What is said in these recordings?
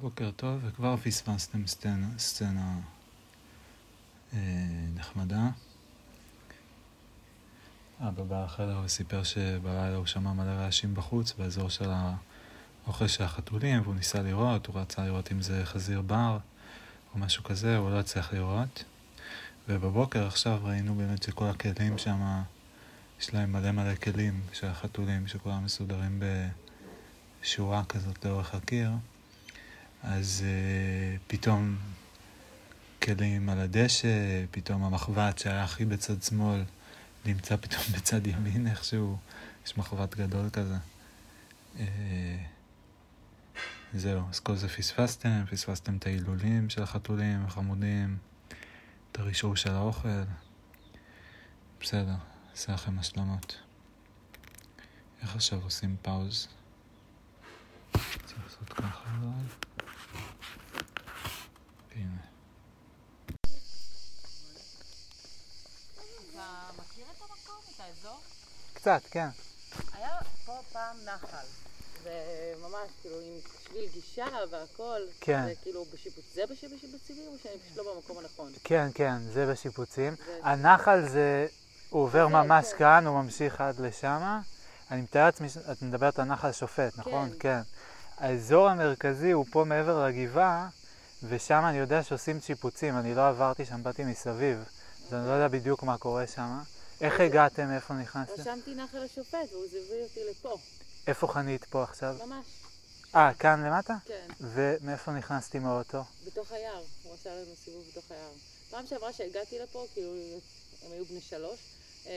בוקר טוב, וכבר פספסתם סצנה, סצנה אה, נחמדה. אבא בא לחדר וסיפר שבלילה הוא שמע מלא רעשים בחוץ, באזור של האוכל של החתולים, והוא ניסה לראות, הוא רצה לראות אם זה חזיר בר או משהו כזה, הוא לא הצליח לראות. ובבוקר עכשיו ראינו באמת שכל הכלים שם, יש להם מלא מלא כלים של החתולים, שכולם מסודרים בשורה כזאת לאורך הקיר. אז uh, פתאום כלים על הדשא, פתאום המחבת שהיה הכי בצד שמאל נמצא פתאום בצד ימין איכשהו, יש מחבת גדול כזה. Uh, זהו, אז כל זה פספסתם, פספסתם את ההילולים של החתולים החמודים, את הרישור של האוכל. בסדר, אעשה לכם השלמות. איך עכשיו עושים פאוז? צריך לעשות ככה אבל... הנה. אתה מכיר את המקום, את האזור? קצת, כן. היה פה פעם נחל, וממש כאילו עם שביל גישה והכל. כן. זה כאילו בשיפוץ, זה בשיפוצים או שאני פשוט לא במקום הנכון? כן, כן, זה בשיפוצים. זה- הנחל זה, הוא עובר זה, ממש כן. כאן, הוא ממשיך עד לשם. אני מתאר לעצמי, את מדברת על נחל שופט, נכון? כן. כן. האזור המרכזי הוא פה מעבר לגבעה, ושם אני יודע שעושים שיפוצים. אני לא עברתי שם, באתי מסביב, אז אני לא יודע בדיוק מה קורה שם. איך הגעתם? איפה נכנסתם? רשמתי נחל השופט והוא הביא אותי לפה, איפה חנית פה עכשיו? ממש, אה, כאן למטה? כן, ומאיפה נכנסתי מהאוטו? בתוך היער. הוא עשה לנו סיבוב בתוך היער. פעם שעברה שהגעתי לפה, כאילו, הם היו בני שלוש, אה,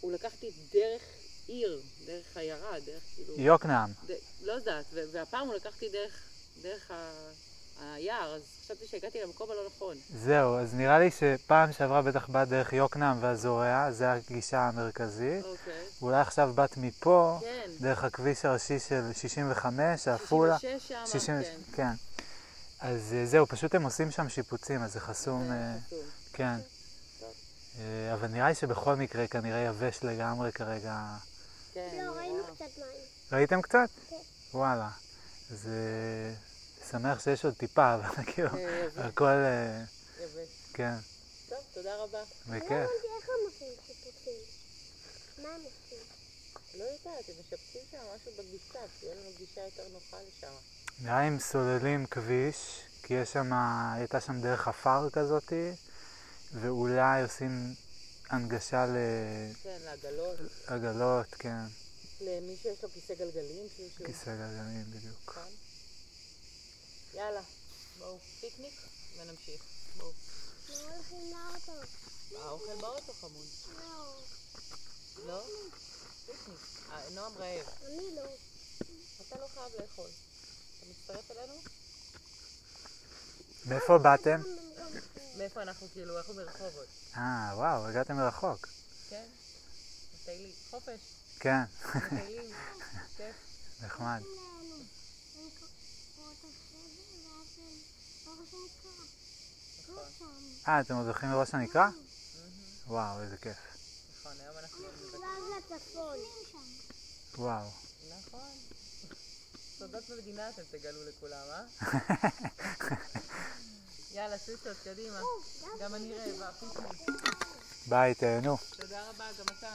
הוא לקח אותי דרך עיר, דרך עיירה, דרך כאילו... יוקנעם. ד... לא יודעת, והפעם הוא לקח אותי דרך, דרך ה... היער, אז חשבתי שהגעתי למקום הלא נכון. זהו, אז נראה לי שפעם שעברה בטח באת דרך יוקנעם והזורע, זה הגישה המרכזית. אוקיי. ואולי עכשיו באת מפה, כן. דרך הכביש הראשי של 65, עפולה. 66 שם, 60, כן. כן. אז אה, זהו, פשוט הם עושים שם שיפוצים, אז זה חסום, זה אה, חסום. כן. אה, אבל נראה לי שבכל מקרה כנראה יבש לגמרי כרגע. כן, לא. ראינו קצת מים. ראיתם קצת? כן. וואלה. אז אה, שמח שיש עוד טיפה, אבל כאילו, אה, הכל, אה, יבש. כן, טוב, תודה רבה. בכיף. הבנתי איך הם עושים שיפוצים. מה הם עושים? לא יודעת, הם משפצים שם משהו בגישה, שיהיה לנו גישה יותר נוחה לשם. נראה הם סוללים כביש, כי יש שם, הייתה שם דרך עפר כזאתי, ואולי עושים הנגשה כן, לעגלות, לעגלות, כן, למי שיש לו כיסא גלגלים, כיסא גלגלים בדיוק. כאן. יאללה, בואו, פיקניק ונמשיך. בואו. לא הולכים לאוטו. האוכל באוטו חמוד. לא, לא? פיקניק. אה, נועם רעב. אני לא. אתה לא חייב לאכול. אתה מצטרף אלינו? מאיפה באתם? מאיפה אנחנו כאילו, אנחנו מרחובות. אה, וואו, הגעתם מרחוק. כן? מטיילים. חופש. כן, מטיילים. כיף. נחמד. לנו. הם קוראות החבל ואז הם לא שנקרא. נכון. שם. אה, אתם עוד הולכים לראש הנקרה? וואו, איזה כיף. נכון, היום אנחנו... וואו. נכון. סודות במדינה אתם תגלו לכולם, אה? יאללה, סוסות, קדימה. גם אני רעבה, פיקניק. ביי, תהנו. תודה רבה, גם אתה.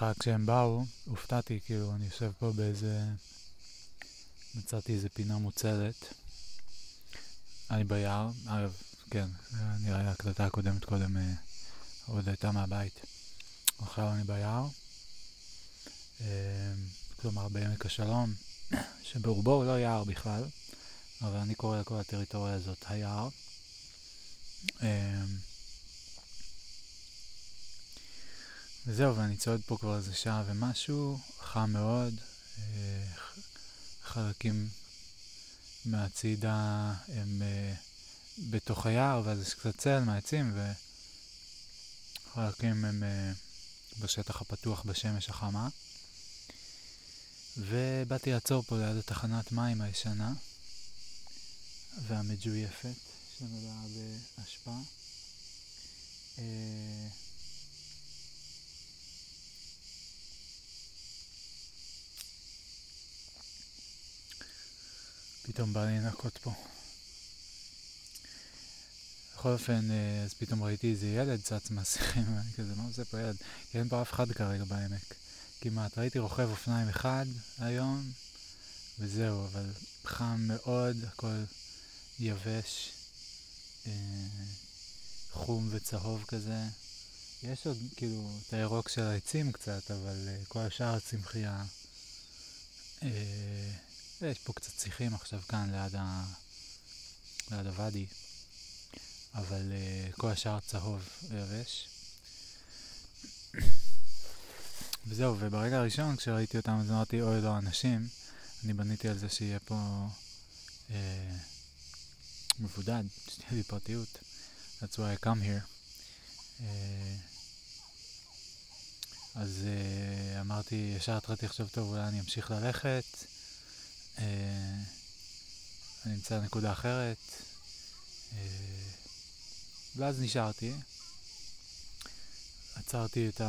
בכלל כשהם באו, הופתעתי, כאילו, אני יושב פה באיזה... מצאתי איזה פינה מוצלת. אני ביער, אגב, כן, נראה לי ההקלטה הקודמת קודם אה, עוד הייתה מהבית. עכשיו אני ביער, אה, כלומר בעמק השלום, שברובו הוא לא יער בכלל, אבל אני קורא לכל הטריטוריה הזאת היער. אה, וזהו, ואני צועד פה כבר איזה שעה ומשהו, חם מאוד, חלקים מהצידה הם uh, בתוך היער, ואז יש קצת צל מהעצים, וחלקים הם uh, בשטח הפתוח בשמש החמה. ובאתי לעצור פה ליד התחנת מים הישנה והמג'ויפת, שמלאה באשפה. פתאום בא לי לנקות פה. בכל אופן, אה, אז פתאום ראיתי איזה ילד צץ מהשיחים, ואני כזה, מה עושה פה ילד? כי אין פה אף אחד כרגע בעמק. כמעט. ראיתי רוכב אופניים אחד היום, וזהו, אבל חם מאוד, הכל יבש, אה, חום וצהוב כזה. יש עוד, כאילו, את הירוק של העצים קצת, אבל אה, כל השאר הצמחייה אה, יש פה קצת שיחים עכשיו כאן ליד, ה... ליד הוואדי, אבל uh, כל השאר צהוב ויבש. וזהו, וברגע הראשון כשראיתי אותם אז אמרתי, אוי לא, אנשים, אני בניתי על זה שיהיה פה אה, מבודד, שתהיה לי פרטיות. That's why I come here. אה, אז אה, אמרתי, ישר התחלתי לחשוב, טוב, אולי אני אמשיך ללכת. אה, אני אמצא נקודה אחרת, אה, ואז נשארתי. עצרתי את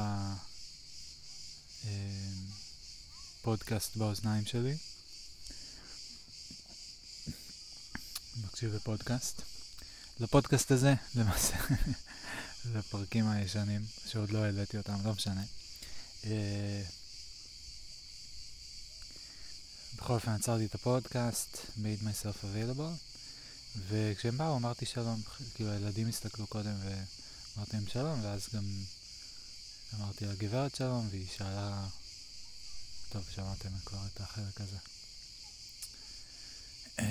הפודקאסט באוזניים שלי. מקשיב לפודקאסט. לפודקאסט הזה, למעשה, לפרקים הישנים, שעוד לא העליתי אותם, לא משנה. אה, בכל אופן עצרתי את הפודקאסט, made myself available, וכשהם באו אמרתי שלום, כאילו הילדים הסתכלו קודם ואמרתי להם שלום, ואז גם אמרתי לגברת שלום, והיא שאלה, טוב, שמעתם כבר את החלק הזה. Uh,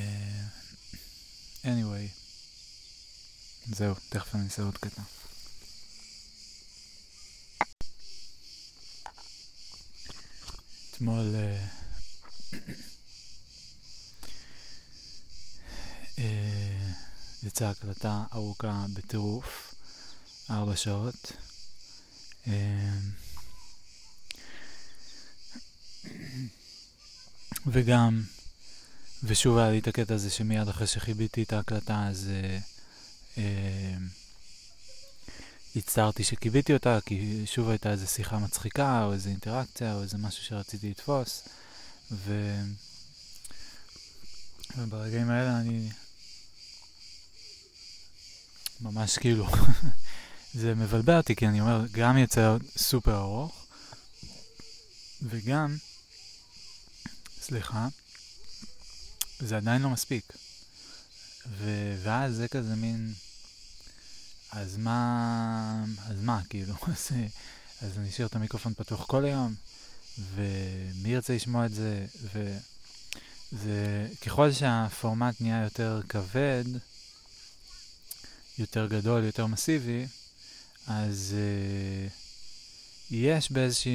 anyway, זהו, תכף אני אעשה עוד קטע. אתמול... Uh, אה, יצאה הקלטה ארוכה בטירוף, ארבע שעות. אה, וגם, ושוב היה לי את הקטע הזה שמיד אחרי שחיביתי את ההקלטה אז אה, אה, הצטערתי שכיביתי אותה, כי שוב הייתה איזו שיחה מצחיקה, או איזו אינטראקציה, או איזה משהו שרציתי לתפוס. ו... וברגעים האלה אני ממש כאילו, זה מבלבל אותי, כי אני אומר, גם יצא סופר ארוך, וגם, סליחה, זה עדיין לא מספיק. ו... ואז זה כזה מין, אז מה, אז מה, כאילו, אז, אז אני אשאיר את המיקרופון פתוח כל היום, ומי ירצה לשמוע את זה, וככל שהפורמט נהיה יותר כבד, יותר גדול, יותר מסיבי, אז uh, יש באיזשה,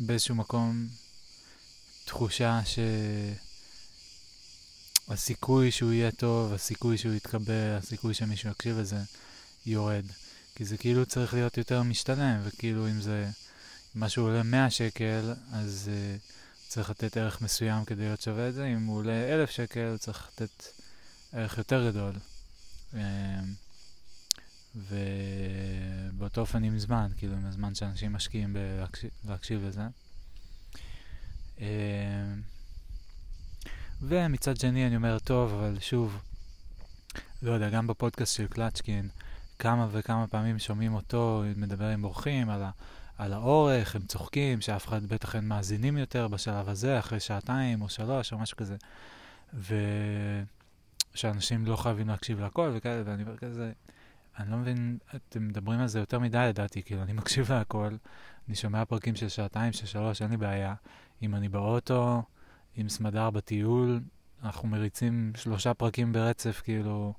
באיזשהו מקום תחושה שהסיכוי שהוא יהיה טוב, הסיכוי שהוא יתקבל, הסיכוי שמישהו יקשיב לזה, יורד. כי זה כאילו צריך להיות יותר משתלם, וכאילו אם זה... משהו עולה 100 שקל, אז uh, צריך לתת ערך מסוים כדי להיות שווה את זה. אם הוא עולה 1,000 שקל, צריך לתת ערך יותר גדול. Uh, ובאותו אופן עם זמן, כאילו עם הזמן שאנשים משקיעים בלהקשיב לזה. Uh, ומצד שני אני אומר, טוב, אבל שוב, לא יודע, גם בפודקאסט של קלצ'קין, כמה וכמה פעמים שומעים אותו מדבר עם אורחים על. על האורך, הם צוחקים, שאף אחד בטח אין מאזינים יותר בשלב הזה, אחרי שעתיים או שלוש או משהו כזה. ושאנשים לא חייבים להקשיב לכל וכאלה, ואני אומר כזה, אני לא מבין, אתם מדברים על זה יותר מדי לדעתי, כאילו, אני מקשיב להכל, אני שומע פרקים של שעתיים, של שלוש, אין לי בעיה. אם אני באוטו, עם סמדר בטיול, אנחנו מריצים שלושה פרקים ברצף, כאילו,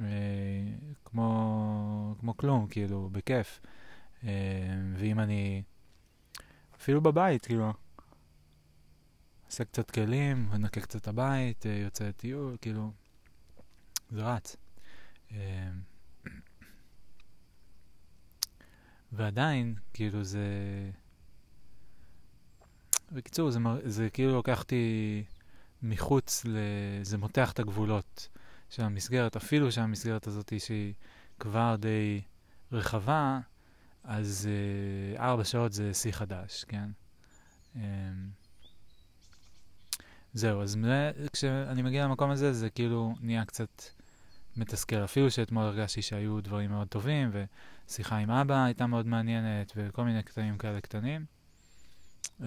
אה, כמו, כמו כלום, כאילו, בכיף. אה, ואם אני, אפילו בבית, כאילו, עושה קצת כלים, מנקה קצת הבית, אה, יוצא לטיול, כאילו, זה רץ. אה, ועדיין, כאילו, זה... בקיצור, זה, מר... זה כאילו לוקח אותי מחוץ ל... זה מותח את הגבולות של המסגרת, אפילו שהמסגרת הזאת שהיא כבר די רחבה, אז uh, ארבע שעות זה שיא חדש, כן? Um, זהו, אז כשאני מגיע למקום הזה, זה כאילו נהיה קצת מתסכל. אפילו שאתמול הרגשתי שהיו דברים מאוד טובים, ושיחה עם אבא הייתה מאוד מעניינת, וכל מיני קטעים כאלה קטנים. Um,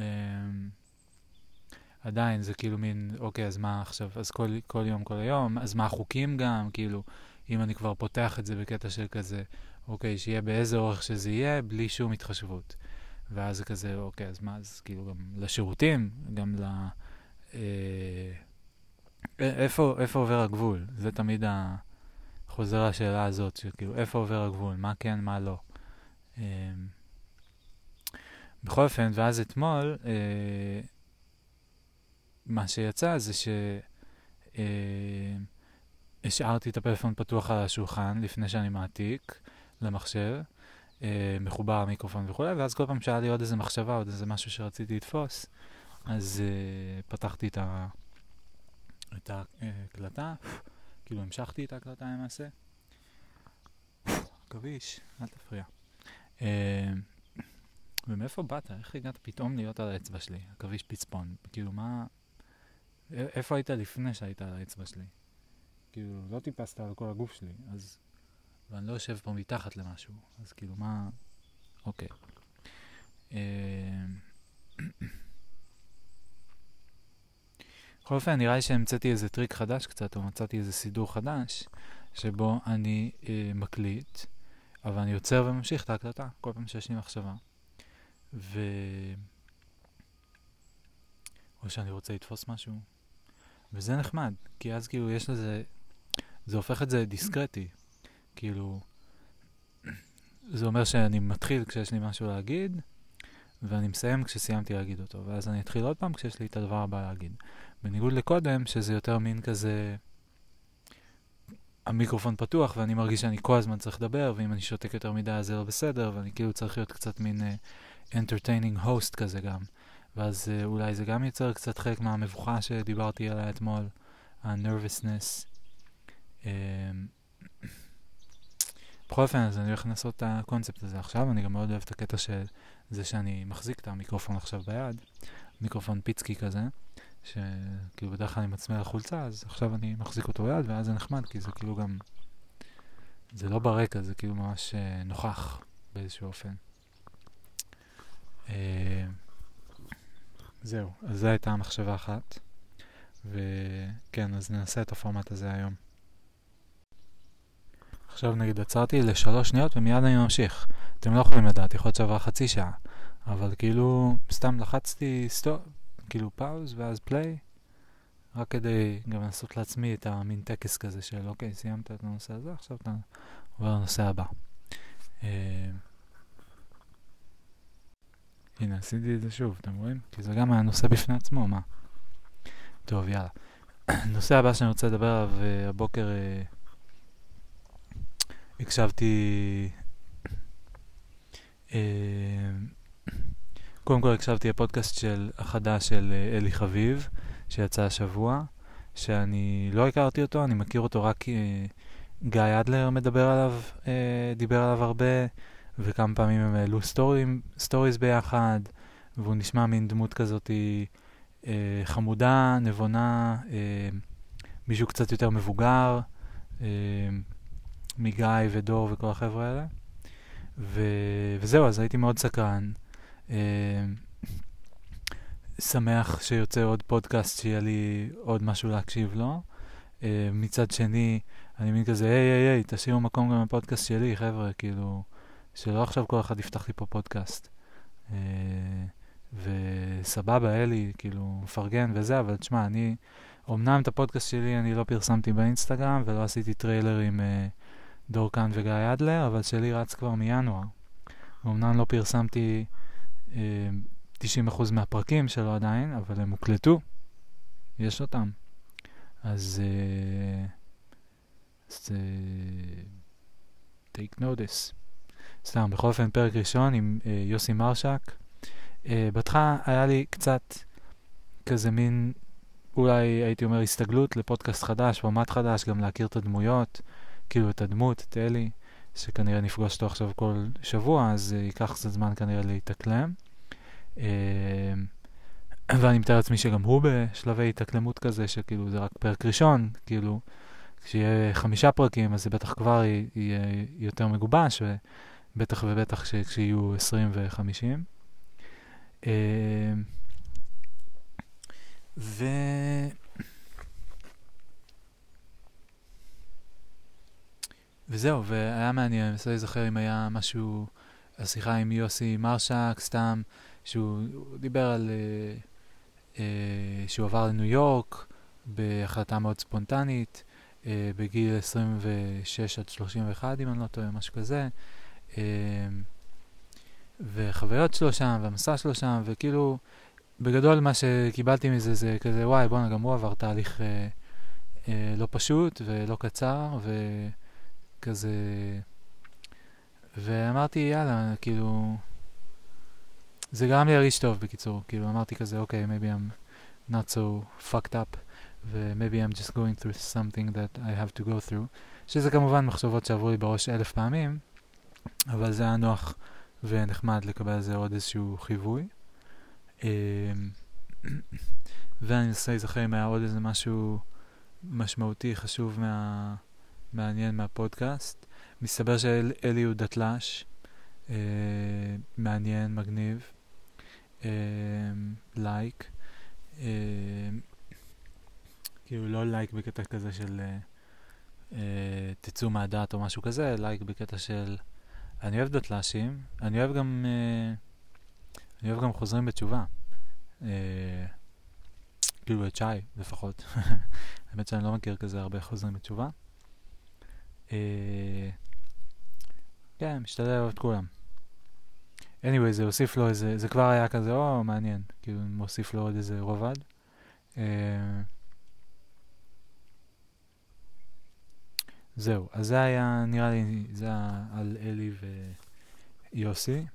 עדיין זה כאילו מין, אוקיי, אז מה עכשיו? אז כל, כל יום, כל היום? אז מה החוקים גם? כאילו, אם אני כבר פותח את זה בקטע של כזה, אוקיי, שיהיה באיזה אורך שזה יהיה, בלי שום התחשבות. ואז זה כזה, אוקיי, אז מה, אז כאילו גם לשירותים, גם ל... אה, איפה, איפה עובר הגבול? זה תמיד ה... חוזר לשאלה הזאת, שכאילו, איפה עובר הגבול? מה כן, מה לא? אה, בכל אופן, ואז אתמול, אה, מה שיצא זה שהשארתי אה, את הפלאפון פתוח על השולחן לפני שאני מעתיק למחשב, אה, מחובר המיקרופון וכולי, ואז כל פעם שהיה לי עוד איזה מחשבה, עוד איזה משהו שרציתי לתפוס, אז פתחתי את ההקלטה, כאילו המשכתי את ההקלטה למעשה. עכביש, אל תפריע. אה, ומאיפה באת? איך הגעת פתאום להיות על האצבע שלי? עכביש פצפון. כאילו, מה... איפה היית לפני שהיית על האצבע שלי? כאילו, לא טיפסת על כל הגוף שלי, אז... ואני לא יושב פה מתחת למשהו, אז כאילו, מה... אוקיי. בכל אופן, נראה לי שהמצאתי איזה טריק חדש קצת, או מצאתי איזה סידור חדש, שבו אני אה, מקליט, אבל אני עוצר וממשיך את ההקלטה, כל פעם שיש לי מחשבה. ו... או שאני רוצה לתפוס משהו. וזה נחמד, כי אז כאילו יש לזה, זה הופך את זה דיסקרטי. כאילו, זה אומר שאני מתחיל כשיש לי משהו להגיד, ואני מסיים כשסיימתי להגיד אותו, ואז אני אתחיל עוד פעם כשיש לי את הדבר הבא להגיד. בניגוד לקודם, שזה יותר מין כזה, המיקרופון פתוח ואני מרגיש שאני כל הזמן צריך לדבר, ואם אני שותק יותר מדי אז זה לא בסדר, ואני כאילו צריך להיות קצת מין uh, entertaining host כזה גם. ואז uh, אולי זה גם ייצר קצת חלק מהמבוכה שדיברתי עליה אתמול, ה-nervousness. Uh, בכל אופן, אז אני הולך לנסות את הקונספט הזה עכשיו, אני גם מאוד אוהב את הקטע של זה שאני מחזיק את המיקרופון עכשיו ביד, מיקרופון פיצקי כזה, שכאילו בדרך כלל אני מצמא לחולצה, אז עכשיו אני מחזיק אותו ביד, ואז זה נחמד, כי זה כאילו גם, זה לא ברקע, זה כאילו ממש uh, נוכח באיזשהו אופן. Uh, זהו, אז זו הייתה המחשבה אחת. וכן, אז ננסה את הפורמט הזה היום. עכשיו נגיד עצרתי לשלוש שניות ומיד אני ממשיך. אתם לא יכולים לדעת, יכול להיות שעברה חצי שעה. אבל כאילו, סתם לחצתי stop, כאילו pause ואז play, רק כדי גם לעשות לעצמי את המין טקס כזה של אוקיי, סיימת את הנושא הזה, עכשיו אתה עובר לנושא הבא. אה, הנה, עשיתי את זה שוב, אתם רואים? כי זה גם היה נושא בפני עצמו, מה? טוב, יאללה. הנושא הבא שאני רוצה לדבר עליו אה, הבוקר, אה, הקשבתי... קודם כל הקשבתי לפודקאסט של החדש של אה, אלי חביב, שיצא השבוע, שאני לא הכרתי אותו, אני מכיר אותו רק כי אה, גיא אדלר מדבר עליו, אה, דיבר עליו הרבה. וכמה פעמים הם העלו סטוריז ביחד, והוא נשמע מין דמות כזאת אה, חמודה, נבונה, אה, מישהו קצת יותר מבוגר, אה, מגיא ודור וכל החבר'ה האלה. ו... וזהו, אז הייתי מאוד סקרן. אה, שמח שיוצא עוד פודקאסט, שיהיה לי עוד משהו להקשיב לו. אה, מצד שני, אני מין כזה, היי, היי, היי, תשאירו מקום גם בפודקאסט שלי, חבר'ה, כאילו, שלא עכשיו כל אחד יפתח לי פה פודקאסט. אה, וסבבה, אלי, כאילו, מפרגן וזה, אבל תשמע, אני, אמנם את הפודקאסט שלי אני לא פרסמתי באינסטגרם ולא עשיתי טריילר עם אה, דורקן וגיא אדלר, אבל שלי רץ כבר מינואר. אמנם לא פרסמתי 90% מהפרקים שלו עדיין, אבל הם הוקלטו, יש אותם. אז... אה, אז אה, take notice. סתם, בכל אופן, פרק ראשון עם אה, יוסי מרשק. בהתחלה היה לי קצת כזה מין, אולי הייתי אומר הסתגלות לפודקאסט חדש, פורמט חדש, גם להכיר את הדמויות, כאילו את הדמות, את אלי, שכנראה נפגוש אותו עכשיו כל שבוע, אז ייקח קצת זמן כנראה להתאקלם. אה, ואני מתאר לעצמי שגם הוא בשלבי התאקלמות כזה, שכאילו זה רק פרק ראשון, כאילו, כשיהיה חמישה פרקים, אז זה בטח כבר יהיה יותר מגובש, ובטח ובטח כש- כשיהיו עשרים וחמישים. אה, ו... וזהו, והיה מעניין, אני מנסה להיזכר אם היה משהו, השיחה עם יוסי מרשק, סתם, שהוא הוא דיבר על... אה, שהוא עבר לניו יורק בהחלטה מאוד ספונטנית, אה, בגיל 26 עד 31, אם אני לא טועה, משהו כזה. אה, וחוויות שלו שם, והמסע שלו שם, וכאילו, בגדול מה שקיבלתי מזה זה כזה, וואי, בואנה, גם הוא עבר תהליך אה, אה, לא פשוט ולא קצר, וכזה... ואמרתי, יאללה, כאילו... זה גרם לי להרגיש טוב, בקיצור. כאילו, אמרתי כזה, אוקיי, maybe I'm not so fucked up, ו-maybe I'm just going through something that I have to go through, שזה כמובן מחשבות שעברו לי בראש אלף פעמים, אבל זה היה נוח ונחמד לקבל על זה עוד איזשהו חיווי. אמ, ואני מנסה להיזכר אם היה עוד איזה משהו משמעותי, חשוב, מה... מעניין מהפודקאסט. מסתבר שאלי הוא דתל"ש, אה, מעניין, מגניב, לייק. אה, כאילו לא לייק בקטע כזה של אה, אה, תצאו מהדעת או משהו כזה, לייק בקטע של אני אוהב דתל"שים, אני אוהב גם, אה, אני אוהב גם חוזרים בתשובה. כאילו את שי לפחות. האמת שאני לא מכיר כזה הרבה חוזרים בתשובה. כן, משתדל לאהוב את כולם. Anyway, זה הוסיף לו איזה, זה כבר היה כזה, או, מעניין. כאילו, מוסיף לו עוד איזה רובד. אה, זהו, אז זה היה, נראה לי, זה היה על אלי ויוסי,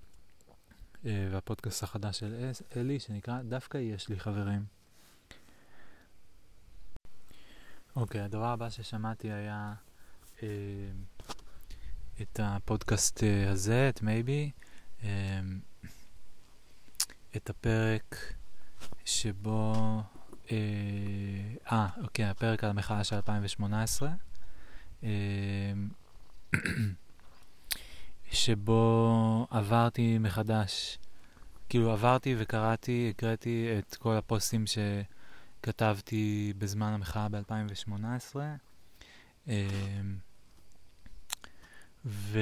אה, והפודקאסט החדש של אלי, שנקרא דווקא יש לי חברים. אוקיי, הדבר הבא ששמעתי היה אה, את הפודקאסט הזה, את מייבי, את הפרק שבו, אה, אה, אוקיי, הפרק על המחאה של 2018. אה, שבו עברתי מחדש, כאילו עברתי וקראתי, הקראתי את כל הפוסטים שכתבתי בזמן המחאה ב-2018. ו...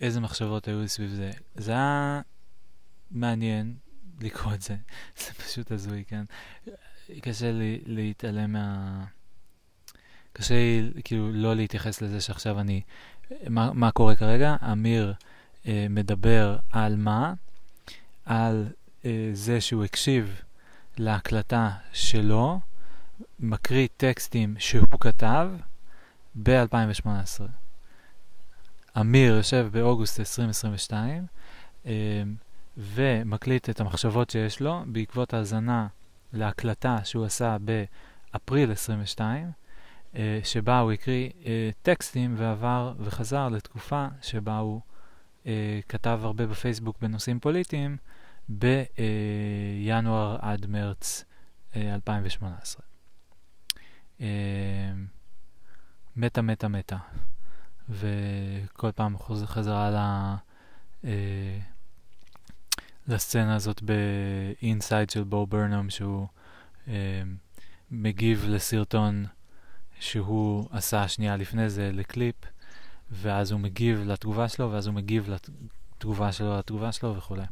איזה מחשבות היו לי סביב זה. זה היה מעניין לקרוא את זה, זה פשוט הזוי, כן? קשה לי להתעלם מה... קשה לי כאילו לא להתייחס לזה שעכשיו אני... מה, מה קורה כרגע? אמיר אה, מדבר על מה? על אה, זה שהוא הקשיב להקלטה שלו, מקריא טקסטים שהוא כתב ב-2018. אמיר יושב באוגוסט 2022 אה, ומקליט את המחשבות שיש לו בעקבות האזנה להקלטה שהוא עשה באפריל 22, אה, שבה הוא הקריא אה, טקסטים ועבר וחזר לתקופה שבה הוא אה, כתב הרבה בפייסבוק בנושאים פוליטיים בינואר עד מרץ 2018. מתה, מתה, מתה. וכל פעם חוזר חזרה ל... אה, לסצנה הזאת באינסייד של בו ברנום, שהוא אה, מגיב לסרטון שהוא עשה שנייה לפני זה לקליפ, ואז הוא מגיב לתגובה שלו, ואז הוא מגיב לתגובה שלו לתגובה שלו וכולי.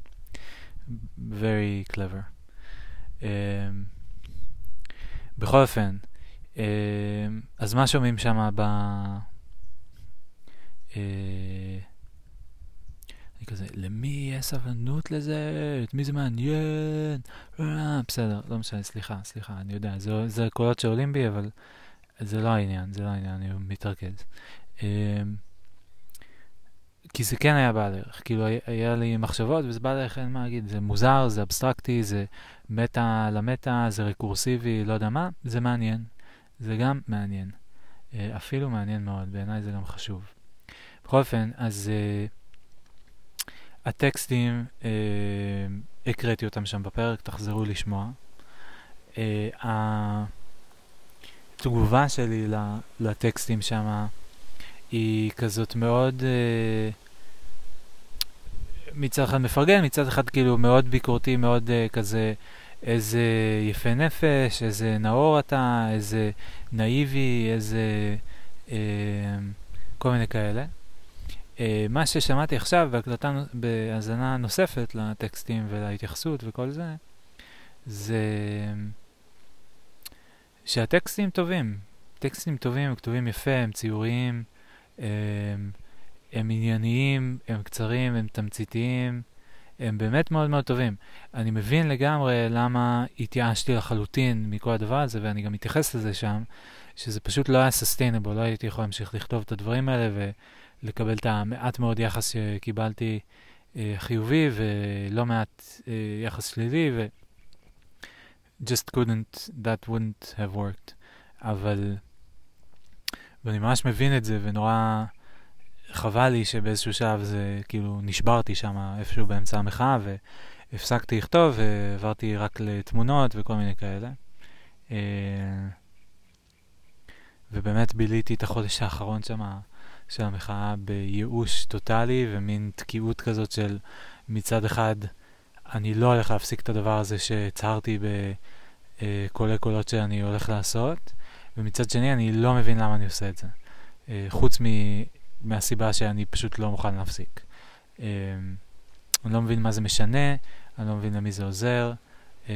very clever. Um, בכל אופן, um, אז מה שומעים שם. Uh, אני כזה, למי יש סבלנות לזה? את מי זה מעניין? אה, בסדר, לא משנה, סליחה, סליחה, אני יודע, זה, זה קולות שעולים בי, אבל זה לא העניין, זה לא העניין, אני מתרכז. Um, כי זה כן היה בעל ערך, כאילו היה, לי מחשבות וזה בעל ערך, אין מה להגיד, זה מוזר, זה אבסטרקטי, זה מטה למטה, זה רקורסיבי, לא יודע מה, זה מעניין. זה גם מעניין. אפילו מעניין מאוד, בעיניי זה גם חשוב. בכל אופן, אז uh, הטקסטים, uh, הקראתי אותם שם בפרק, תחזרו לשמוע. Uh, התגובה שלי לטקסטים שם היא כזאת מאוד... Uh, מצד אחד מפרגן, מצד אחד כאילו מאוד ביקורתי, מאוד uh, כזה איזה יפה נפש, איזה נאור אתה, איזה נאיבי, איזה uh, כל מיני כאלה. Uh, מה ששמעתי עכשיו בהקלטה, בהאזנה נוספת לטקסטים ולהתייחסות וכל זה, זה שהטקסטים טובים. טקסטים טובים, הם כתובים יפה, הם ציוריים, הם, הם ענייניים, הם קצרים, הם תמציתיים, הם באמת מאוד מאוד טובים. אני מבין לגמרי למה התייאשתי לחלוטין מכל הדבר הזה, ואני גם מתייחס לזה שם, שזה פשוט לא היה סוסטיינבול, לא הייתי יכול להמשיך לכתוב את הדברים האלה ולקבל את המעט מאוד יחס שקיבלתי אה, חיובי ולא מעט אה, יחס שלילי, ו... just couldn't, that wouldn't have worked. אבל, ואני ממש מבין את זה, ונורא חבל לי שבאיזשהו שלב זה, כאילו, נשברתי שם איפשהו באמצע המחאה, והפסקתי לכתוב, ועברתי רק לתמונות וכל מיני כאלה. אה, ובאמת ביליתי את החודש האחרון שם של המחאה בייאוש טוטאלי ומין תקיעות כזאת של מצד אחד אני לא הולך להפסיק את הדבר הזה שהצהרתי בקולי קולות שאני הולך לעשות, ומצד שני אני לא מבין למה אני עושה את זה. אה, חוץ מ... מהסיבה שאני פשוט לא מוכן להפסיק. אה, אני לא מבין מה זה משנה, אני לא מבין למי זה עוזר, אה,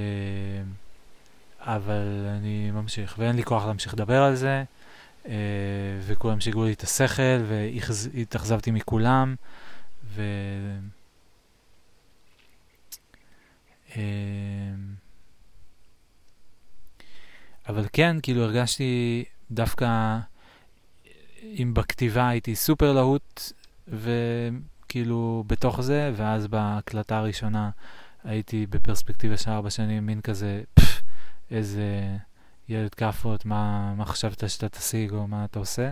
אבל אני ממשיך, ואין לי כוח להמשיך לדבר על זה, וכולם שיגעו לי את השכל, והתאכזבתי מכולם, ו... אמ, אבל כן, כאילו הרגשתי דווקא, אם בכתיבה הייתי סופר להוט, וכאילו בתוך זה, ואז בהקלטה הראשונה הייתי בפרספקטיבה של ארבע שנים, מין כזה, פפ, איזה ילד כאפות, מה, מה חשבת שאתה תשיג או מה אתה עושה.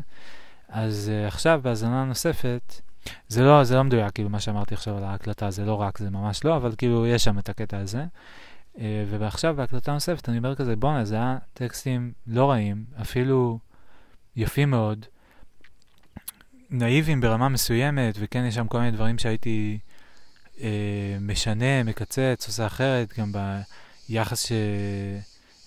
אז uh, עכשיו, בהאזנה נוספת, זה לא, זה לא מדויק, כאילו, מה שאמרתי עכשיו על ההקלטה, זה לא רק, זה ממש לא, אבל כאילו, יש שם את הקטע הזה. Uh, ועכשיו, בהקלטה נוספת, אני אומר כזה, בואנה, זה היה טקסטים לא רעים, אפילו יפים מאוד, נאיביים ברמה מסוימת, וכן, יש שם כל מיני דברים שהייתי uh, משנה, מקצץ, עושה אחרת, גם ביחס ש...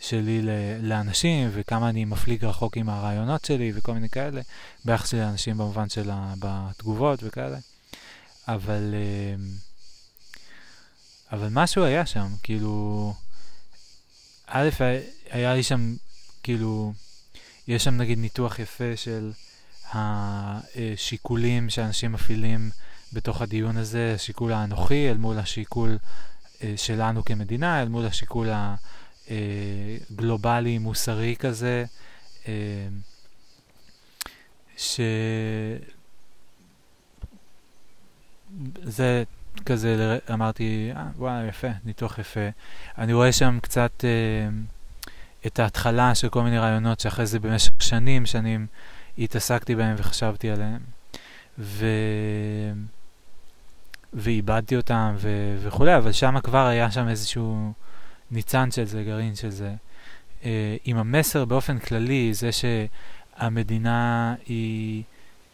שלי לאנשים, וכמה אני מפליג רחוק עם הרעיונות שלי, וכל מיני כאלה, ביחס שלי לאנשים במובן של בתגובות וכאלה. אבל, אמ, אבל משהו היה שם, כאילו, א', היה לי שם, כאילו, יש שם נגיד ניתוח יפה של השיקולים שאנשים מפעילים בתוך הדיון הזה, השיקול האנוכי אל מול השיקול אה, שלנו כמדינה, אל מול השיקול ה... אה, גלובלי, מוסרי כזה, אה, שזה כזה, אמרתי, אה, וואי, יפה, ניתוח יפה. אני רואה שם קצת אה, את ההתחלה של כל מיני רעיונות שאחרי זה במשך שנים, שנים התעסקתי בהם וחשבתי עליהם. ו... ואיבדתי אותם ו... וכולי, אבל שם כבר היה שם איזשהו... ניצן של זה, גרעין של זה. Uh, עם המסר באופן כללי, זה המדינה היא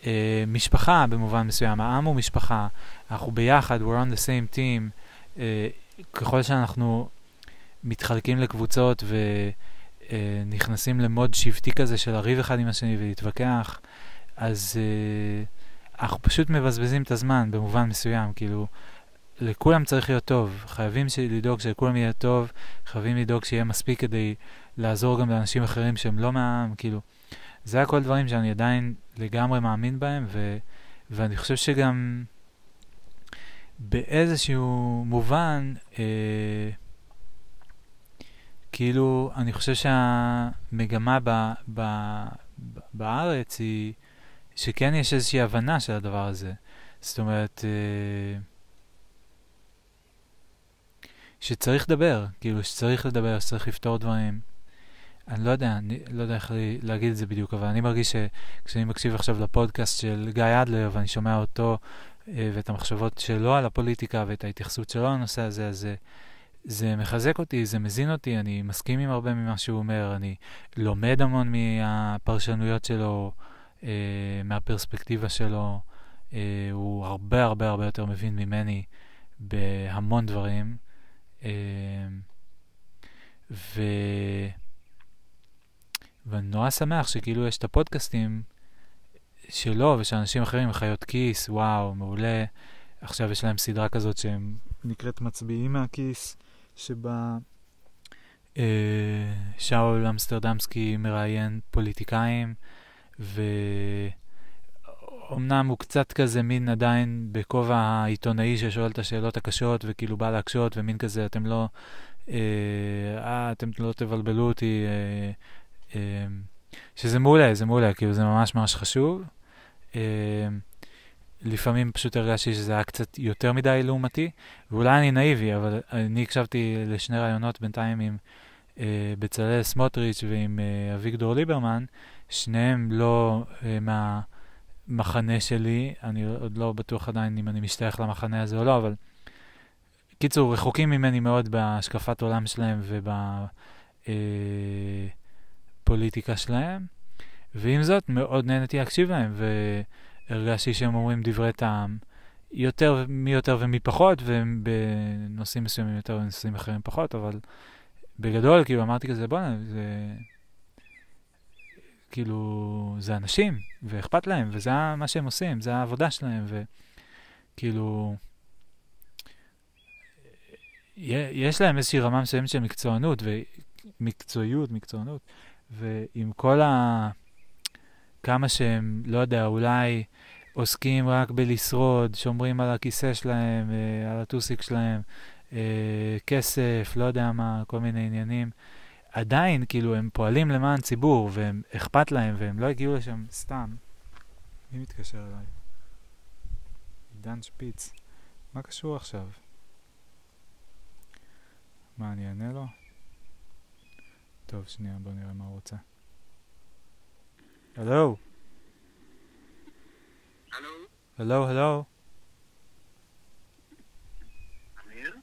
אה, משפחה במובן מסוים, העם הוא משפחה, אנחנו ביחד, we're on the same team. אה, ככל שאנחנו מתחלקים לקבוצות ונכנסים למוד שבטי כזה של לריב אחד עם השני ולהתווכח, אז אה, אנחנו פשוט מבזבזים את הזמן במובן מסוים, כאילו, לכולם צריך להיות טוב, חייבים לדאוג שלכולם יהיה טוב, חייבים לדאוג שיהיה מספיק כדי לעזור גם לאנשים אחרים שהם לא מהעם, כאילו, זה הכל דברים שאני עדיין לגמרי מאמין בהם, ו, ואני חושב שגם באיזשהו מובן, אה, כאילו, אני חושב שהמגמה ב, ב, ב, בארץ היא שכן יש איזושהי הבנה של הדבר הזה. זאת אומרת, אה, שצריך לדבר, כאילו, שצריך לדבר, שצריך לפתור דברים. אני לא יודע, אני לא יודע איך להגיד את זה בדיוק, אבל אני מרגיש שכשאני מקשיב עכשיו לפודקאסט של גיא אדלר, ואני שומע אותו אה, ואת המחשבות שלו על הפוליטיקה ואת ההתייחסות שלו לנושא הזה, אז זה, זה מחזק אותי, זה מזין אותי, אני מסכים עם הרבה ממה שהוא אומר, אני לומד המון מהפרשנויות שלו, אה, מהפרספקטיבה שלו. אה, הוא הרבה הרבה הרבה יותר מבין ממני בהמון דברים. ו... ואני נורא שמח שכאילו יש את הפודקאסטים שלו ושל אנשים אחרים, חיות כיס, וואו, מעולה. עכשיו יש להם סדרה כזאת שהם נקראת מצביעים מהכיס, שבה אה, שאול אמסטרדמסקי מראיין פוליטיקאים, ואומנם הוא קצת כזה מין עדיין בכובע העיתונאי ששואל את השאלות הקשות וכאילו בא להקשות ומין כזה, אתם לא, אה, אה אתם לא תבלבלו אותי, אה, אה, שזה מעולה, זה מעולה, כאילו זה ממש ממש חשוב. אה, לפעמים פשוט הרגשתי שזה היה קצת יותר מדי לעומתי, ואולי אני נאיבי, אבל אני הקשבתי לשני רעיונות בינתיים עם אה, בצלאל סמוטריץ' ועם אה, אביגדור ליברמן, שניהם לא אה, מהמחנה שלי, אני עוד לא בטוח עדיין אם אני משתייך למחנה הזה או לא, אבל קיצור, רחוקים ממני מאוד בהשקפת עולם שלהם וב... אה, שלהם, ועם זאת מאוד נהניתי להקשיב להם, והרגשתי שהם אומרים דברי טעם, יותר, מי יותר ומי פחות, ובנושאים מסוימים יותר ובנושאים אחרים פחות, אבל בגדול, כאילו, אמרתי כזה, בוא'נה, זה... כאילו, זה אנשים, ואכפת להם, וזה מה שהם עושים, זה העבודה שלהם, וכאילו... יש להם איזושהי רמה מסוימת של מקצוענות, ומקצועיות, מקצוענות, ועם כל ה... כמה שהם, לא יודע, אולי עוסקים רק בלשרוד, שומרים על הכיסא שלהם, אה, על הטוסיק שלהם, אה, כסף, לא יודע מה, כל מיני עניינים. עדיין, כאילו, הם פועלים למען ציבור, והם אכפת להם, והם לא הגיעו לשם סתם. מי מתקשר אליי? עידן שפיץ. מה קשור עכשיו? מה, אני אענה לו? טוב, שנייה, בוא נראה מה הוא רוצה. הלו? הלו? הלו, הלו? אמיר?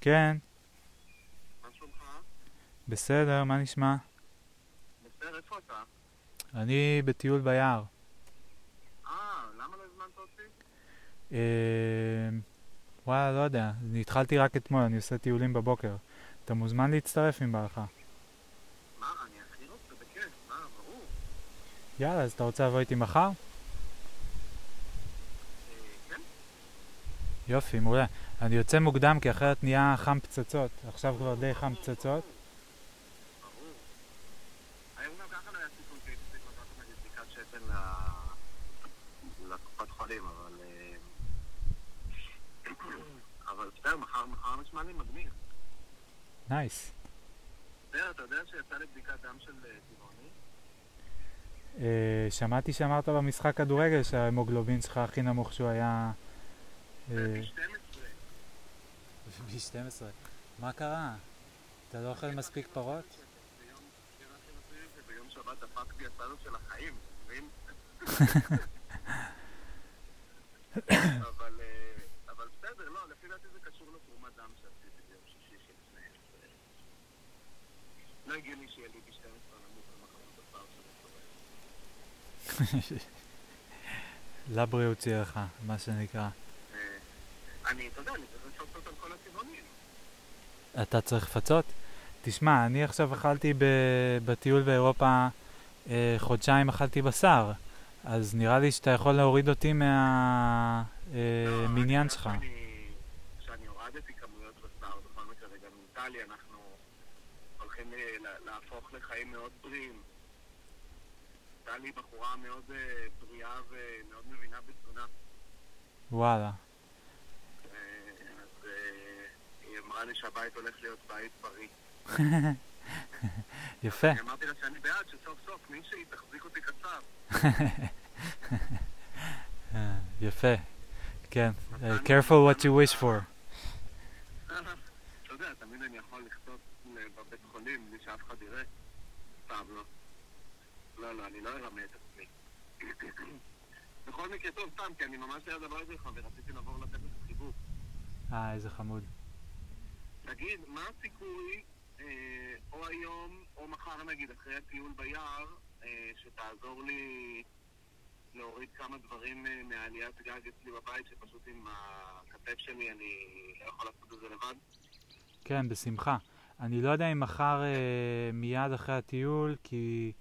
כן? בסדר, מה נשמע? בסדר, איפה אתה? אני בטיול ביער. אה, למה לא הזמנת אותי? אה... וואלה, לא יודע. אני התחלתי רק אתמול, אני עושה טיולים בבוקר. אתה מוזמן להצטרף אם בא לך. מה, אני אכין אותך בכיף, מה, ברור. יאללה, אז אתה רוצה לבוא איתי מחר? אה, כן? יופי, מעולה. אני יוצא מוקדם כי אחרת נהיה חם פצצות. עכשיו כבר די חם פצצות. ברור. היום גם ככה לא היה סיכון שהייתי צריך לקחת נגיד בדיקת שתן ל- לקופת חולים, אבל... אה, אבל בסדר, מחר מחר נשמע לי מגניב. נייס. אתה יודע שיצא לי בדיקת דם של אה, טבעוני? אה, שמעתי שאמרת במשחק כדורגל שההמוגלובין שלך הכי נמוך שהוא היה... אה, זה פי 12. ב-12. מה קרה? אתה לא אוכל מספיק פרות? ביום שבת דפקתי הסלט של החיים, אתה מבין? אבל, אה, אבל בסדר, לא, לפי דעתי זה קשור לתרומת דם שעשיתי ביום שישי שלפני. אז, אה, לא הגיוני שיהיה לי פי 12 נמוך במחלות עפר של הסובב. לבריאות שיהיה לך, מה שנקרא. אה, אני, אתה יודע, אני צריך לפצות על כל הכיוונים. אתה צריך לפצות? תשמע, אני עכשיו אכלתי בטיול באירופה, אה, חודשיים אכלתי בשר, אז נראה לי שאתה יכול להוריד אותי לא, מהמניין אה, שלך. יודע שאני- שאני הורדתי כמויות בשר, בכל מקרה, וגם עם טלי אנחנו הולכים אה, לה- להפוך לחיים מאוד בריאים. טלי בחורה מאוד אה, בריאה ומאוד מבינה בתזונה. וואלה. אה, אז היא אמרה לי שהבית הולך להיות בית בריא. יפה. אני אמרתי לה שאני בעד שסוף סוף מישהי תחזיק אותי קצר. יפה. כן. careful what you wish for. אתה יודע, תמיד אני יכול בבית חולים בלי שאף אחד יראה. סתם לא. לא, לא, אני לא ארמה את עצמי. בכל מקרה, טוב, סתם, כי אני ממש ליד הבית שלך ורציתי לבוא לתת לך חיבוק. אה, איזה חמוד. תגיד, מה הסיכוי, אה, או היום, או מחר נגיד, אחרי הטיול ביער, אה, שתעזור לי להוריד כמה דברים אה, מעליית גג אצלי בבית, שפשוט עם הכתף שלי אני לא יכול לעשות את זה לבד? כן, בשמחה. אני לא יודע אם מחר אה, מיד אחרי הטיול, כי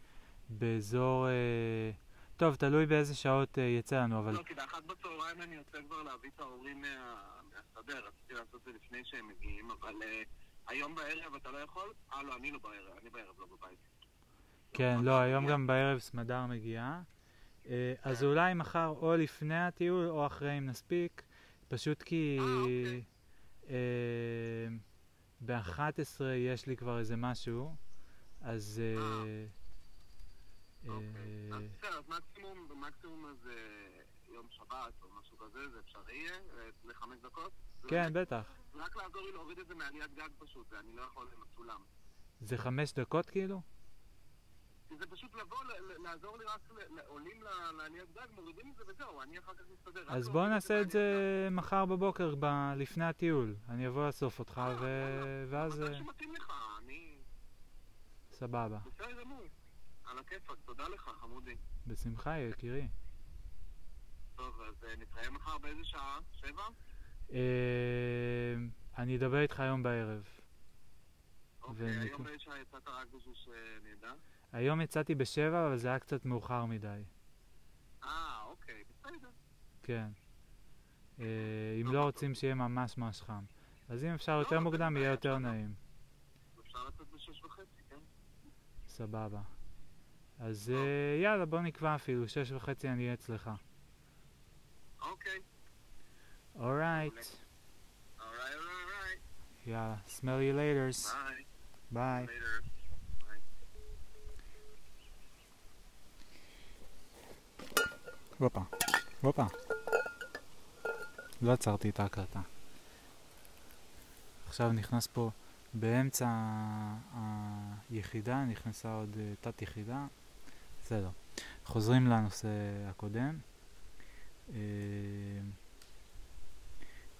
באזור... אה, טוב, תלוי באיזה שעות אה, יצא לנו, אבל לא, כי באחת בצהריים אני יוצא כבר להביא את ההורים מה- מהשדה, רציתי לעשות את זה לפני שהם מגיעים, אבל אה, היום בערב אתה לא יכול? אה, לא, אני לא בערב, אני בערב לא בבית. כן, לא, היום גם בערב סמדר מגיעה. אה, אז אולי מחר או לפני הטיול או אחרי אם נספיק, פשוט כי אה, אוקיי. ב-11 יש לי כבר איזה משהו, אז... אה, אוקיי. אה, אז בסדר, מקסימום, מקסימום אז אה, יום שבת או משהו כזה, זה אפשרי יהיה? אה, לחמש דקות? כן, בטח. רק לעזור לי להוריד את זה מעליית גג פשוט, ואני לא יכול עם הסולם. זה חמש דקות כאילו? זה פשוט לבוא, לעזור לי רק, עולים לעליית גג, מורידים את זה וזהו, אני אחר כך מסתדר. אז בואו נעשה את זה מחר בבוקר, לפני הטיול. אני אבוא לאסוף אותך, אה. ואז... מתי אה, שמתאים לך, אני... סבבה. בסדר גמור. על הכיפאק, תודה לך, חמודי. בשמחה, יקירי. טוב, אז אה, נתראה מחר באיזה שעה? שבע? אני אדבר איתך היום בערב. אוקיי, היום באיזה שעה יצאת רק בשביל שאני אדע? היום יצאתי בשבע, אבל זה היה קצת מאוחר מדי. אה, אוקיי, בסדר. כן. אה, אם לא. רוצים שיהיה ממש ממש חם. אז אם אפשר יותר לא, מוקדם, יהיה יותר. נעים. אפשר לצאת בשש וחצי, כן? סבבה. אז אה, יאללה, בוא נקבע אפילו, שש וחצי אני אהיה אצלך. אוקיי. אורייט. יאללה, smell you later. ביי. ביי. Later. הופה. הופה. לא עצרתי את ההקלטה. עכשיו נכנס פה, באמצע היחידה, נכנסה עוד אה, תת יחידה. בסדר. חוזרים לנושא הקודם. אה,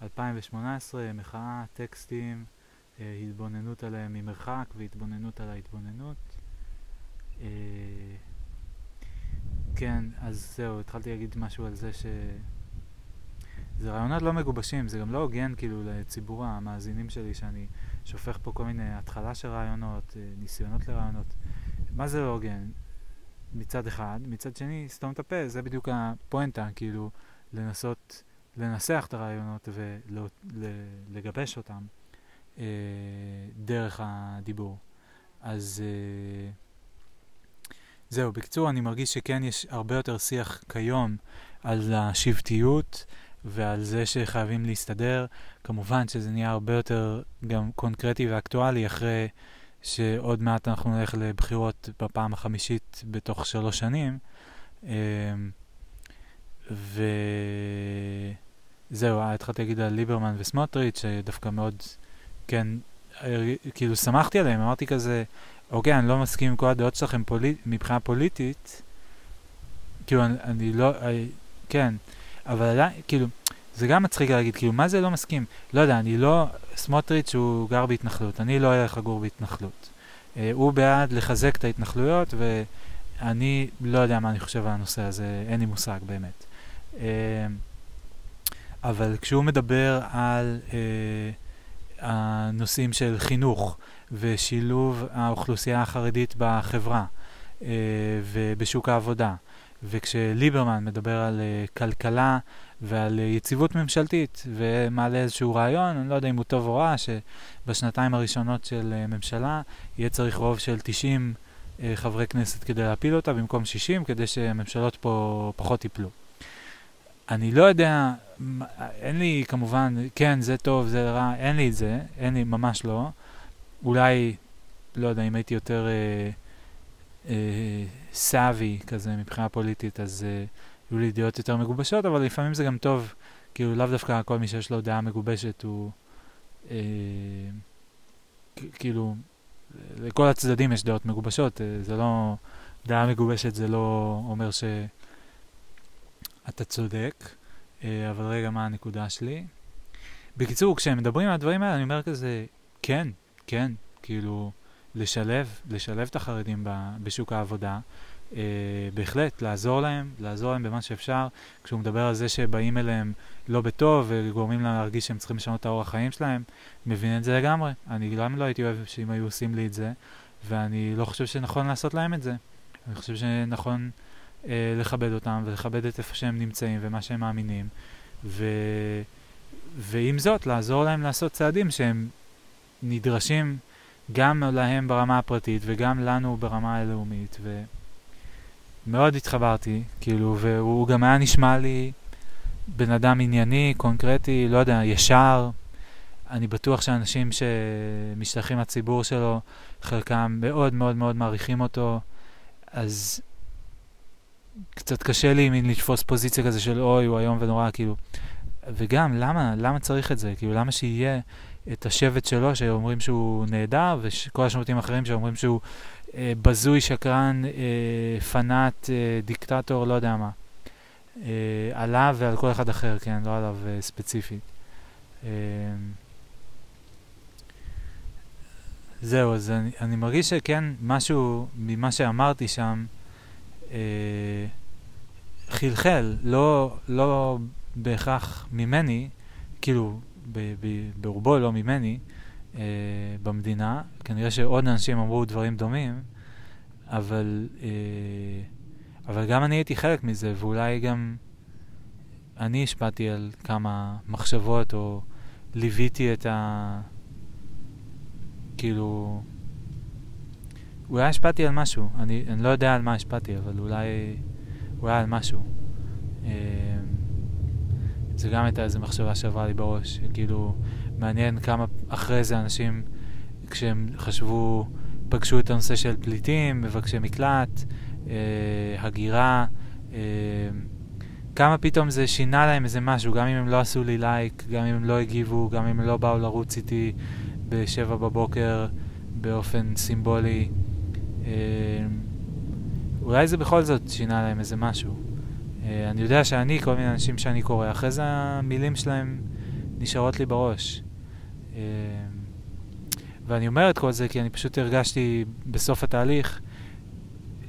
2018, מחאה, טקסטים, אה, התבוננות עליהם ממרחק והתבוננות על ההתבוננות. כן, אז זהו, התחלתי להגיד משהו על זה ש... זה רעיונות לא מגובשים, זה גם לא הוגן כאילו לציבור המאזינים שלי שאני שופך פה כל מיני התחלה של רעיונות, אה, ניסיונות לרעיונות. מה זה לא הוגן? מצד אחד, מצד שני, סתום את הפה, זה בדיוק הפואנטה, כאילו, לנסות לנסח את הרעיונות ולגבש אותם אה, דרך הדיבור. אז אה, זהו, בקיצור, אני מרגיש שכן יש הרבה יותר שיח כיום על השבטיות ועל זה שחייבים להסתדר. כמובן שזה נהיה הרבה יותר גם קונקרטי ואקטואלי אחרי שעוד מעט אנחנו נלך לבחירות בפעם החמישית בתוך שלוש שנים. אמ, וזהו, התחלתי להגיד על ליברמן וסמוטריץ', שדווקא מאוד, כן, כאילו שמחתי עליהם, אמרתי כזה, אוקיי, אני לא מסכים עם כל הדעות שלכם פוליט, מבחינה פוליטית, כאילו, אני, אני לא, I, כן, אבל עדיין, כאילו, זה גם מצחיק להגיד, כאילו, מה זה לא מסכים? לא יודע, אני לא, סמוטריץ' הוא גר בהתנחלות, אני לא אלך לגור בהתנחלות. אה, הוא בעד לחזק את ההתנחלויות אני לא יודע מה אני חושב על הנושא הזה, אין לי מושג באמת. אה, אבל כשהוא מדבר על אה, הנושאים של חינוך ושילוב האוכלוסייה החרדית בחברה אה, ובשוק העבודה, וכשליברמן מדבר על אה, כלכלה ועל אה, יציבות ממשלתית ומעלה איזשהו רעיון, אני לא יודע אם הוא טוב או רע, שבשנתיים הראשונות של ממשלה יהיה צריך רוב של 90 אה, חברי כנסת כדי להפיל אותה במקום 60, כדי שהממשלות פה פחות ייפלו. אני לא יודע, אין לי כמובן, כן, זה טוב, זה רע, אין לי את זה, אין לי, ממש לא. אולי, לא יודע, אם הייתי יותר אה, אה, סאבי כזה מבחינה פוליטית, אז אה, יהיו לי דעות יותר מגובשות, אבל לפעמים זה גם טוב, כאילו לאו דווקא כל מי שיש לו דעה מגובשת הוא, אה, כאילו, לכל הצדדים יש דעות מגובשות, אה, זה לא, דעה מגובשת זה לא אומר שאתה צודק, אה, אבל רגע, מה הנקודה שלי? בקיצור, כשהם מדברים על הדברים האלה, אני אומר כזה, כן, כן, כאילו, לשלב, לשלב את החרדים ב- בשוק העבודה, אה, בהחלט, לעזור להם, לעזור להם במה שאפשר. כשהוא מדבר על זה שבאים אליהם לא בטוב וגורמים להם להרגיש שהם צריכים לשנות את האורח חיים שלהם, מבין את זה לגמרי. אני גם לא הייתי אוהב שאם היו עושים לי את זה, ואני לא חושב שנכון לעשות להם את זה. אני חושב שנכון אה, לכבד אותם ולכבד את איפה שהם נמצאים ומה שהם מאמינים, ו... ועם זאת, לעזור להם לעשות צעדים שהם נדרשים גם להם ברמה הפרטית וגם לנו ברמה הלאומית. ומאוד התחברתי, כאילו, והוא גם היה נשמע לי בן אדם ענייני, קונקרטי, לא יודע, ישר. אני בטוח שאנשים שמשתייכים לציבור שלו, חלקם מאוד מאוד מאוד מעריכים אותו, אז קצת קשה לי מין לתפוס פוזיציה כזה של אוי, הוא איום ונורא, כאילו. וגם, למה, למה צריך את זה? כאילו, למה שיהיה את השבט שלו שאומרים שהוא נהדר, וכל השבטים האחרים שאומרים שהוא אה, בזוי, שקרן, אה, פנאט, אה, דיקטטור, לא יודע מה. אה, עליו ועל כל אחד אחר, כן, לא עליו אה, ספציפית. אה, זהו, אז אני, אני מרגיש שכן, משהו ממה שאמרתי שם אה, חלחל, לא, לא בהכרח ממני, כאילו, ב, ב, ברובו לא ממני, אה, במדינה. כנראה שעוד אנשים אמרו דברים דומים, אבל, אה, אבל גם אני הייתי חלק מזה, ואולי גם אני השפעתי על כמה מחשבות, או ליוויתי את ה... כאילו... אולי השפעתי על משהו, אני, אני לא יודע על מה השפעתי, אבל אולי, אולי על משהו. אה, זה גם הייתה איזו מחשבה שעברה לי בראש, כאילו, מעניין כמה אחרי זה אנשים, כשהם חשבו, פגשו את הנושא של פליטים, מבקשי מקלט, אה, הגירה, אה, כמה פתאום זה שינה להם איזה משהו, גם אם הם לא עשו לי לייק, גם אם הם לא הגיבו, גם אם הם לא באו לרוץ איתי בשבע בבוקר באופן סימבולי. אה, אולי זה בכל זאת שינה להם איזה משהו. אה, אני יודע שאני, כל מיני אנשים שאני קורא, אחרי זה המילים שלהם נשארות לי בראש. אה, ואני אומר את כל זה כי אני פשוט הרגשתי בסוף התהליך,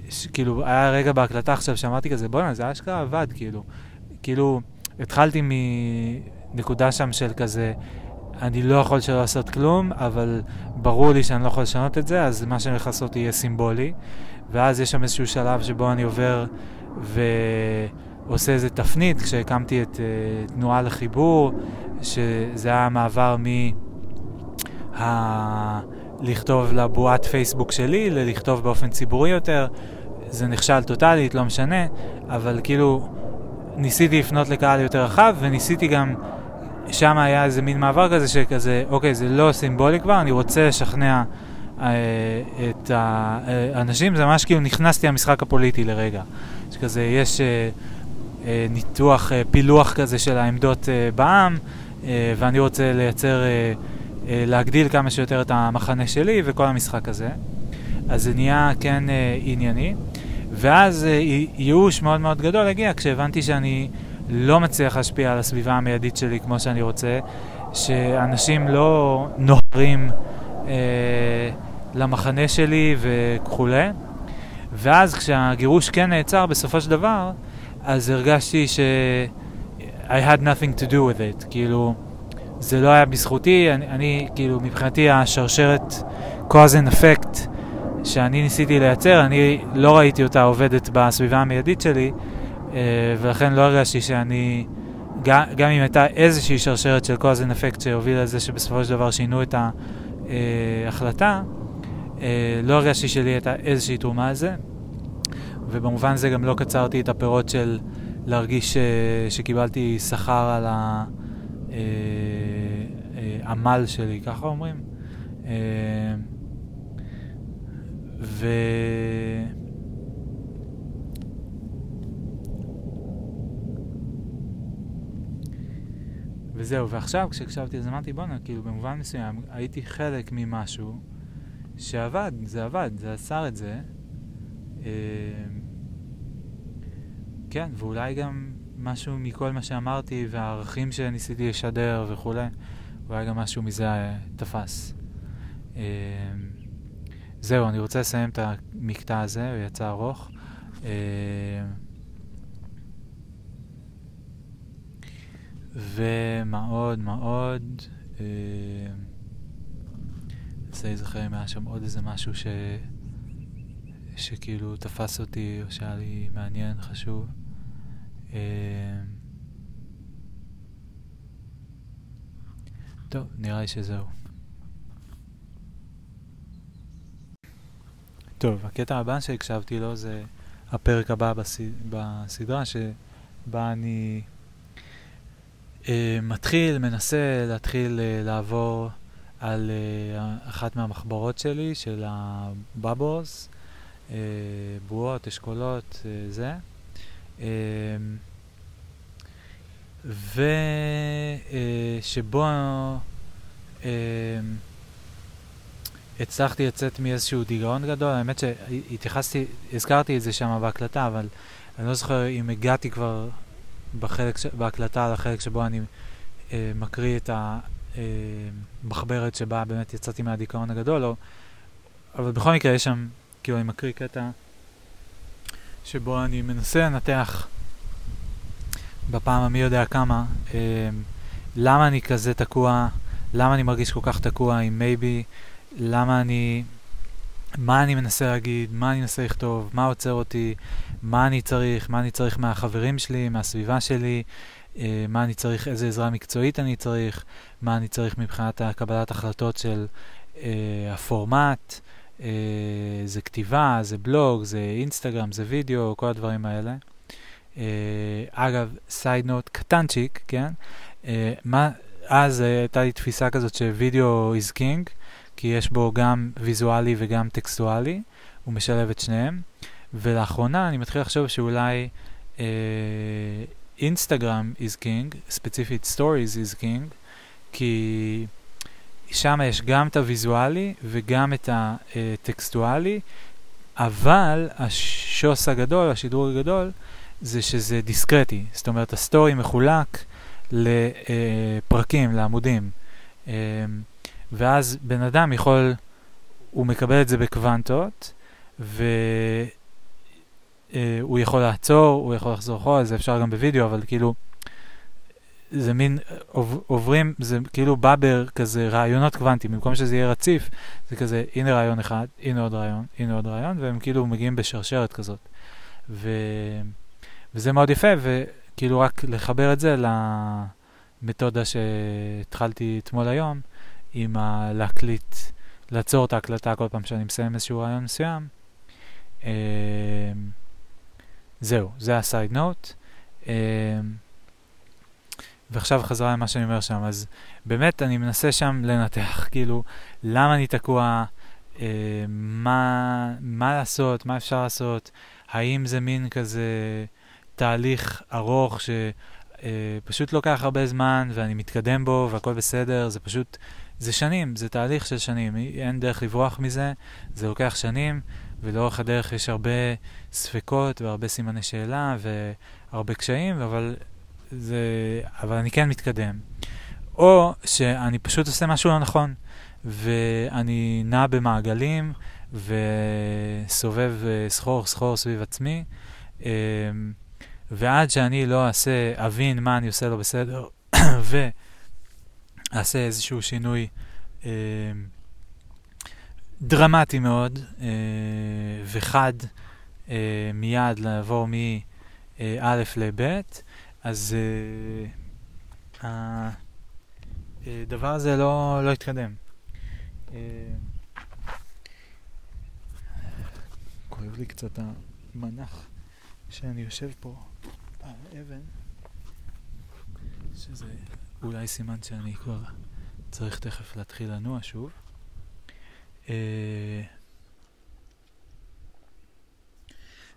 ש- כאילו, היה רגע בהקלטה עכשיו שאמרתי כזה, בואנה, זה אשכרה עבד, כאילו. כאילו, התחלתי מנקודה שם של כזה, אני לא יכול שלא לעשות כלום, אבל ברור לי שאני לא יכול לשנות את זה, אז מה שאני הולך לעשות יהיה סימבולי. ואז יש שם איזשהו שלב שבו אני עובר ועושה איזה תפנית, כשהקמתי את uh, תנועה לחיבור, שזה היה מעבר מ... ה... לכתוב לבועת פייסבוק שלי, ללכתוב באופן ציבורי יותר. זה נכשל טוטאלית, לא משנה, אבל כאילו ניסיתי לפנות לקהל יותר רחב, וניסיתי גם, שם היה איזה מין מעבר כזה שכזה, אוקיי, זה לא סימבולי כבר, אני רוצה לשכנע אה, את האנשים, זה ממש כאילו נכנסתי למשחק הפוליטי לרגע. שכזה, יש אה, אה, ניתוח, אה, פילוח כזה של העמדות אה, בעם, אה, ואני רוצה לייצר, אה, אה, להגדיל כמה שיותר את המחנה שלי וכל המשחק הזה. אז זה נהיה כן אה, ענייני. ואז אה, ייאוש מאוד מאוד גדול הגיע כשהבנתי שאני לא מצליח להשפיע על הסביבה המיידית שלי כמו שאני רוצה, שאנשים לא נוהרים אה, למחנה שלי וכולי, ואז כשהגירוש כן נעצר בסופו של דבר, אז הרגשתי ש... I had nothing to do with it, כאילו, זה לא היה בזכותי, אני, אני כאילו, מבחינתי השרשרת cause and effect שאני ניסיתי לייצר, אני לא ראיתי אותה עובדת בסביבה המיידית שלי, אה, ולכן לא הרגשתי שאני, גם, גם אם הייתה איזושהי שרשרת של cause and effect שהובילה לזה שבסופו של דבר שינו את ההחלטה, אה, לא הרגשתי שלי הייתה איזושהי תרומה לזה, ובמובן זה גם לא קצרתי את הפירות של להרגיש ש, שקיבלתי שכר על העמל שלי, ככה אומרים. אה, ו... וזהו, ועכשיו כשהקשבתי לזה אמרתי בואנה, כאילו במובן מסוים הייתי חלק ממשהו שעבד, זה עבד, זה אסר את זה. אה, כן, ואולי גם משהו מכל מה שאמרתי והערכים שניסיתי לשדר וכולי, אולי גם משהו מזה תפס. אה, זהו, אני רוצה לסיים את המקטע הזה, הוא יצא ארוך. אה, ומה עוד, מה עוד? מנסה להיזכר אם היה שם עוד איזה משהו ש... שכאילו תפס אותי, או שהיה לי מעניין, חשוב. אה, טוב, נראה לי שזהו. טוב, הקטע הבא שהקשבתי לו זה הפרק הבא בס... בסדרה, שבה אני אה, מתחיל, מנסה להתחיל אה, לעבור על אחת מהמחברות שלי, של הבאבוס, uh, בועות, אשכולות, uh, זה. Uh, ושבו uh, הצלחתי לצאת מאיזשהו דיגאון גדול, האמת שהתייחסתי, הזכרתי את זה שם בהקלטה, אבל אני לא זוכר אם הגעתי כבר בחלק, בהקלטה לחלק שבו אני uh, מקריא את ה... אה, מחברת שבה באמת יצאתי מהדיכאון הגדול, או, אבל בכל מקרה יש שם, כאילו אני מקריא קטע שבו אני מנסה לנתח בפעם המי יודע כמה, אה, למה אני כזה תקוע, למה אני מרגיש כל כך תקוע עם מייבי, למה אני, מה אני מנסה להגיד, מה אני מנסה לכתוב, מה עוצר אותי, מה אני צריך, מה אני צריך מהחברים שלי, מהסביבה שלי, אה, מה אני צריך, איזה עזרה מקצועית אני צריך, מה אני צריך מבחינת הקבלת החלטות של אה, הפורמט, אה, זה כתיבה, זה בלוג, זה אינסטגרם, זה וידאו, כל הדברים האלה. אה, אגב, סייד נוט קטנצ'יק, כן? אה, מה, אז אה, הייתה לי תפיסה כזאת שווידאו is king, כי יש בו גם ויזואלי וגם טקסטואלי, הוא משלב את שניהם. ולאחרונה אני מתחיל לחשוב שאולי אה, אינסטגרם is king, ספציפית stories is king, כי שם יש גם את הוויזואלי וגם את הטקסטואלי, אבל השוס הגדול, השדרוג הגדול, זה שזה דיסקרטי. זאת אומרת, הסטורי מחולק לפרקים, לעמודים. אמ, ואז בן אדם יכול, הוא מקבל את זה בקוונטות, ו... אה, יכול לעצור, הוא יכול לחזור אחורה, זה אפשר גם בווידאו, אבל כאילו, זה מין, עוברים, זה כאילו בא בכזה רעיונות קוונטיים, במקום שזה יהיה רציף, זה כזה, הנה רעיון אחד, הנה עוד רעיון, הנה עוד רעיון, והם כאילו מגיעים בשרשרת כזאת. ו... וזה מאוד יפה, וכאילו רק לחבר את זה למתודה שהתחלתי אתמול היום, עם ה... להקליט, לעצור את ההקלטה כל פעם שאני מסיים איזשהו רעיון מסוים. אה, זהו, זה הסייד נוט. ועכשיו חזרה למה שאני אומר שם, אז באמת אני מנסה שם לנתח, כאילו, למה אני תקוע, אה, מה, מה לעשות, מה אפשר לעשות, האם זה מין כזה תהליך ארוך שפשוט אה, לוקח הרבה זמן ואני מתקדם בו והכל בסדר, זה פשוט, זה שנים, זה תהליך של שנים, אין דרך לברוח מזה, זה לוקח שנים. ולאורך הדרך יש הרבה ספקות והרבה סימני שאלה והרבה קשיים, אבל, זה, אבל אני כן מתקדם. או שאני פשוט עושה משהו לא נכון, ואני נע במעגלים, וסובב אה, סחור סחור סביב עצמי, אה, ועד שאני לא אעשה, אבין מה אני עושה לא בסדר, ואעשה איזשהו שינוי אה, דרמטי מאוד אה, וחד אה, מיד לעבור מא' לב', אז אה, הדבר הזה לא, לא יתקדם. אה, כואב לי קצת המנח שאני יושב פה על אבן, שזה אולי סימן שאני כבר צריך תכף להתחיל לנוע שוב. אה,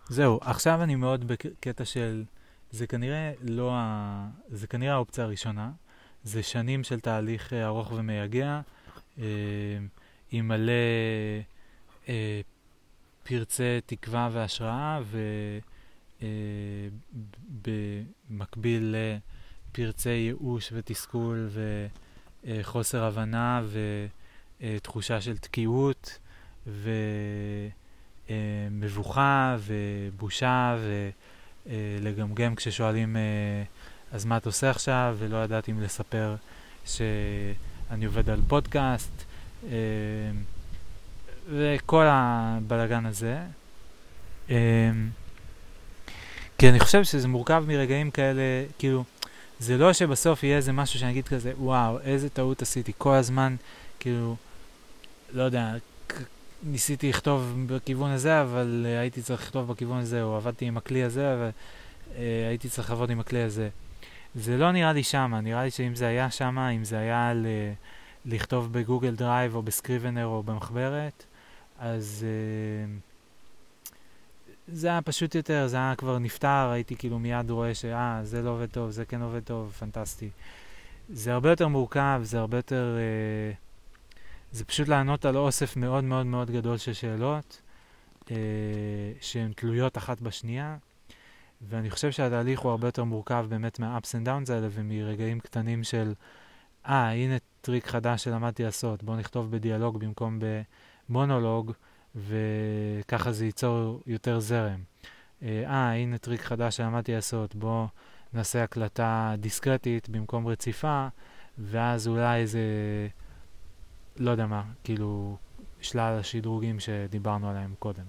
זהו, עכשיו אני מאוד בקטע של, זה כנראה לא ה... זה כנראה האופציה הראשונה. זה שנים של תהליך אה, ארוך ומייגע, אה, עם מלא אה, פרצי תקווה והשראה, ובמקביל לפרצי ייאוש ותסכול וחוסר הבנה ותחושה של תקיעות ומבוכה ובושה ולגמגם כששואלים אז מה את עושה עכשיו? ולא ידעתי אם לספר שאני עובד על פודקאסט, אה, וכל הבלגן הזה. אה, כי אני חושב שזה מורכב מרגעים כאלה, כאילו, זה לא שבסוף יהיה איזה משהו שאני אגיד כזה, וואו, איזה טעות עשיתי. כל הזמן, כאילו, לא יודע, ניסיתי לכתוב בכיוון הזה, אבל הייתי צריך לכתוב בכיוון הזה, או עבדתי עם הכלי הזה, אבל הייתי צריך לעבוד עם הכלי הזה. זה לא נראה לי שמה, נראה לי שאם זה היה שמה, אם זה היה ל... לכתוב בגוגל דרייב או ב Scrivener או במחברת, אז אה, זה היה פשוט יותר, זה היה כבר נפתר, הייתי כאילו מיד רואה שאה, זה לא עובד טוב, זה כן עובד טוב, פנטסטי. זה הרבה יותר מורכב, זה הרבה יותר... אה, זה פשוט לענות על אוסף מאוד מאוד מאוד גדול של שאלות, אה, שהן תלויות אחת בשנייה. ואני חושב שהתהליך הוא הרבה יותר מורכב באמת מה-ups and downs האלה ומרגעים קטנים של, אה, אה, הנה טריק חדש שלמדתי לעשות, בואו נכתוב בדיאלוג במקום במונולוג, וככה זה ייצור יותר זרם. אה, אה, הנה טריק חדש שלמדתי לעשות, בואו נעשה הקלטה דיסקרטית במקום רציפה, ואז אולי איזה, לא יודע מה, כאילו, שלל השדרוגים שדיברנו עליהם קודם.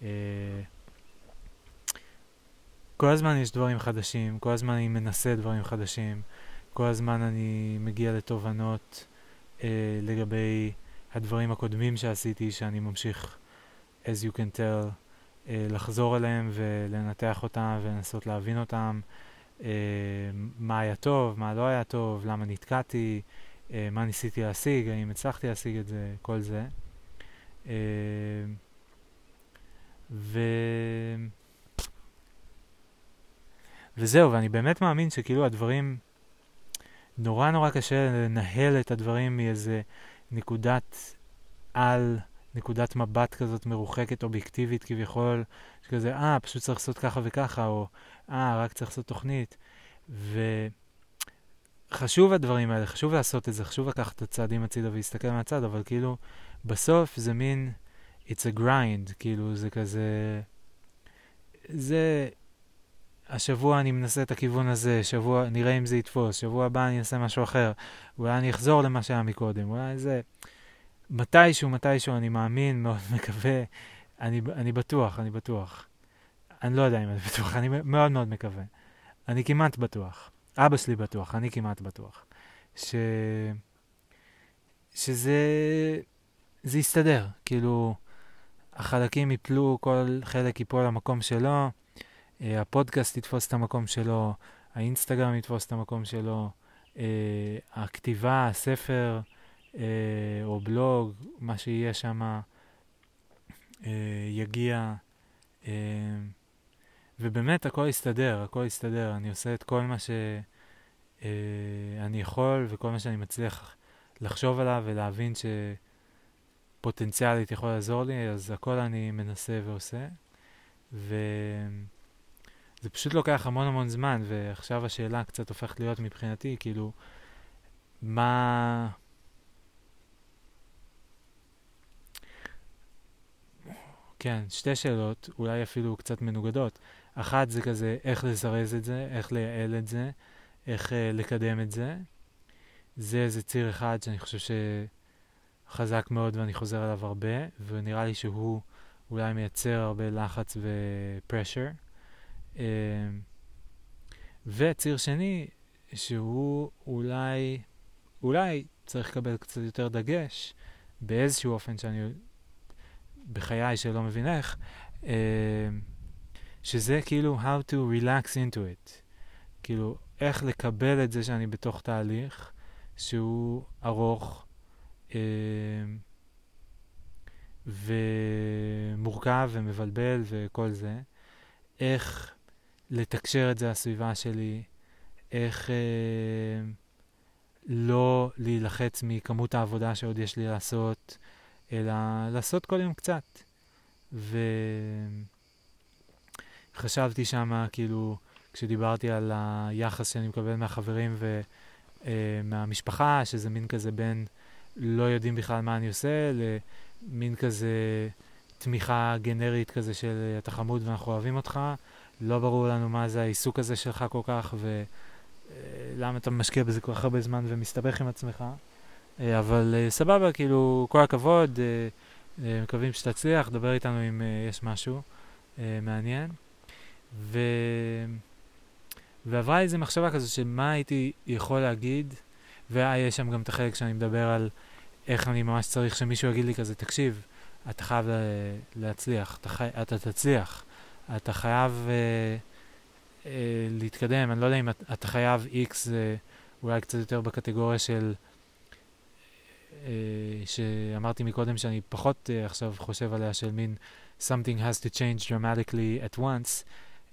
אה, כל הזמן יש דברים חדשים, כל הזמן אני מנסה דברים חדשים, כל הזמן אני מגיע לתובנות אה, לגבי הדברים הקודמים שעשיתי, שאני ממשיך, as you can tell, אה, לחזור אליהם ולנתח אותם ולנסות להבין אותם, אה, מה היה טוב, מה לא היה טוב, למה נתקעתי, מה ניסיתי להשיג, האם הצלחתי להשיג את זה, כל זה. אה, ו... וזהו, ואני באמת מאמין שכאילו הדברים, נורא נורא קשה לנהל את הדברים מאיזה נקודת על, נקודת מבט כזאת מרוחקת, אובייקטיבית כביכול, שכזה, אה, פשוט צריך לעשות ככה וככה, או אה, רק צריך לעשות תוכנית. וחשוב הדברים האלה, חשוב לעשות את זה, חשוב לקחת את הצעדים הצידה ולהסתכל מהצד, אבל כאילו, בסוף זה מין, it's a grind, כאילו, זה כזה, זה השבוע אני מנסה את הכיוון הזה, שבוע, נראה אם זה יתפוס, שבוע הבא אני אעשה משהו אחר, אולי אני אחזור למה שהיה מקודם, אולי זה... מתישהו, מתישהו, אני מאמין, מאוד מקווה, אני, אני בטוח, אני בטוח. אני לא יודע אם אני בטוח, אני מאוד מאוד מקווה. אני כמעט בטוח. אבא שלי בטוח, אני כמעט בטוח. ש... שזה... זה יסתדר. כאילו, החלקים יפלו, כל חלק ייפול למקום שלו. אה, הפודקאסט יתפוס את המקום שלו, האינסטגרם יתפוס את המקום שלו, אה, הכתיבה, הספר אה, או בלוג, מה שיהיה שם יגיע. ובאמת הכל יסתדר, הכל יסתדר. אני עושה את כל מה שאני יכול וכל מה שאני מצליח לחשוב עליו ולהבין שפוטנציאלית יכול לעזור לי, אז הכל אני מנסה ועושה. ו... זה פשוט לוקח המון המון זמן, ועכשיו השאלה קצת הופכת להיות מבחינתי, כאילו, מה... כן, שתי שאלות, אולי אפילו קצת מנוגדות. אחת זה כזה, איך לזרז את זה, איך לייעל את זה, איך uh, לקדם את זה. זה איזה ציר אחד שאני חושב שחזק מאוד ואני חוזר עליו הרבה, ונראה לי שהוא אולי מייצר הרבה לחץ ופרשר. Uh, וציר שני, שהוא אולי, אולי צריך לקבל קצת יותר דגש באיזשהו אופן שאני בחיי שלא מבין איך, uh, שזה כאילו how to relax into it. כאילו, איך לקבל את זה שאני בתוך תהליך שהוא ארוך uh, ומורכב ומבלבל וכל זה. איך לתקשר את זה לסביבה שלי, איך אה, לא להילחץ מכמות העבודה שעוד יש לי לעשות, אלא לעשות כל יום קצת. וחשבתי שמה, כאילו, כשדיברתי על היחס שאני מקבל מהחברים ומהמשפחה, אה, שזה מין כזה בין לא יודעים בכלל מה אני עושה, למין כזה תמיכה גנרית כזה של אתה חמוד ואנחנו אוהבים אותך. לא ברור לנו מה זה העיסוק הזה שלך כל כך, ולמה אתה משקיע בזה כל כך הרבה זמן ומסתבך עם עצמך. אה, אבל אה, סבבה, כאילו, כל הכבוד, אה, מקווים שתצליח, דבר איתנו אם יש משהו מעניין. ו... ועברה איזו מחשבה כזו של מה הייתי יכול להגיד, ויש שם גם את החלק שאני מדבר על איך אני ממש צריך שמישהו יגיד לי כזה, תקשיב, אתה חייב להצליח, אתה, חי... אתה תצליח. אתה חייב uh, uh, להתקדם, אני לא יודע אם אתה, אתה חייב X, uh, אולי קצת יותר בקטגוריה של, uh, שאמרתי מקודם שאני פחות uh, עכשיו חושב עליה, של מין something has to change dramatically at once,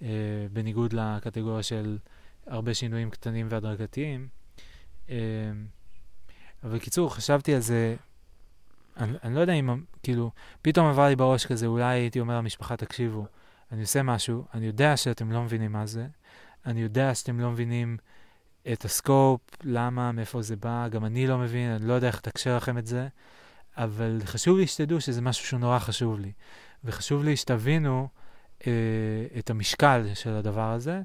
uh, בניגוד לקטגוריה של הרבה שינויים קטנים והדרגתיים. Uh, אבל בקיצור, חשבתי על זה, אני, אני לא יודע אם, כאילו, פתאום עבר לי בראש כזה, אולי הייתי אומר למשפחה, תקשיבו, אני עושה משהו, אני יודע שאתם לא מבינים מה זה, אני יודע שאתם לא מבינים את הסקופ, למה, מאיפה זה בא, גם אני לא מבין, אני לא יודע איך לתקשר לכם את זה, אבל חשוב לי שתדעו שזה משהו שהוא נורא חשוב לי. וחשוב לי שתבינו אה, את המשקל של הדבר הזה,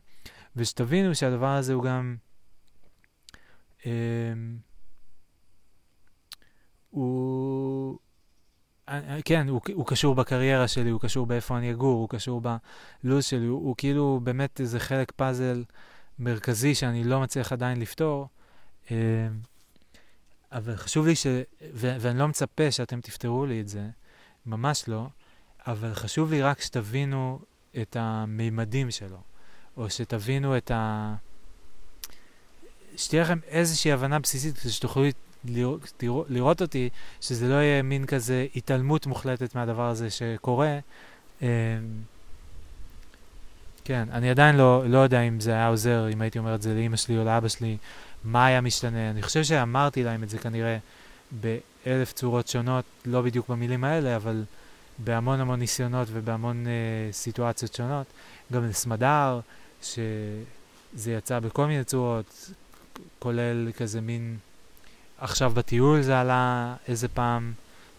ושתבינו שהדבר הזה הוא גם... הוא... אה, אה, כן, הוא, הוא קשור בקריירה שלי, הוא קשור באיפה אני אגור, הוא קשור בלו"ז שלי, הוא, הוא כאילו באמת איזה חלק פאזל מרכזי שאני לא מצליח עדיין לפתור. אה, אבל חשוב לי ש... ו- ואני לא מצפה שאתם תפתרו לי את זה, ממש לא, אבל חשוב לי רק שתבינו את המימדים שלו, או שתבינו את ה... שתהיה לכם איזושהי הבנה בסיסית, שתוכלו לראות, לראות אותי, שזה לא יהיה מין כזה התעלמות מוחלטת מהדבר הזה שקורה. אמ, כן, אני עדיין לא, לא יודע אם זה היה עוזר, אם הייתי אומר את זה לאמא שלי או לאבא שלי, מה היה משתנה. אני חושב שאמרתי להם את זה כנראה באלף צורות שונות, לא בדיוק במילים האלה, אבל בהמון המון ניסיונות ובהמון אה, סיטואציות שונות. גם לסמדר, שזה יצא בכל מיני צורות, כולל כזה מין עכשיו בטיול זה עלה איזה פעם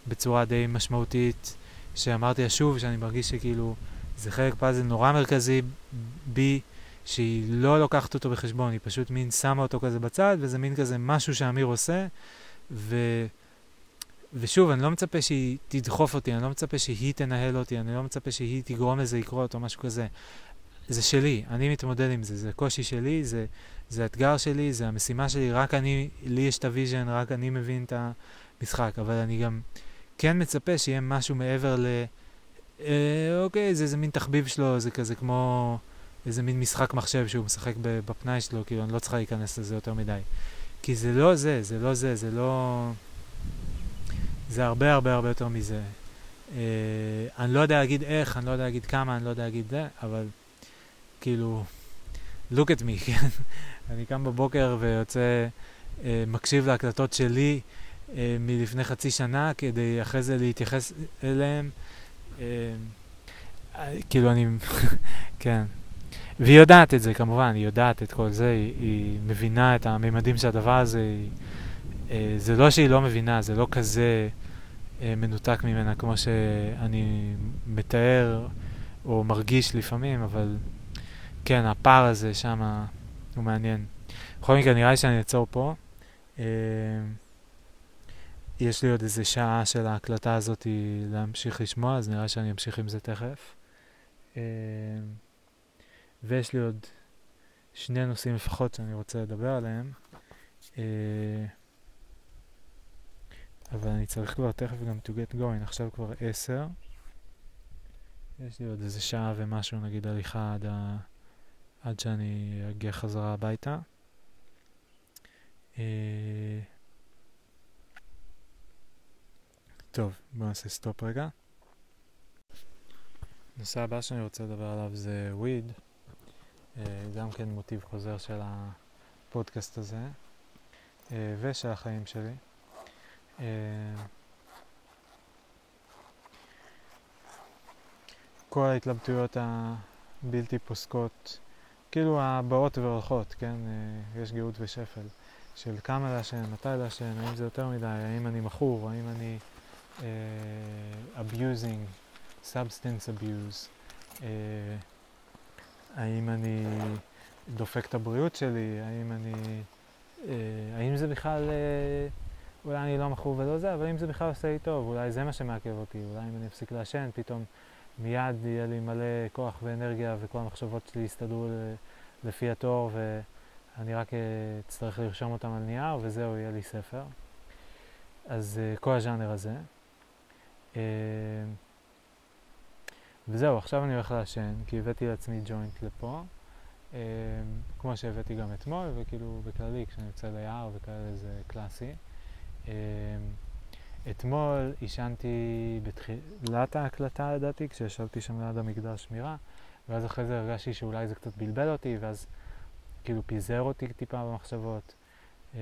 בצורה די משמעותית, שאמרתי לה שוב, שאני מרגיש שכאילו זה חלק פאזל נורא מרכזי בי, שהיא לא לוקחת אותו בחשבון, היא פשוט מין שמה אותו כזה בצד, וזה מין כזה משהו שאמיר עושה, ו... ושוב, אני לא מצפה שהיא תדחוף אותי, אני לא מצפה שהיא תנהל אותי, אני לא מצפה שהיא תגרום לזה לקרות או משהו כזה. זה שלי, אני מתמודד עם זה, זה קושי שלי, זה, זה אתגר שלי, זה המשימה שלי, רק אני, לי יש את ה vision, רק אני מבין את המשחק, אבל אני גם כן מצפה שיהיה משהו מעבר ל... אה, אוקיי, זה איזה מין תחביב שלו, זה כזה כמו איזה מין משחק מחשב שהוא משחק בפנאי שלו, כאילו אני לא צריכה להיכנס לזה יותר מדי. כי זה לא זה, זה לא זה, זה לא... זה הרבה הרבה הרבה יותר מזה. אה, אני לא יודע להגיד איך, אני לא יודע להגיד כמה, אני לא יודע להגיד זה, אבל כאילו, look at me, כן? אני קם בבוקר ויוצא, אה, מקשיב להקלטות שלי אה, מלפני חצי שנה, כדי אחרי זה להתייחס אליהם. אה, אה, כאילו אני, כן. והיא יודעת את זה כמובן, היא יודעת את כל זה, היא, היא מבינה את הממדים של הדבר הזה. היא, זה לא שהיא לא מבינה, זה לא כזה אה, מנותק ממנה כמו שאני מתאר או מרגיש לפעמים, אבל כן, הפער הזה שם הוא מעניין. בכל מקרה, נראה לי שאני אעצור פה. אה, יש לי עוד איזה שעה של ההקלטה הזאת להמשיך לשמוע, אז נראה שאני אמשיך עם זה תכף. אה, ויש לי עוד שני נושאים לפחות שאני רוצה לדבר עליהם. אבל אני צריך כבר תכף גם to get going, עכשיו כבר עשר. יש לי עוד איזה שעה ומשהו, נגיד הליכה עד, ה... עד שאני אגיע חזרה הביתה. אה... טוב, בואו נעשה stop רגע. הנושא הבא שאני רוצה לדבר עליו זה weed, אה, גם כן מוטיב חוזר של הפודקאסט הזה, אה, ושל החיים שלי. אה, כל ההתלבטויות הבלתי פוסקות, כאילו הבאות והולכות, כן? יש גאות ושפל. של כמה לעשן, מתי לעשן, האם זה יותר מדי, האם אני מכור, האם אני uh, abusing, substance abuse, uh, האם אני דופק את הבריאות שלי, האם אני, uh, האם זה בכלל, uh, אולי אני לא מכור ולא זה, אבל אם זה בכלל עושה לי טוב, אולי זה מה שמעכב אותי, אולי אם אני אפסיק לעשן, פתאום מיד יהיה לי מלא כוח ואנרגיה וכל המחשבות שלי יסתדרו לפי התור ואני רק אצטרך לרשום אותם על נייר וזהו, יהיה לי ספר. אז uh, כל הז'אנר הזה. Uh, וזהו, עכשיו אני הולך לעשן, כי הבאתי לעצמי ג'וינט לפה, כמו שהבאתי גם אתמול, וכאילו בכללי כשאני יוצא ליער וכאלה זה קלאסי. Uh, אתמול עישנתי בתחילת ההקלטה לדעתי, כשישבתי שם ליד המגדל שמירה, ואז אחרי זה הרגשתי שאולי זה קצת בלבל אותי, ואז כאילו פיזר אותי טיפה במחשבות. Uh,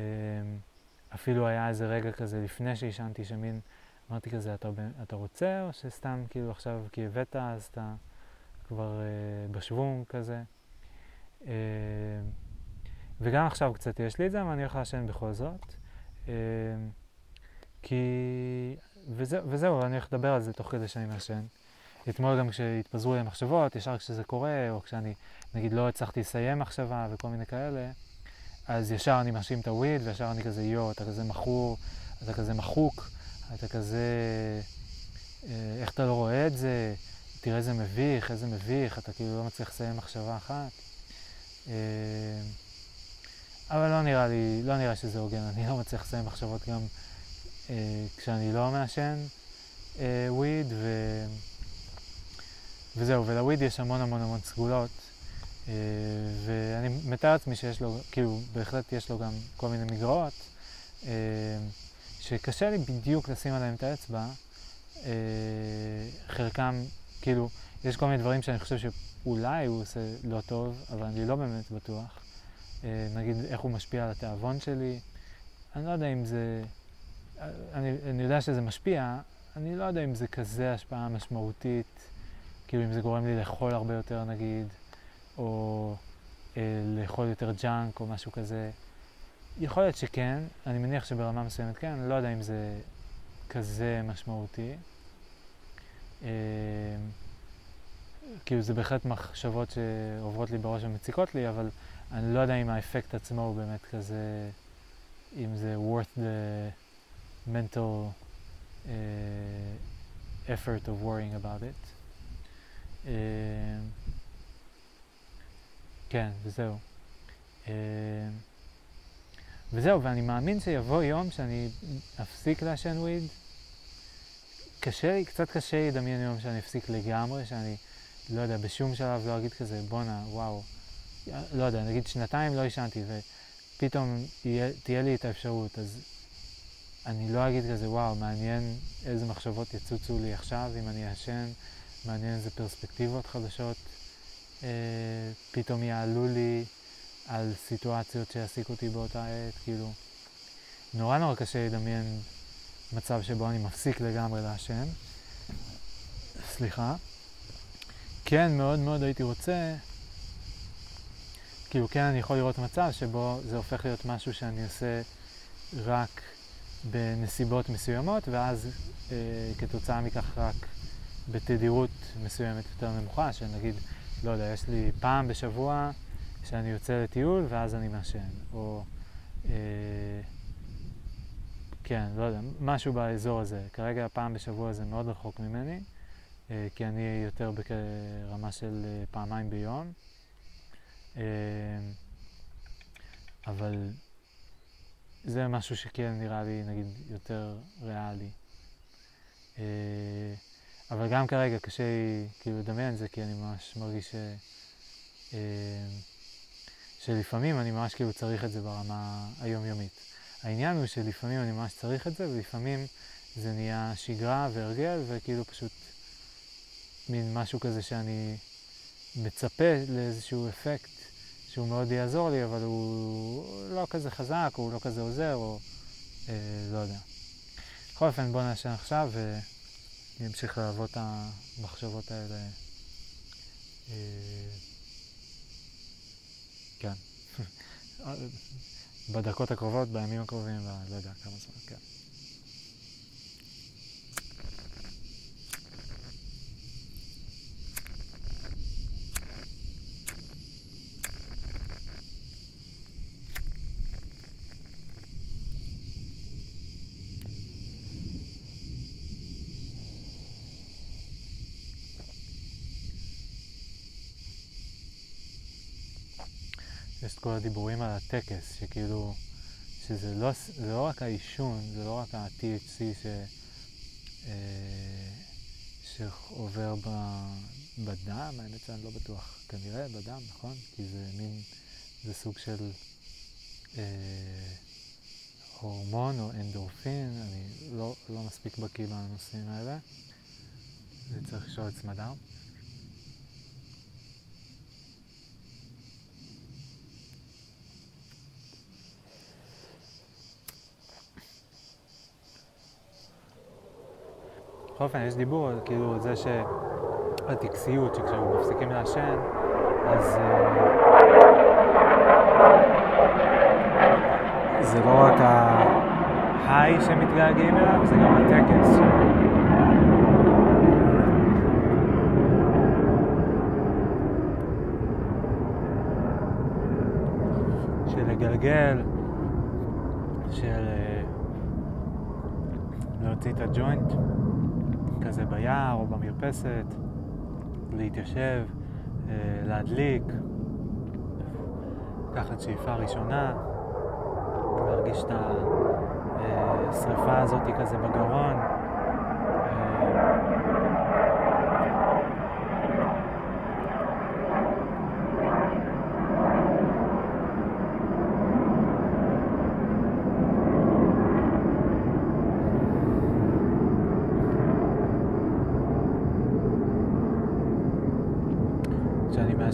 אפילו היה איזה רגע כזה לפני שעישנתי, שמין אמרתי כזה, אתה, אתה רוצה, או שסתם כאילו עכשיו כי הבאת, אז אתה כבר uh, בשוונג כזה. Uh, וגם עכשיו קצת יש לי את זה, אבל אני הולך לעשן בכל זאת. Uh, כי... וזה, וזהו, אני הולך לדבר על זה תוך כדי שאני מעשן. אתמול גם כשהתפזרו לי המחשבות, ישר כשזה קורה, או כשאני, נגיד, לא הצלחתי לסיים מחשבה וכל מיני כאלה, אז ישר אני מאשים את הוויד, וישר אני כזה, יואו, אתה כזה מכור, אתה כזה מחוק, אתה כזה, אה, איך אתה לא רואה את זה, תראה איזה מביך, איזה מביך, אתה כאילו לא מצליח לסיים מחשבה אחת. אבל לא נראה לי, לא נראה שזה הוגן, אני לא מצליח לסיים מחשבות גם אה, כשאני לא מעשן אה, וויד, ו... וזהו, ולוויד יש המון המון המון סגולות, אה, ואני מתאר לעצמי שיש לו, כאילו, בהחלט יש לו גם כל מיני מגרעות. אה, שקשה לי בדיוק לשים עליהם את האצבע. אה, חלקם, כאילו, יש כל מיני דברים שאני חושב שאולי הוא עושה לא טוב, אבל אני לא באמת בטוח. אה, נגיד, איך הוא משפיע על התיאבון שלי. אני לא יודע אם זה... אני, אני יודע שזה משפיע, אני לא יודע אם זה כזה השפעה משמעותית, כאילו אם זה גורם לי לאכול הרבה יותר נגיד, או אה, לאכול יותר ג'אנק או משהו כזה. יכול להיות שכן, אני מניח שברמה מסוימת כן, אני לא יודע אם זה כזה משמעותי. אה, כאילו זה בהחלט מחשבות שעוברות לי בראש ומציקות לי, אבל אני לא יודע אם האפקט עצמו הוא באמת כזה, אם זה worth the mental uh, effort of worrying about it. Uh, כן, וזהו. Uh, וזהו, ואני מאמין שיבוא יום שאני אפסיק לעשן וויד. קשה לי, קצת קשה לי לדמיין יום שאני אפסיק לגמרי, שאני, לא יודע, בשום שלב לא אגיד כזה, בואנה, וואו, לא יודע, נגיד שנתיים לא עישנתי ופתאום יהיה, תהיה לי את האפשרות, אז אני לא אגיד כזה, וואו, מעניין איזה מחשבות יצוצו לי עכשיו אם אני אעשן, מעניין איזה פרספקטיבות חדשות אה, פתאום יעלו לי. על סיטואציות שיעסיקו אותי באותה עת, כאילו, נורא נורא קשה לדמיין מצב שבו אני מפסיק לגמרי לעשן. סליחה. כן, מאוד מאוד הייתי רוצה, כאילו כן אני יכול לראות מצב שבו זה הופך להיות משהו שאני עושה רק בנסיבות מסוימות, ואז אה, כתוצאה מכך רק בתדירות מסוימת יותר נמוכה, שנגיד, לא יודע, יש לי פעם בשבוע שאני יוצא לטיול ואז אני מעשן, או אה, כן, לא יודע, משהו באזור הזה. כרגע פעם בשבוע זה מאוד רחוק ממני, כי אני יותר ברמה של אה, פעמיים ביום. אה, אבל זה משהו שכן נראה לי, נגיד, יותר ריאלי. אה, אבל גם כרגע קשה לי כאילו לדמיין את זה, כי אני ממש מרגיש ש... אה, שלפעמים אני ממש כאילו צריך את זה ברמה היומיומית. העניין הוא שלפעמים אני ממש צריך את זה, ולפעמים זה נהיה שגרה והרגל, וכאילו פשוט מין משהו כזה שאני מצפה לאיזשהו אפקט שהוא מאוד יעזור לי, אבל הוא לא כזה חזק, הוא לא כזה עוזר, או אה, לא יודע. בכל אופן, בואו נעשן עכשיו ונמשיך לעבוד את המחשבות האלה. אה, כן. בדקות הקרובות, בימים הקרובים, ולא יודע כמה זמן, כן. יש את כל הדיבורים על הטקס, שכאילו, שזה לא, זה לא רק העישון, זה לא רק ה-THC ש, אה, שעובר ב, בדם, האמת שאני לא בטוח, כנראה בדם, נכון? כי זה מין, זה סוג של אה, הורמון או אנדורפין, אני לא, לא מספיק בקיא בנושאים האלה, זה צריך לשאול את סמדר. בכל אופן, יש דיבור על כאילו זה שהטקסיות, שכשאנחנו מפסיקים לעשן, אז אה, זה לא רק ההיי שמתגעגעים אליו, זה גם הטקס. של של אה, להוציא את הג'וינט. ביער או במרפסת, להתיישב, אה, להדליק, לקחת שאיפה ראשונה, להרגיש את השריפה הזאת כזה בגרון. אה,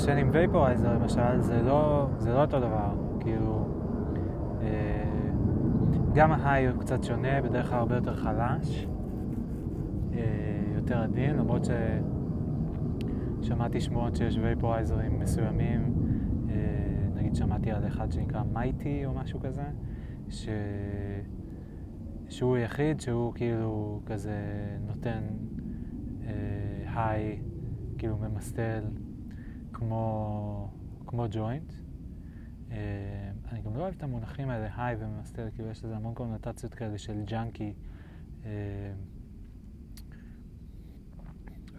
כשאני vaporizer למשל, זה לא, זה לא אותו דבר, כאילו, אה, גם ה high הוא קצת שונה, בדרך כלל הרבה יותר חלש, אה, יותר עדין, למרות ששמעתי שמועות שיש וייפורייזרים מסוימים, אה, נגיד שמעתי על אחד שנקרא Mighty או משהו כזה, ש... שהוא היחיד שהוא כאילו כזה נותן היי, כאילו ממסטל. כמו, כמו ג'וינט. Uh, אני גם לא אוהב את המונחים האלה, היי וממסטל, כאילו יש לזה המון קונוטציות כאלה של ג'אנקי. Uh,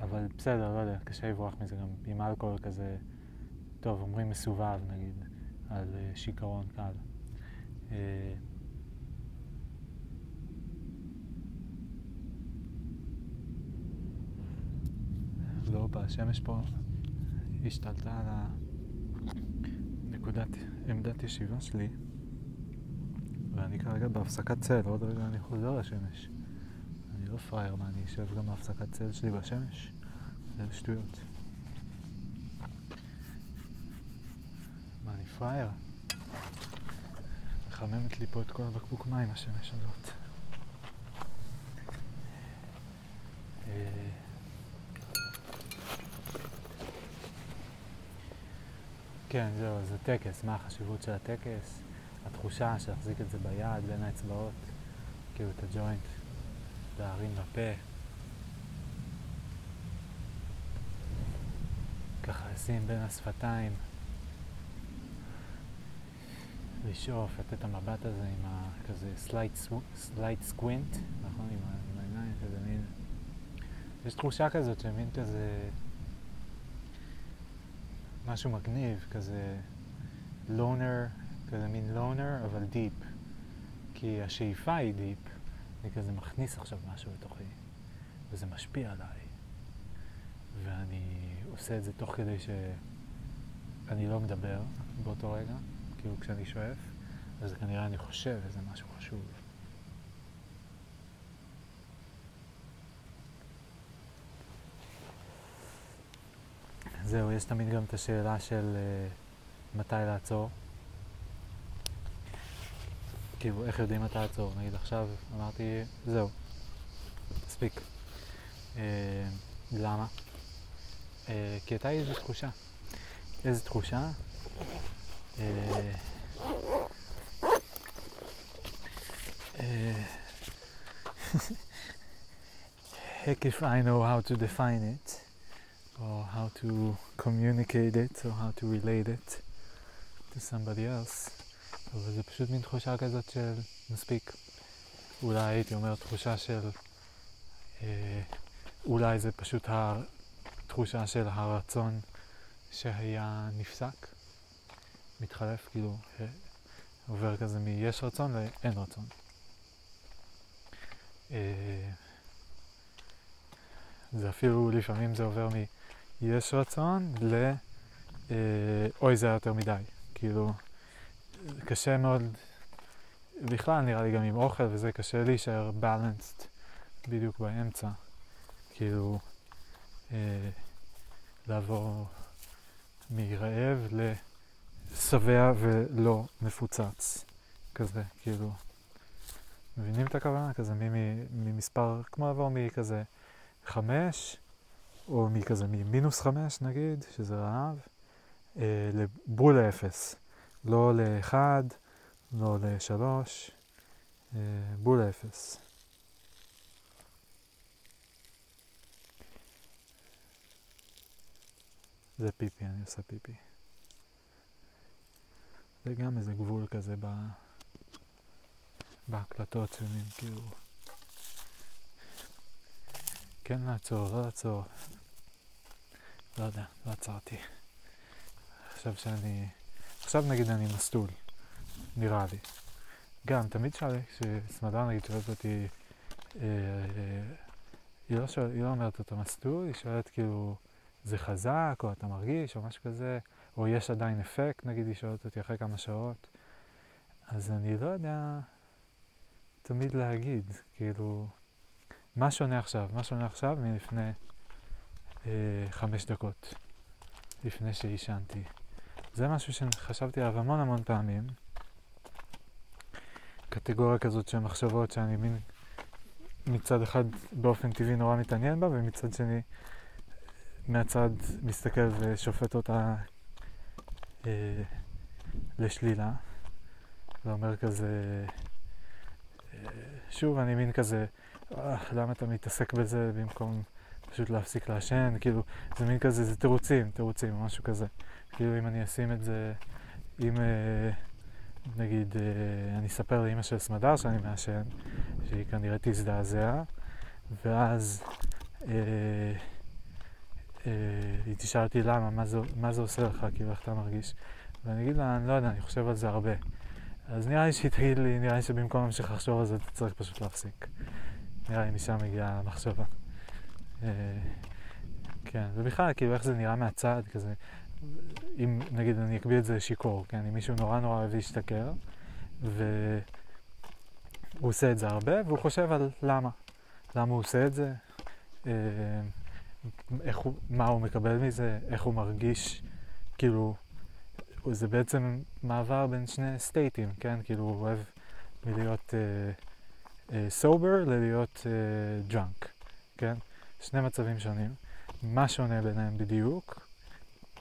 אבל בסדר, לא יודע, קשה לברוח מזה גם עם אלכוהול כזה, טוב, אומרים מסובב נגיד, על uh, שיכרון קל. לא, השמש פה השתלטה על נקודת עמדת ישיבה שלי, ואני כרגע בהפסקת צל, עוד רגע אני חוזר לשמש. אני לא פראייר, מה, אני אשב גם בהפסקת צל שלי בשמש? זה שטויות. מה, אני פראייר? מחממת לי פה את כל הבקבוק מים, השמש הזאת. אה, כן, זהו, זה טקס. מה החשיבות של הטקס? התחושה של להחזיק את זה ביד, בין האצבעות. כאילו את הג'וינט, להרים בפה. ככה לשים בין השפתיים, לשאוף, לתת את המבט הזה עם. כזה slight, squint, נכון? עם, עם העיניים, כזה מין... יש תחושה כזאת של מין כזה... משהו מגניב, כזה lunar, כזה מין lunar, אבל deep. כי השאיפה היא deep, אני כזה מכניס עכשיו משהו לתוכי, וזה משפיע עליי. ואני עושה את זה תוך כדי שאני לא מדבר באותו רגע, כאילו כשאני שואף, אז כנראה אני חושב איזה משהו חשוב. זהו, יש תמיד גם את השאלה של uh, מתי לעצור. כאילו, איך יודעים מתי לעצור? נגיד עכשיו אמרתי, זהו, מספיק. Uh, למה? Uh, כי הייתה לי איזו תחושה. איזו תחושה? Uh, heck if I know how to define it. Or how to communicate it or how to relate it to somebody else. אבל זה פשוט מין תחושה כזאת של מספיק. אולי הייתי אומר תחושה של... אה, אולי זה פשוט התחושה של הרצון שהיה נפסק, מתחלף, כאילו אה, עובר כזה מיש רצון לאין רצון. אה, זה אפילו, לפעמים זה עובר מיש רצון ל... אה, אוי זה היה יותר מדי. כאילו, קשה מאוד, בכלל נראה לי גם עם אוכל וזה קשה להישאר balanced בדיוק באמצע. כאילו, אה, לעבור מרעב לשבע ולא מפוצץ. כזה, כאילו. מבינים את הכוונה? כזה ממספר, כמו לעבור מכזה חמש, או מכזה ממינוס חמש נגיד, שזה רעב, אה, לבול לאפס. לא לאחד, לא לשלוש, אה, בול לאפס. זה פיפי, אני עושה פיפי. זה גם איזה גבול כזה ב... בהקלטות מין כאילו... כן לעצור, לא לעצור. לא יודע, לא עצרתי. עכשיו שאני... עכשיו נגיד אני מסטול, נראה לי. גם, תמיד שואל, כשסמדר נגיד שואלת אותי, אה, אה, היא, לא שואל, היא לא אומרת אתה מסטול, היא שואלת כאילו, זה חזק, או אתה מרגיש, או משהו כזה, או יש עדיין אפקט, נגיד היא שואלת אותי אחרי כמה שעות. אז אני לא יודע תמיד להגיד, כאילו, מה שונה עכשיו? מה שונה עכשיו מלפני אה, חמש דקות, לפני שעישנתי? זה משהו שחשבתי עליו המון המון פעמים. קטגוריה כזאת של מחשבות שאני מין מצד אחד באופן טבעי נורא מתעניין בה, ומצד שני מהצד מסתכל ושופט אותה אה, לשלילה. ואומר כזה, אה, שוב אני מין כזה, למה אתה מתעסק בזה במקום פשוט להפסיק לעשן, כאילו, זה מין כזה, זה תירוצים, תירוצים, משהו כזה. כאילו אם אני אשים את זה, אם אה, נגיד אה, אני אספר לאמא של סמדר שאני מעשן, שהיא כנראה תזדעזע, ואז אה, אה, היא תשאל אותי למה, מה זה, מה זה עושה לך, כאילו איך אתה מרגיש, ואני אגיד לה, אני לא יודע, אני חושב על זה הרבה. אז נראה לי שהיא תגיד לי, נראה לי שבמקום להמשיך לחשוב על זה, אתה צריך פשוט להפסיק. נראה לי משם מגיעה המחשבה. אה, כן, ובכלל, כאילו, איך זה נראה מהצד, כזה, אם נגיד אני אקביל את זה לשיכור, כן, אם מישהו נורא נורא אוהב להשתכר, והוא עושה את זה הרבה, והוא חושב על למה. למה הוא עושה את זה, אה, איך הוא, מה הוא מקבל מזה, איך הוא מרגיש, כאילו, זה בעצם מעבר בין שני סטייטים, כן, כאילו הוא אוהב מלהיות סובר uh, ללהיות דרunk, uh, כן, שני מצבים שונים. מה שונה ביניהם בדיוק,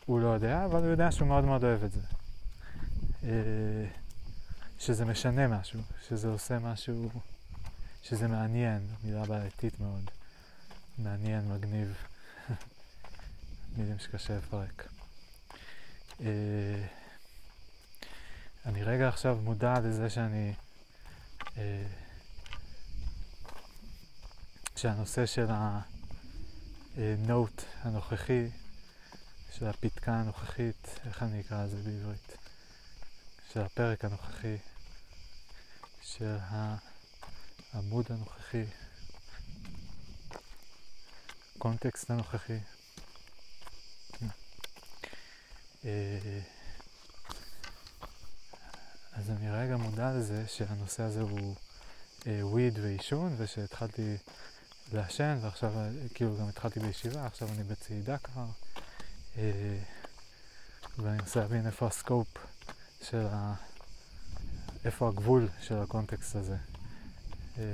הוא לא יודע, אבל הוא יודע שהוא מאוד מאוד אוהב את זה. Uh, שזה משנה משהו, שזה עושה משהו שזה מעניין, מילה בעייתית מאוד. מעניין, מגניב. מילים שקשה לפרק. אה, אני רגע עכשיו מודע לזה שאני... אה, שהנושא של הנוט הנוכחי, של הפתקה הנוכחית, איך אני אקרא לזה בעברית? של הפרק הנוכחי, של העמוד הנוכחי, הקונטקסט הנוכחי. אה, אז אני רגע מודע לזה שהנושא הזה הוא וויד ועישון, ושהתחלתי לעשן, ועכשיו כאילו גם התחלתי בישיבה, עכשיו אני בצעידה כבר, אה, ואני מנסה להבין איפה ה scope של ה... איפה הגבול של הקונטקסט הזה, אה,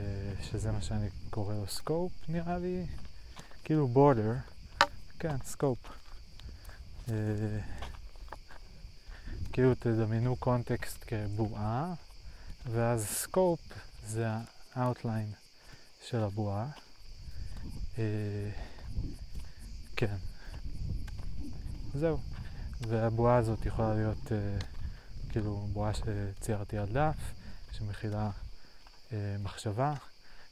שזה מה שאני קורא לו scope, נראה לי, כאילו border, כן, scope. אה, כאילו תדמיינו קונטקסט כבועה, ואז scope זה ה-outline של הבועה. אה, כן. זהו. והבועה הזאת יכולה להיות אה, כאילו בועה שציירתי על דף, שמכילה אה, מחשבה.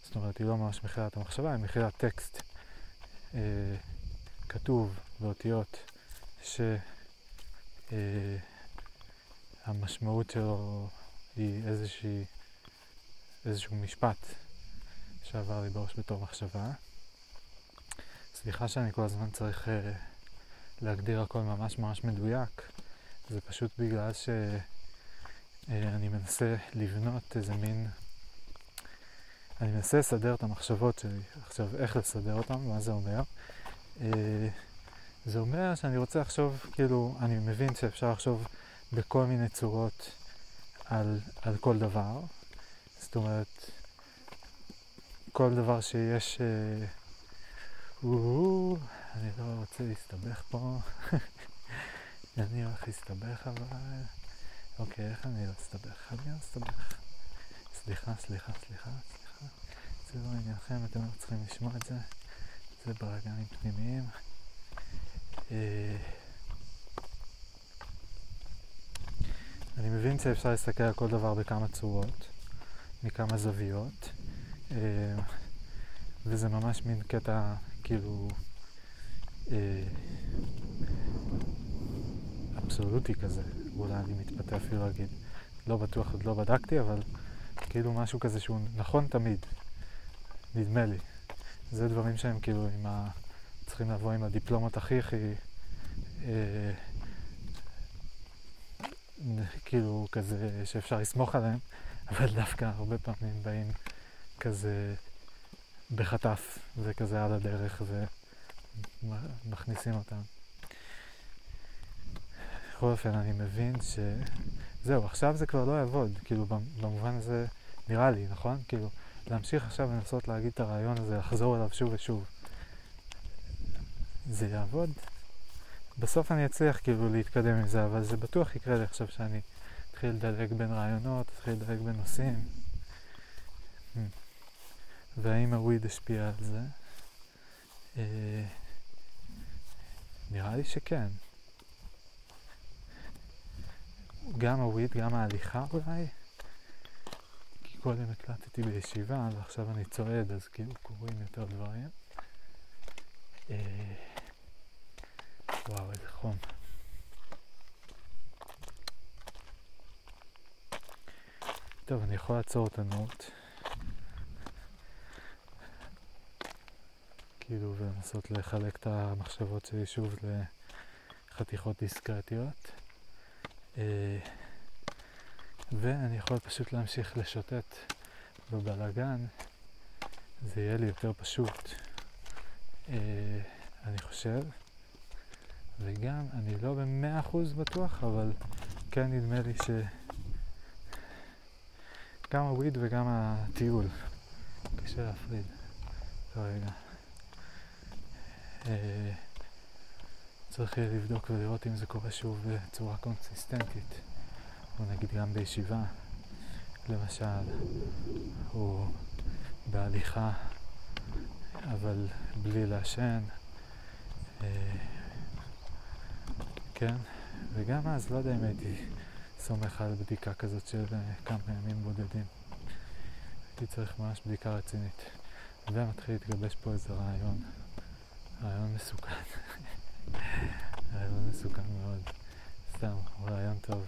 זאת אומרת, היא לא ממש מכילה את המחשבה, היא מכילה טקסט אה, כתוב באותיות שהמשמעות אה, שלו היא איזושהי, איזשהו משפט שעבר לי בראש בתור מחשבה. סליחה שאני כל הזמן צריך uh, להגדיר הכל ממש ממש מדויק, זה פשוט בגלל שאני uh, מנסה לבנות איזה מין... אני מנסה לסדר את המחשבות שלי. עכשיו, איך לסדר אותן? מה זה אומר? Uh, זה אומר שאני רוצה לחשוב, כאילו, אני מבין שאפשר לחשוב בכל מיני צורות על, על כל דבר. זאת אומרת, כל דבר שיש... Uh, אני לא רוצה להסתבך פה. אני הולך להסתבך אבל... אוקיי, איך אני לא אסתבך? אני לא אסתבך. סליחה, סליחה, סליחה, סליחה. זה לא עניינכם, אתם לא צריכים לשמוע את זה. זה ברגעים פנימיים. אה, אני מבין שאפשר להסתכל על כל דבר בכמה צורות, מכמה זוויות, אה, וזה ממש מין קטע כאילו אה, אבסולוטי כזה, אולי אני מתפתה אפילו להגיד. לא בטוח, עוד לא בדקתי, אבל כאילו משהו כזה שהוא נכון תמיד, נדמה לי. זה דברים שהם כאילו עם ה... צריכים לבוא עם הדיפלומות הכי הכי... אה, כאילו כזה שאפשר לסמוך עליהם, אבל דווקא הרבה פעמים באים כזה בחטף, וכזה על הדרך, ומכניסים אותם. בכל אופן, אני מבין ש... זהו, עכשיו זה כבר לא יעבוד, כאילו, במובן הזה, נראה לי, נכון? כאילו, להמשיך עכשיו לנסות להגיד את הרעיון הזה, לחזור אליו שוב ושוב. זה יעבוד? בסוף אני אצליח כאילו להתקדם עם זה, אבל זה בטוח יקרה לי עכשיו שאני אתחיל לדלג בין רעיונות, אתחיל לדלג בין נושאים. Hmm. והאם הוויד השפיע על זה? אה, נראה לי שכן. גם הוויד, גם ההליכה אולי. כי קודם הקלטתי בישיבה ועכשיו אני צועד אז כאילו קורים יותר דברים. אה, וואו, איזה חום. טוב, אני יכול לעצור את הנוט. כאילו, ולנסות לחלק את המחשבות שלי שוב לחתיכות דיסקרטיות. אה, ואני יכול פשוט להמשיך לשוטט בבלאגן, זה יהיה לי יותר פשוט, אה, אני חושב. וגם, אני לא במאה אחוז בטוח, אבל כן נדמה לי ש... גם הוויד וגם הטיול. קשה להפריד. רגע. אה, צריך יהיה לבדוק ולראות אם זה קורה שוב בצורה קונסיסטנטית, או נגיד גם בישיבה, למשל, או בהליכה, אבל בלי לעשן. אה, כן, וגם אז לא יודע אם הייתי סומך על בדיקה כזאת של אה, כמה ימים בודדים. הייתי צריך ממש בדיקה רצינית. ומתחיל להתגבש פה איזה רעיון, רעיון מסוכן. רעיון מסוכן מאוד. סתם, רעיון טוב.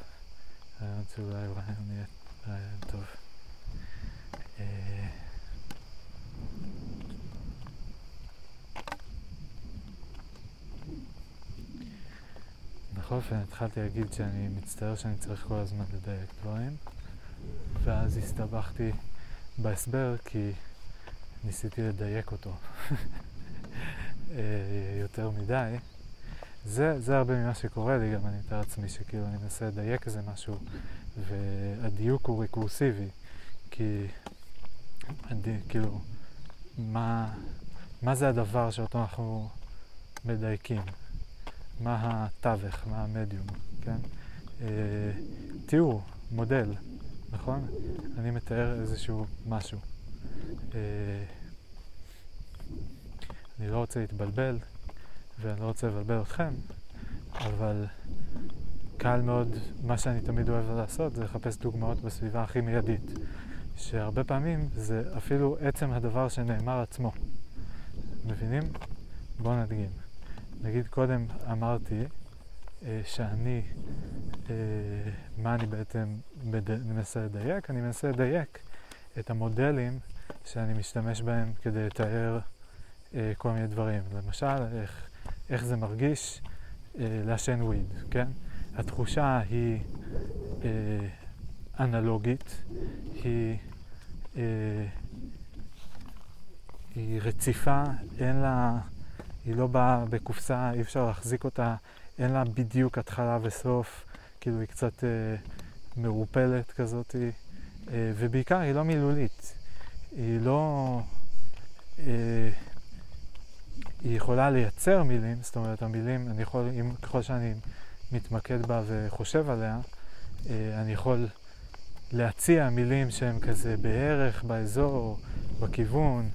רעיון שאולי רעיון יהיה רעיון טוב. אה, בכל אופן התחלתי להגיד שאני מצטער שאני צריך כל הזמן לדייק דברים ואז הסתבכתי בהסבר כי ניסיתי לדייק אותו יותר מדי. זה, זה הרבה ממה שקורה לי, גם אני מתאר לעצמי שכאילו אני מנסה לדייק איזה משהו והדיוק הוא ריקורסיבי כי הדי, כאילו מה, מה זה הדבר שאותו אנחנו מדייקים? מה התווך, מה המדיום, כן? אה, תיאור, מודל, נכון? אני מתאר איזשהו משהו. אה, אני לא רוצה להתבלבל, ואני לא רוצה לבלבל אתכם, אבל קל מאוד, מה שאני תמיד אוהב לעשות זה לחפש דוגמאות בסביבה הכי מיידית, שהרבה פעמים זה אפילו עצם הדבר שנאמר עצמו. מבינים? בואו נדגים. נגיד קודם אמרתי אה, שאני, אה, מה אני בעצם מד... מנסה לדייק? אני מנסה לדייק את המודלים שאני משתמש בהם כדי לתאר אה, כל מיני דברים. למשל, איך, איך זה מרגיש אה, לעשן וויד, כן? התחושה היא אה, אנלוגית, היא, אה, היא רציפה, אין לה... היא לא באה בקופסה, אי אפשר להחזיק אותה, אין לה בדיוק התחלה וסוף, כאילו היא קצת אה, מעורפלת כזאת, אה, ובעיקר היא לא מילולית, היא לא... אה, היא יכולה לייצר מילים, זאת אומרת המילים, אני יכול, אם, ככל שאני מתמקד בה וחושב עליה, אה, אני יכול להציע מילים שהן כזה בערך, באזור, בכיוון,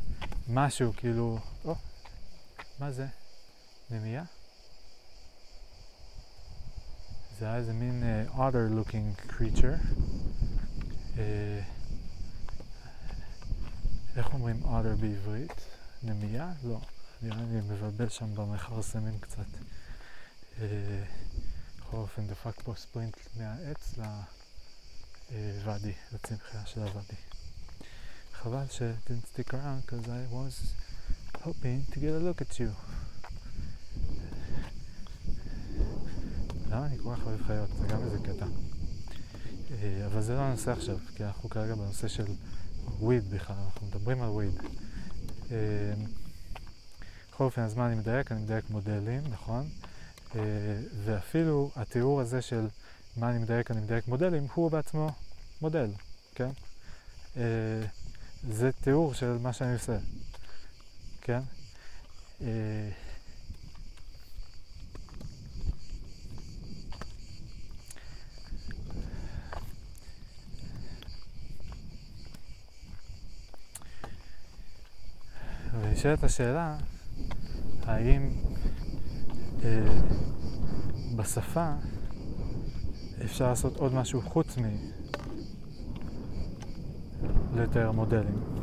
משהו כאילו, או, מה זה? נמייה? זה היה איזה מין uh, otter looking creature. Uh, איך אומרים otter בעברית? נמייה? לא. נראה לי מבלבל שם במכרסמים קצת. Uh, בכל אופן דפק פה ספרינט מהעץ לוואדי, לצמחייה של הוואדי. חבל ש- didn't stick around because I was hoping to get a look at you. למה אני כל כך אוהב חיות? זה גם איזה קטע. אה, אבל זה לא הנושא עכשיו, כי אנחנו כרגע בנושא של וויד בכלל, אנחנו מדברים על וויד. אה, בכל אופן, אז מה אני מדייק? אני מדייק מודלים, נכון? אה, ואפילו התיאור הזה של מה אני מדייק, אני מדייק מודלים, הוא בעצמו מודל, כן? זה תיאור של מה שאני עושה. כן? אה, ונשאלת השאלה, האם אה, בשפה אפשר לעשות עוד משהו חוץ מלתאר מודלים?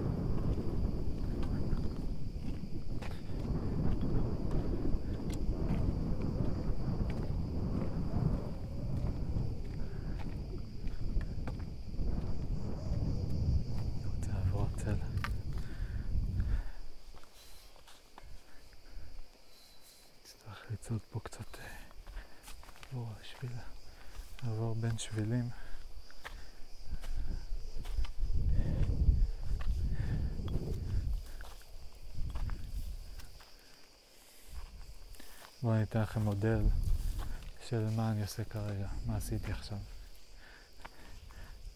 שבילים. בואו אני אתן לכם מודל של מה אני עושה כרגע, מה עשיתי עכשיו.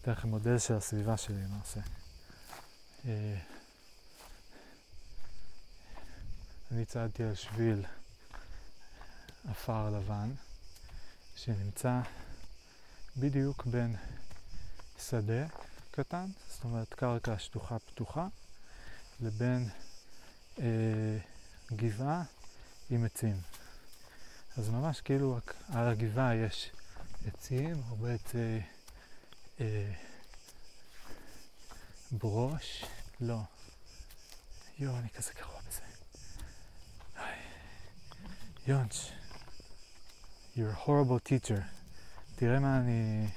אתן לכם מודל של הסביבה שלי למעשה. אה, אני צעדתי על שביל עפר לבן שנמצא בדיוק בין שדה קטן, זאת אומרת קרקע שטוחה פתוחה, לבין אה, גבעה עם עצים. אז ממש כאילו על הגבעה יש עצים, הרבה עצי אה, ברוש, לא. יואו, אני כזה גרוע בזה. יונץ', you're a horrible teacher. תראה מה אני...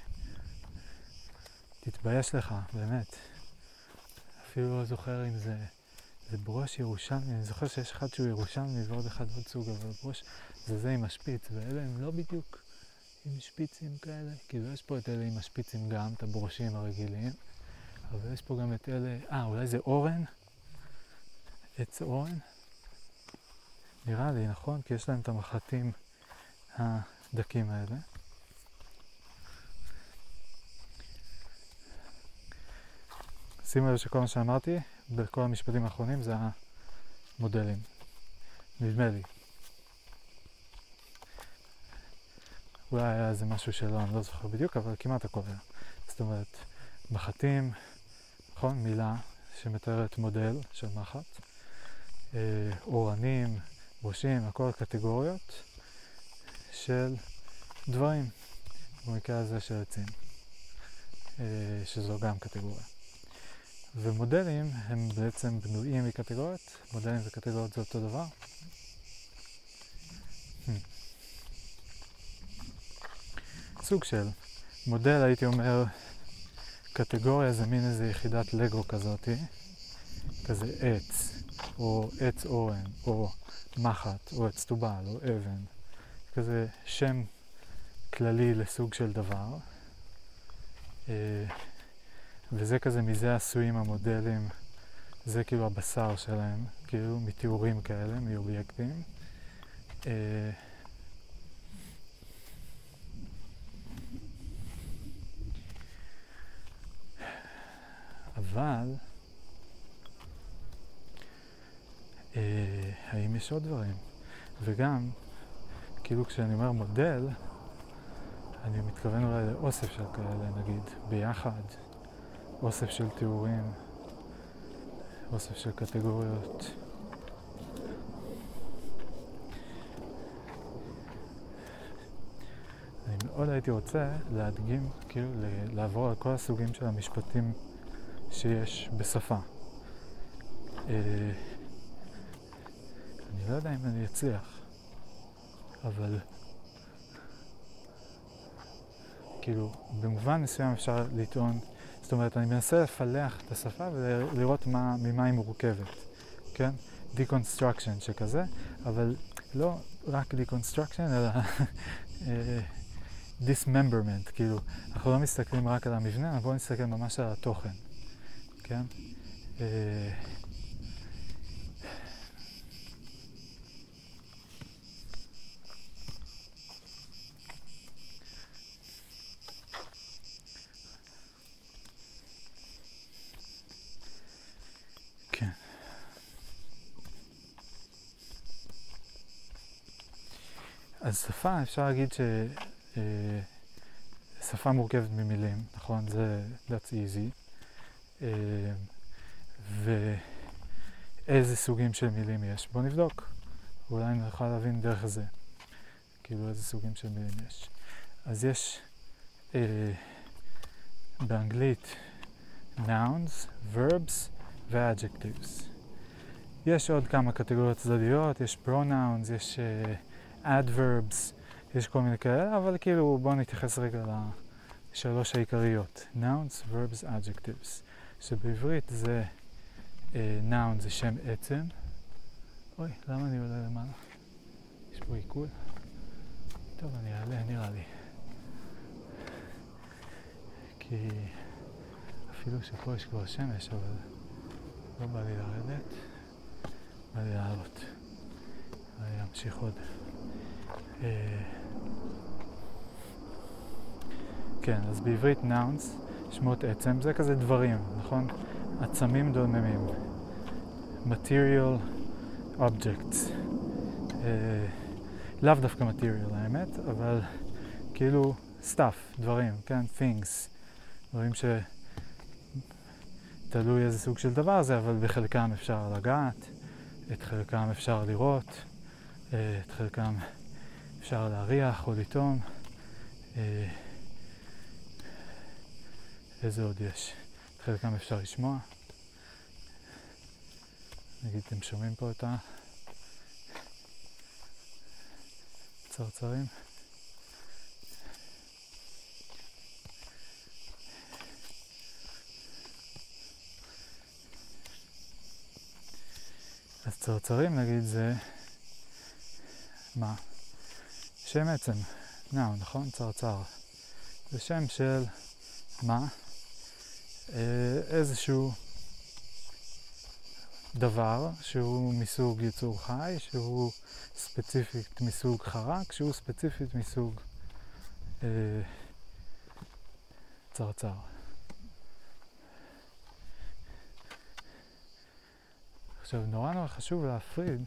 תתבייש לך, באמת. אפילו לא זוכר אם זה... זה ברוש ירושלמי, אני זוכר שיש אחד שהוא ירושלמי ועוד אחד עוד סוג, אבל ברוש זה זה עם השפיץ, ואלה הם לא בדיוק עם שפיצים כאלה. כאילו יש פה את אלה עם השפיצים גם, את הברושים הרגילים, אבל יש פה גם את אלה, אה, אולי זה אורן? עץ אורן? נראה לי, נכון? כי יש להם את המחטים הדקים האלה. שימו לב שכל מה שאמרתי בכל המשפטים האחרונים זה המודלים. נדמה לי. אולי היה איזה משהו שלא, אני לא זוכר בדיוק, אבל כמעט הכל היה. זאת אומרת, מחטים, נכון? מילה שמתארת מודל של מחט. אה, אורנים, בושים, הכל קטגוריות של דברים, במקרה הזה של עצים, אה, שזו גם קטגוריה. ומודלים הם בעצם בנויים מקטגוריות, מודלים וקטגוריות זה אותו דבר. Hmm. סוג של מודל הייתי אומר קטגוריה זה מין איזה יחידת לגו כזאתי, כזה עץ, או עץ אורן, או מחט, או עץ טובל, או אבן, כזה שם כללי לסוג של דבר. וזה כזה, מזה עשויים המודלים, זה כאילו הבשר שלהם, כאילו מתיאורים כאלה, מאובייקטים. אה, אבל, אה, האם יש עוד דברים? וגם, כאילו כשאני אומר מודל, אני מתכוון אולי לאוסף של כאלה, נגיד, ביחד. אוסף של תיאורים, אוסף של קטגוריות. אני מאוד הייתי רוצה להדגים, כאילו לעבור על כל הסוגים של המשפטים שיש בשפה. אה, אני לא יודע אם אני אצליח, אבל כאילו במובן מסוים אפשר לטעון זאת אומרת, אני מנסה לפלח את השפה ולראות מה, ממה היא מורכבת, כן? deconstruction שכזה, אבל לא רק deconstruction, אלא אה, dismemberment, כאילו, אנחנו לא מסתכלים רק על המבנה, אבל בואו נסתכל ממש על התוכן, כן? אה, אז שפה, אפשר להגיד ששפה אה, מורכבת ממילים, נכון? זה, that's easy. אה, ואיזה סוגים של מילים יש? בואו נבדוק. אולי נוכל להבין דרך זה. כאילו איזה סוגים של מילים יש. אז יש אה, באנגלית nouns, verbs ו-adjectives. יש עוד כמה קטגוריות צדדיות, יש pronouns, יש... אה, adverbs, יש כל מיני כאלה, אבל כאילו בואו נתייחס רגע לשלוש העיקריות, nouns, verbs, adjectives, שבעברית זה uh, noun זה שם עצם, אוי, למה אני עולה למעלה? יש פה עיכול? טוב, אני אעלה נראה לי. כי אפילו שפה יש כבר שמש, אבל לא בא לי לרדת, בא לי לעלות. אני אמשיך עוד. אה, כן, אז בעברית nouns, שמות עצם, זה כזה דברים, נכון? עצמים דוממים. material objects. אה, לאו דווקא material האמת, אבל כאילו stuff, דברים, כן? things. דברים ש... תלוי איזה סוג של דבר זה, אבל בחלקם אפשר לגעת, את חלקם אפשר לראות, אה, את חלקם אפשר להריח או לטעום. אה, איזה עוד יש? חלקם אפשר לשמוע. נגיד, אתם שומעים פה את הצרצרים? אז צרצרים נגיד זה מה? שם עצם, נאו, נכון? צרצר. זה שם של מה? אה, איזשהו דבר שהוא מסוג יצור חי, שהוא ספציפית מסוג חרק, שהוא ספציפית מסוג אה, צרצר. עכשיו, נורא נורא חשוב להפריד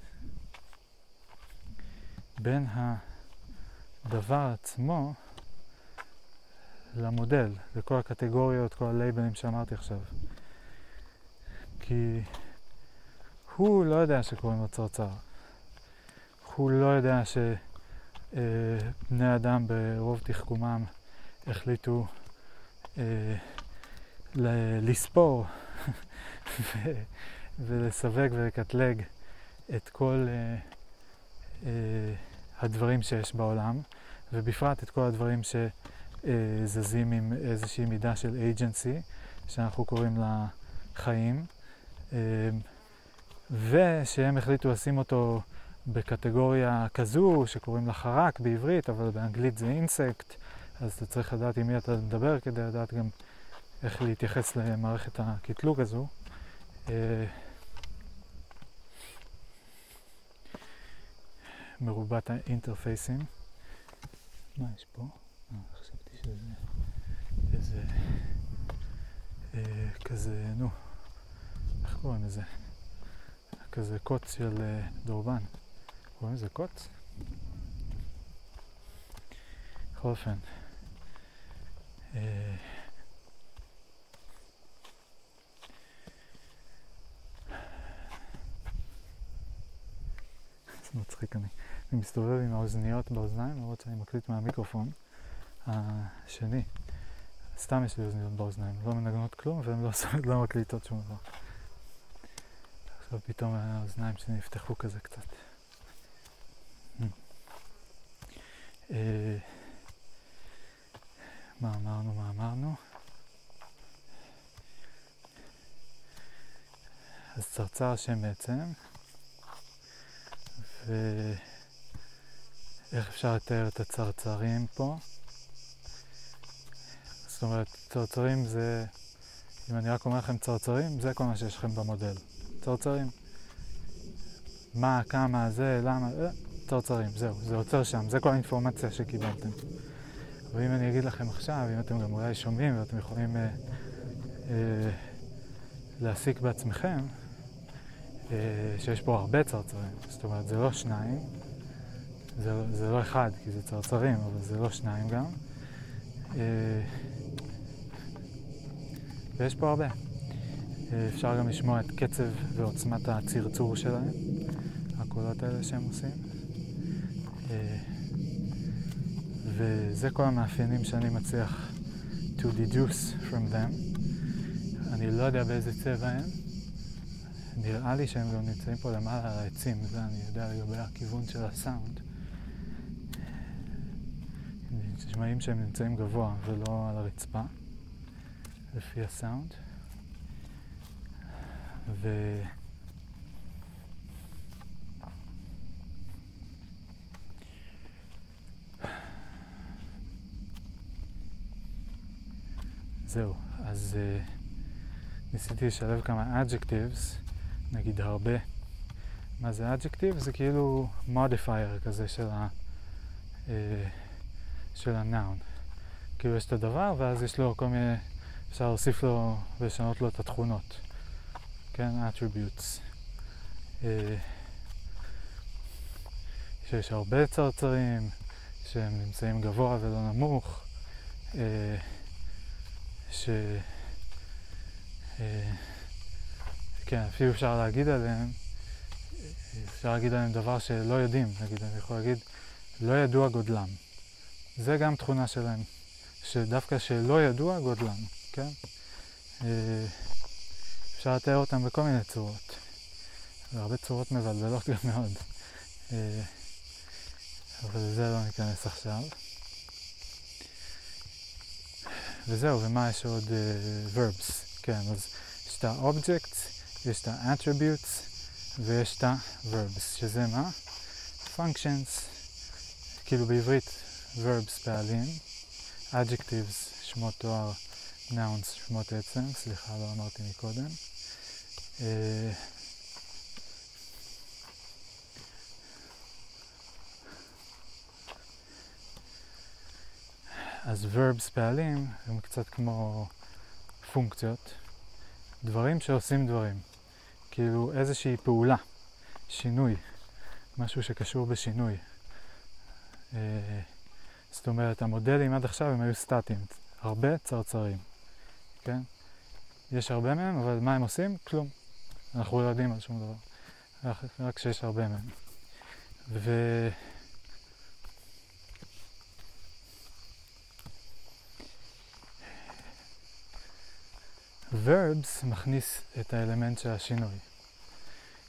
בין הדבר עצמו למודל, לכל הקטגוריות, כל הלייבלים שאמרתי עכשיו. כי הוא לא יודע שקוראים לו צרצר. הוא לא יודע שבני אה, אדם ברוב תחכומם החליטו אה, לספור ולסווג ולקטלג את כל אה, אה, הדברים שיש בעולם, ובפרט את כל הדברים שזזים עם איזושהי מידה של agency, שאנחנו קוראים לה חיים, אה, ושהם החליטו לשים אותו בקטגוריה כזו שקוראים לה חרק בעברית, אבל באנגלית זה אינסקט, אז אתה צריך לדעת עם מי אתה מדבר כדי לדעת גם איך להתייחס למערכת הקטלוג הזו. מרובת האינטרפייסים. מה יש פה? אה, חשבתי שזה איזה אה, כזה, נו, איך קוראים לזה? כזה קוץ של אה, דורבן. קוראים לזה קוץ? בכל אופן. אה, זה מצחיק אני. אני מסתובב עם האוזניות באוזניים, למרות שאני מקליט מהמיקרופון השני. סתם יש לי אוזניות באוזניים, לא מנגנות כלום והן לא, לא מקליטות שום דבר. עכשיו פתאום האוזניים שלי נפתחו כזה קצת. אה, מה אמרנו, מה אמרנו? אז צרצר השם בעצם, ואיך אפשר לתאר את הצרצרים פה? זאת אומרת, צרצרים זה, אם אני רק אומר לכם צרצרים, זה כל מה שיש לכם במודל. צרצרים. מה, כמה, זה, למה, אה, צרצרים, זהו, זה עוצר שם, זה כל האינפורמציה שקיבלתם. אבל אם אני אגיד לכם עכשיו, אם אתם גם אולי שומעים ואתם יכולים אה, אה, להסיק בעצמכם, אה, שיש פה הרבה צרצרים, זאת אומרת, זה לא שניים, זה, זה לא אחד, כי זה צרצרים, אבל זה לא שניים גם. אה, ויש פה הרבה. אה, אפשר גם לשמוע את קצב ועוצמת הצרצור שלהם, הקולות האלה שהם עושים. אה, וזה כל המאפיינים שאני מצליח to deduce from them. אני לא יודע באיזה צבע הם. נראה לי שהם גם נמצאים פה למעלה על העצים, זה אני יודע לגבי הכיוון של הסאונד. נשמעים שהם נמצאים גבוה ולא על הרצפה, לפי הסאונד. ו... זהו, אז uh, ניסיתי לשלב כמה adjectives, נגיד הרבה. מה זה adjective? זה כאילו modifier כזה של ה... Uh, של ה-noun. כאילו יש את הדבר ואז יש לו כל מיני, אפשר להוסיף לו ולשנות לו את התכונות. כן, attributes. אה, שיש הרבה צרצרים, שהם נמצאים גבוה ולא נמוך, אה, ש... אה, כן, אפילו אפשר להגיד עליהם, אפשר להגיד עליהם דבר שלא יודעים, נגיד, אני יכול להגיד, לא ידוע גודלם. זה גם תכונה שלהם, שדווקא שלא ידוע גודלם, כן? אה, אפשר לתאר אותם בכל מיני צורות. והרבה צורות מבלבלות גם מאוד. אה, אבל לזה לא ניכנס עכשיו. וזהו, ומה יש עוד uh, verbs? כן, אז יש את ה-objects, יש את ה-attributes ויש את ה-verbs, שזה מה? functions, כאילו בעברית verbs פעלים, adjectives, שמות תואר, nouns, שמות עצם, סליחה, לא אמרתי מקודם. Uh, אז verbs פעלים הם קצת כמו פונקציות, דברים שעושים דברים, כאילו איזושהי פעולה, שינוי, משהו שקשור בשינוי. אה, זאת אומרת, המודלים עד עכשיו הם היו סטטיים, הרבה צרצרים, כן? יש הרבה מהם, אבל מה הם עושים? כלום. אנחנו לא יודעים על שום דבר, רק, שיש הרבה מהם. ו... verbs מכניס את האלמנט של השינוי.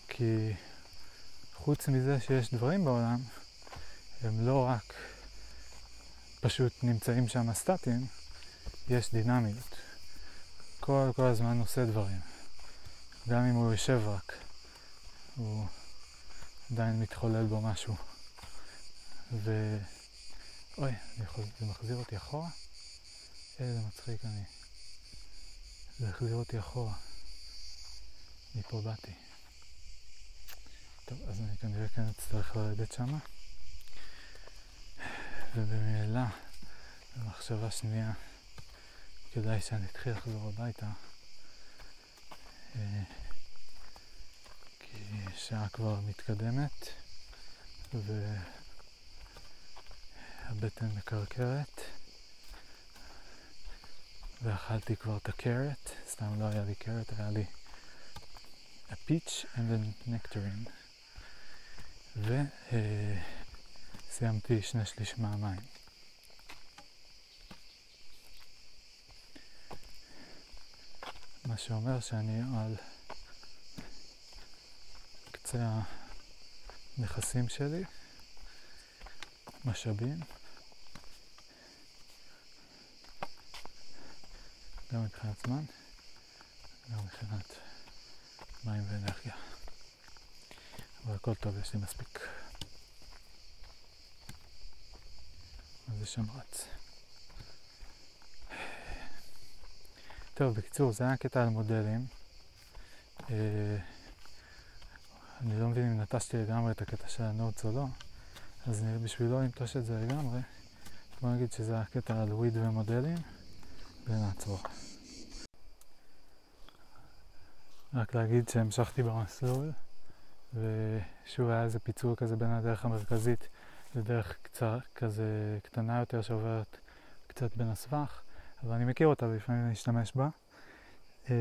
כי חוץ מזה שיש דברים בעולם, הם לא רק פשוט נמצאים שם סטטיים, יש דינמיות. כל, כל הזמן עושה דברים. גם אם הוא יושב רק, הוא עדיין מתחולל בו משהו. ו... אוי, יכול... זה מחזיר אותי אחורה? איזה מצחיק אני. זה החזיר אותי אחורה. מפה באתי. טוב, אז אני כנראה כן אצטרך לרדת שמה. ובמילא, במחשבה שנייה, כדאי שאני אתחיל לחזור הביתה. אה, כי שעה כבר מתקדמת, והבטן מקרקרת. ואכלתי כבר את הקרט, סתם לא היה לי קרט, היה לי a peach and a nectarine. וסיימתי uh, שני שליש מהמים. מה שאומר שאני על קצה הנכסים שלי, משאבים. גם מבחינת זמן, גם מבחינת מים ואנרגיה. אבל הכל טוב, יש לי מספיק. זה שם רץ. טוב, בקיצור, זה היה קטע על מודלים. אה, אני לא מבין אם נטשתי לגמרי את הקטע של הנוטס או לא, אז בשביל לא לנטוש את זה לגמרי, בוא נגיד שזה היה קטע על וויד ומודלים. ונעצור. רק להגיד שהמשכתי במסלול, ושוב היה איזה פיצול כזה בין הדרך המרכזית לדרך קצר, כזה קטנה יותר שעוברת קצת בין הסבך, אבל אני מכיר אותה ולפעמים אני אשתמש בה, אה,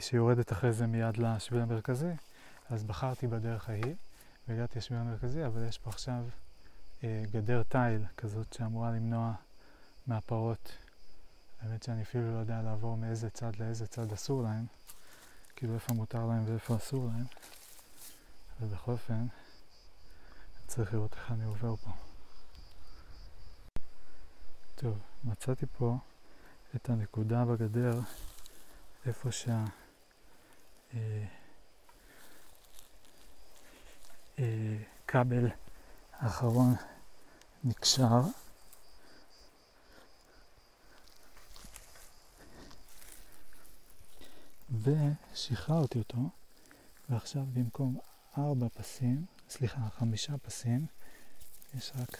שיורדת אחרי זה מיד לשביל המרכזי, אז בחרתי בדרך ההיא והגעתי לשביל המרכזי, אבל יש פה עכשיו אה, גדר תיל כזאת שאמורה למנוע מהפרות. האמת שאני אפילו לא יודע לעבור מאיזה צד לאיזה צד אסור להם, כאילו איפה מותר להם ואיפה אסור להם, אבל בכל אופן, צריך לראות איך אני עובר פה. טוב, מצאתי פה את הנקודה בגדר, איפה שה... אה, אה, כבל האחרון נקשר. ושחררתי אותו, ועכשיו במקום ארבע פסים, סליחה, חמישה פסים, יש רק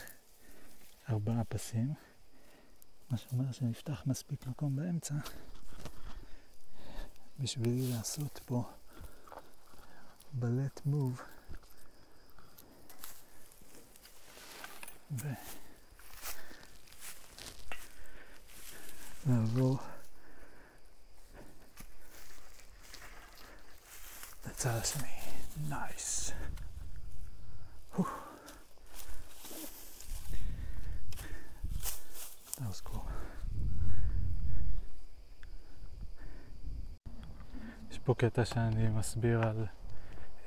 ארבעה פסים, מה שאומר שנפתח מספיק מקום באמצע בשבילי לעשות פה בלט מוב. ולעבור לצד השני. נייס. That was cool. יש פה קטע שאני מסביר על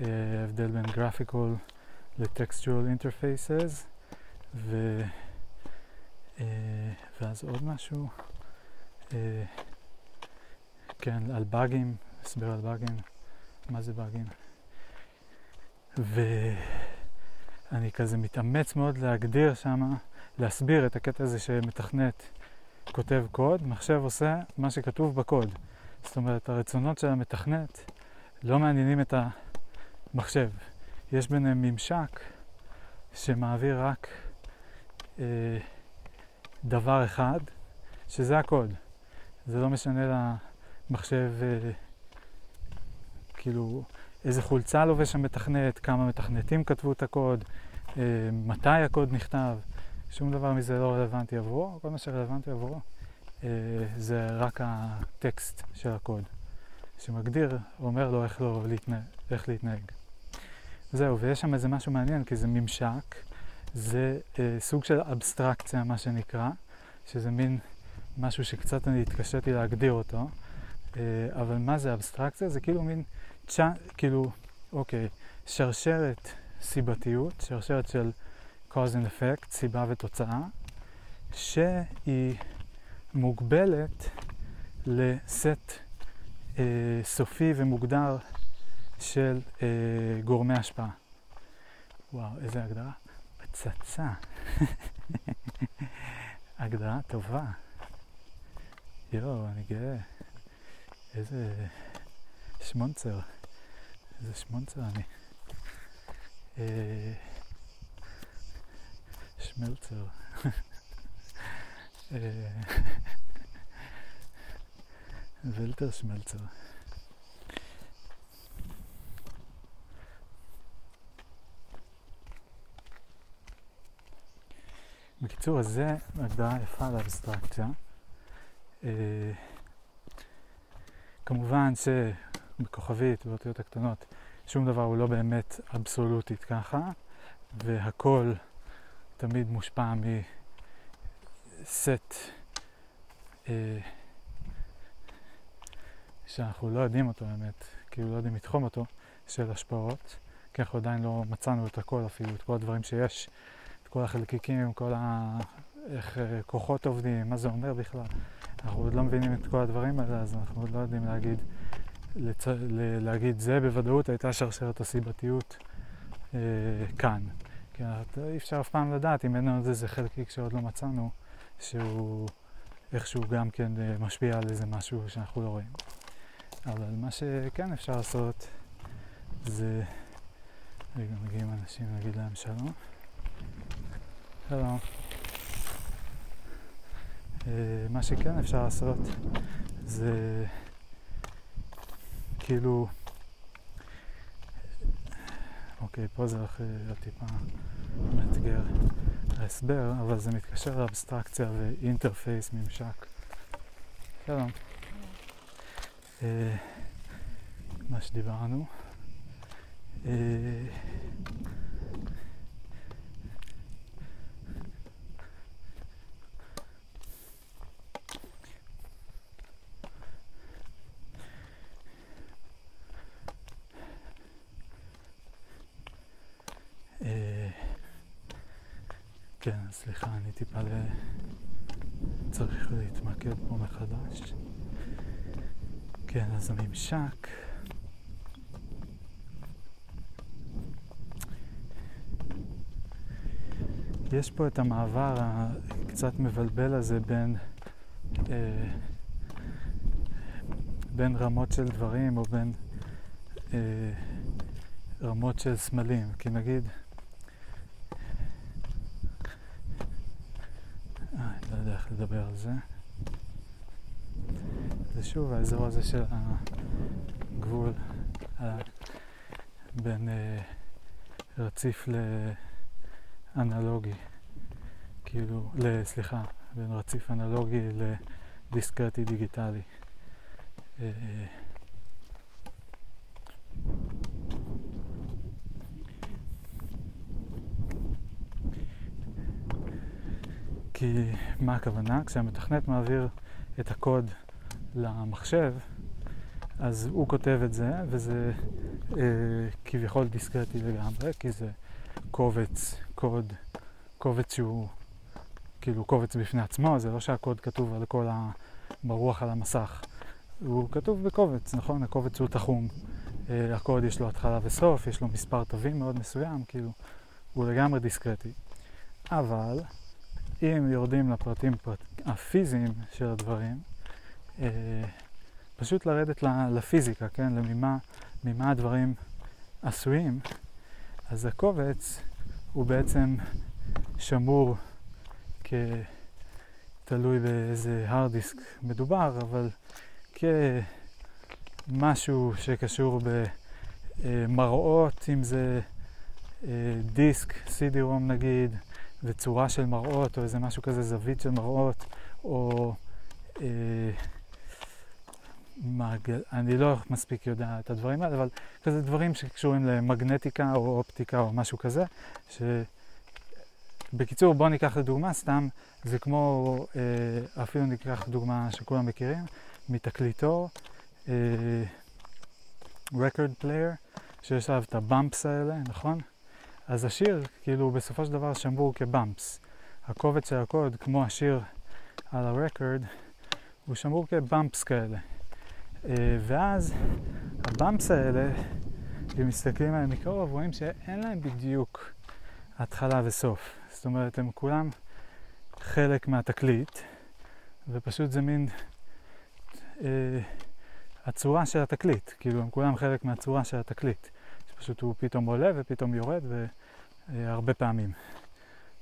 אה, הבדל בין graphical ל-textual interfaces ו... אה, ואז עוד משהו, אה, כן, על באגים, הסבר על באגים, מה זה באגים. ואני כזה מתאמץ מאוד להגדיר שמה, להסביר את הקטע הזה שמתכנת כותב קוד, מחשב עושה מה שכתוב בקוד. זאת אומרת, הרצונות של המתכנת לא מעניינים את המחשב. יש ביניהם ממשק שמעביר רק אה, דבר אחד, שזה הקוד. זה לא משנה למחשב, אה, כאילו, איזה חולצה לובש המתכנת, כמה מתכנתים כתבו את הקוד, אה, מתי הקוד נכתב, שום דבר מזה לא רלוונטי עבורו, כל מה שרלוונטי עבורו אה, זה רק הטקסט של הקוד, שמגדיר, אומר לו איך, לא להתנהג, איך להתנהג. זהו, ויש שם איזה משהו מעניין, כי זה ממשק, זה אה, סוג של אבסטרקציה, מה שנקרא, שזה מין משהו שקצת אני התקשיתי להגדיר אותו, אה, אבל מה זה אבסטרקציה? זה כאילו מין, צ'ה, כאילו, אוקיי, שרשרת סיבתיות, שרשרת של cause and effect, סיבה ותוצאה, שהיא מוגבלת לסט אה, סופי ומוגדר של אה, גורמי השפעה. וואו, איזה הגדרה. פצצה. הגדרה טובה. יואו, אני גאה. איזה שמונצר. איזה שמונצר אני. אה, שמלצר. אה, ולטר שמלצר. בקיצור, אז זה הגדרה יפה לאבסטרקציה. אה, כמובן שבכוכבית, באותיות הקטנות, שום דבר הוא לא באמת אבסולוטית ככה, והכל תמיד מושפע מסט אה, שאנחנו לא יודעים אותו באמת, כאילו לא יודעים לתחום אותו, של השפעות, כי אנחנו עדיין לא מצאנו את הכל אפילו, את כל הדברים שיש כל החלקיקים, כל ה... איך אה, כוחות עובדים, מה זה אומר בכלל. אנחנו עוד לא מבינים את כל הדברים האלה, אז אנחנו עוד לא יודעים להגיד, לצ... להגיד זה בוודאות הייתה שרשרת הסיבתיות אה, כאן. כי אי אפשר אף פעם לדעת אם אין לנו איזה חלקיק שעוד לא מצאנו, שהוא איכשהו גם כן אה, משפיע על איזה משהו שאנחנו לא רואים. אבל מה שכן אפשר לעשות זה... רגע, מגיעים אנשים להגיד להם שלום. שלום. אה, מה שכן אפשר לעשות זה כאילו, אוקיי, פה זה הכי טיפה מאתגר ההסבר, אבל זה מתקשר לאבסטרקציה ואינטרפייס, ממשק. שלום. אה, מה שדיברנו. אה, כן, סליחה, אני טיפה ל... צריך להתמקד פה מחדש. כן, אז הממשק... יש פה את המעבר הקצת מבלבל הזה בין, אה, בין רמות של דברים או בין אה, רמות של סמלים. כי נגיד, איך לדבר על זה. זה שוב האזור הזה של הגבול בין אה, רציף לאנלוגי, כאילו, סליחה, בין רציף אנלוגי לדיסקרטי דיגיטלי. כי מה הכוונה? כשהמתכנת מעביר את הקוד למחשב, אז הוא כותב את זה, וזה אה, כביכול דיסקרטי לגמרי, כי זה קובץ, קוד, קובץ שהוא כאילו קובץ בפני עצמו, זה לא שהקוד כתוב על כל ה... ברוח על המסך. הוא כתוב בקובץ, נכון? הקובץ הוא תחום. אה, הקוד יש לו התחלה וסוף, יש לו מספר תווים מאוד מסוים, כאילו, הוא לגמרי דיסקרטי. אבל אם יורדים לפרטים פרט... הפיזיים של הדברים, אה, פשוט לרדת לפיזיקה, כן? לממה ממה הדברים עשויים, אז הקובץ הוא בעצם שמור כתלוי באיזה hard disk מדובר, אבל כמשהו שקשור במראות, אם זה אה, דיסק, CD-ROM נגיד, וצורה של מראות, או איזה משהו כזה, זווית של מראות, או אה, מעגל, אני לא מספיק יודע את הדברים האלה, אבל כזה דברים שקשורים למגנטיקה או אופטיקה או משהו כזה, ש... בקיצור, בואו ניקח לדוגמה, סתם, זה כמו, אה, אפילו ניקח דוגמה שכולם מכירים, מתקליטור, אה, record player, שיש עליו את הבאמפס האלה, נכון? אז השיר, כאילו, בסופו של דבר שמור כבאמפס. הקובץ של הקוד, כמו השיר על הרקורד, הוא שמור כבאמפס כאלה. אה, ואז הבאמפס האלה, אם מסתכלים עליהם מקרוב, רואים שאין להם בדיוק התחלה וסוף. זאת אומרת, הם כולם חלק מהתקליט, ופשוט זה מין אה, הצורה של התקליט, כאילו הם כולם חלק מהצורה של התקליט, שפשוט הוא פתאום עולה ופתאום יורד, והרבה אה, פעמים,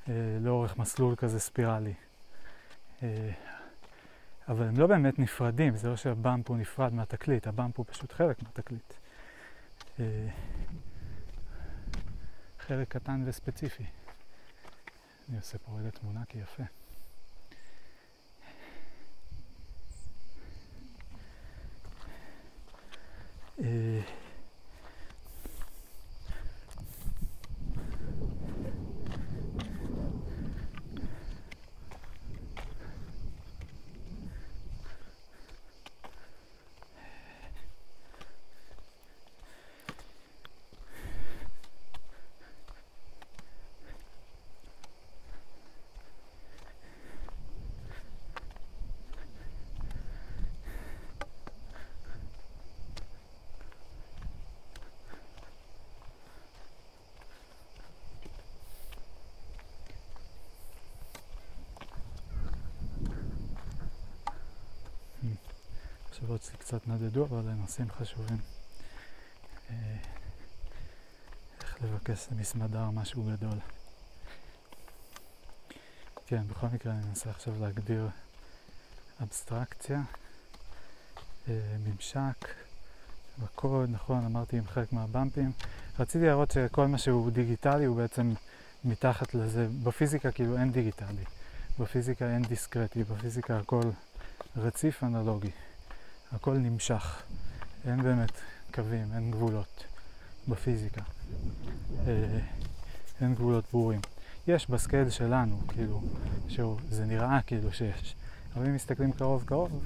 אה, לאורך מסלול כזה ספירלי. אה, אבל הם לא באמת נפרדים, זה לא שהבאמפ הוא נפרד מהתקליט, הבאמפ הוא פשוט חלק מהתקליט. חלק קטן וספציפי. אני עושה פה רגע תמונה כי יפה. אה, המחשבות שלי קצת נדדו, אבל לנושאים חשובים. אה, איך לבקש למסמדר משהו גדול. כן, בכל מקרה אני אנסה עכשיו להגדיר אבסטרקציה, אה, ממשק, בקוד, נכון, אמרתי עם חלק מהבמפים. רציתי להראות שכל מה שהוא דיגיטלי הוא בעצם מתחת לזה. בפיזיקה כאילו אין דיגיטלי, בפיזיקה אין דיסקרטי, בפיזיקה הכל רציף אנלוגי. הכל נמשך, אין באמת קווים, אין גבולות בפיזיקה, אה, אין גבולות ברורים. יש בסקייל שלנו, כאילו, שזה נראה כאילו שיש, אבל אם מסתכלים קרוב קרוב,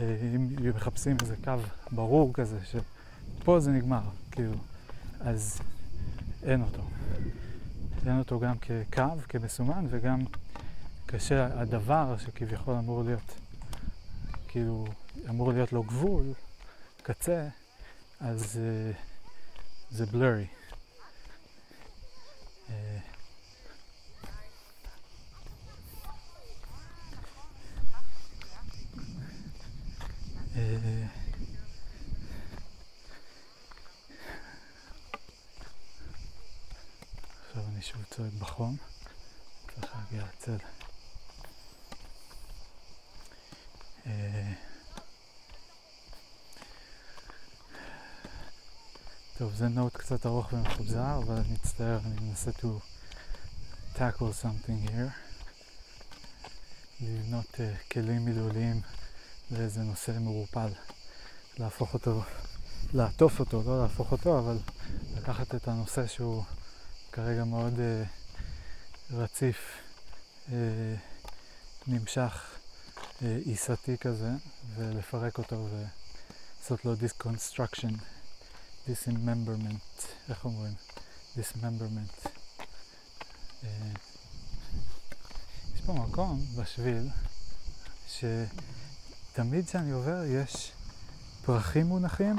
אה, אם מחפשים איזה קו ברור כזה, שפה זה נגמר, כאילו, אז אין אותו. אין אותו גם כקו, כמסומן, וגם כשהדבר שכביכול אמור להיות, כאילו, אמור להיות לו גבול, קצה, אז uh, זה בלורי. Uh, עכשיו אני שוב צועק בחום, צריך להגיע לצל. Uh, טוב, זה נוט קצת ארוך ומפוזר, אבל אני מצטער, אני מנסה to tackle something here. לבנות uh, כלים מילוליים לאיזה נושא מעורפל. להפוך אותו, לעטוף אותו, לא להפוך אותו, אבל לקחת את הנושא שהוא כרגע מאוד uh, רציף uh, נמשך אה, עיסתי כזה, ולפרק אותו ולעשות לו disconstruction, dismemberment, איך אומרים? dismemberment. אה, יש פה מקום בשביל שתמיד כשאני עובר יש פרחים מונחים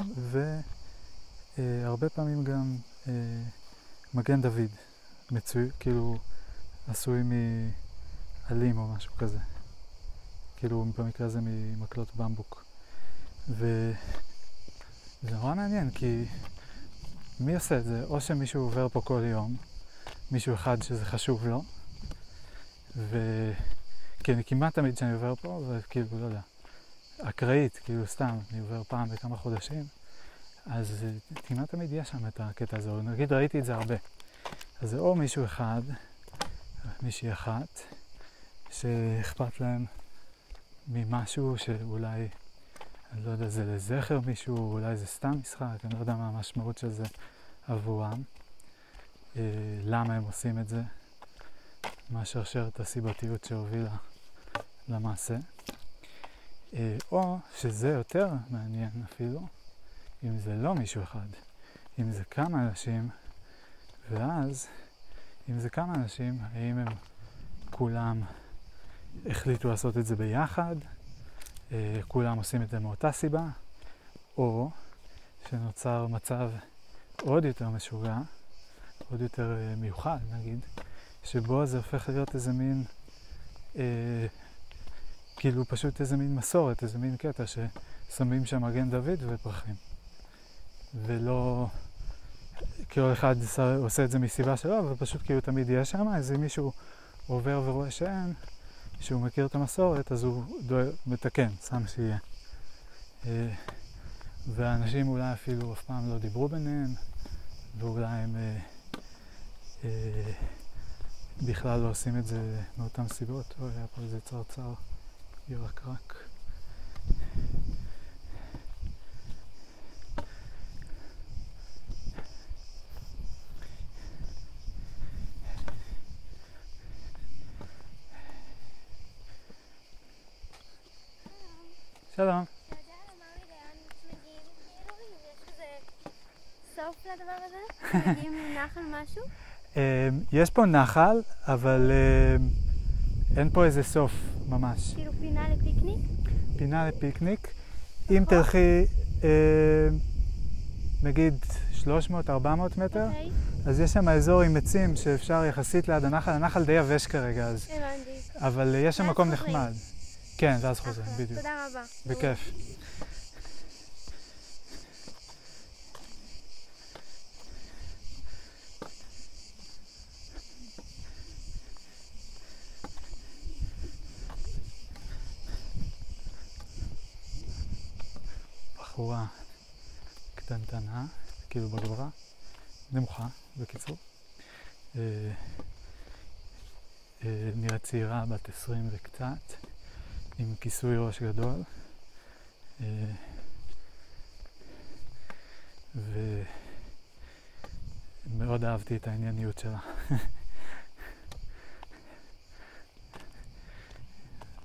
והרבה פעמים גם אה, מגן דוד, מצוי, כאילו עשוי מעלים או משהו כזה. כאילו במקרה הזה ממקלות במבוק. וזה נורא מעניין כי מי עושה את זה? או שמישהו עובר פה כל יום, מישהו אחד שזה חשוב לו, ו... כי אני כמעט תמיד כשאני עובר פה, וכאילו, לא יודע, אקראית, כאילו סתם, אני עובר פעם בכמה חודשים, אז כמעט תמיד יש שם את הקטע הזה, נגיד ראיתי את זה הרבה. אז זה או מישהו אחד, מישהי אחת, שאכפת להם ממשהו שאולי, אני לא יודע, זה לזכר מישהו, אולי זה סתם משחק, אני לא יודע מה המשמעות של זה עבורם, אה, למה הם עושים את זה, מה שרשרת הסיבתיות שהובילה למעשה. אה, או שזה יותר מעניין אפילו, אם זה לא מישהו אחד, אם זה כמה אנשים, ואז אם זה כמה אנשים, האם הם כולם החליטו לעשות את זה ביחד, כולם עושים את זה מאותה סיבה, או שנוצר מצב עוד יותר משוגע, עוד יותר אה, מיוחד נגיד, שבו זה הופך להיות איזה מין, אה, כאילו פשוט איזה מין מסורת, איזה מין קטע ששמים שם מגן דוד ופרחים. ולא, כל אחד עושה את זה מסיבה שלו, ופשוט כאילו תמיד יהיה שם, איזה מישהו עובר ורואה שאין, שהוא מכיר את המסורת, אז הוא דואר, מתקן, שם שיהיה. אה, והאנשים אולי אפילו אף פעם לא דיברו ביניהם, ואולי הם אה, אה, בכלל לא עושים את זה מאותן סיבות. אוי, היה פה איזה צרצר ירקרק. שלום. אתה יודע לאן מגיעים, כאילו, יש כזה סוף לדבר הזה? מגיעים לנחל משהו? יש פה נחל, אבל אמ, אין פה איזה סוף ממש. כאילו פינה לפיקניק? פינה לפיקניק. אם תלכי, אמ, נגיד 300-400 מטר, אוקיי, אז יש שם אזור עם עצים שאפשר יחסית ליד הנחל. הנחל די יבש כרגע, אז, הבנתי. אבל יש שם מקום. נחמד. כן, ואז חוזרים, אחלה, בדיוק. תודה רבה. בכיף. בחורה קטנטנה, כאילו בגובה, נמוכה, בקיצור. אה, אה, נראית צעירה, בת 20 וקצת, עם כיסוי ראש גדול. אה, ומאוד אהבתי את הענייניות שלה.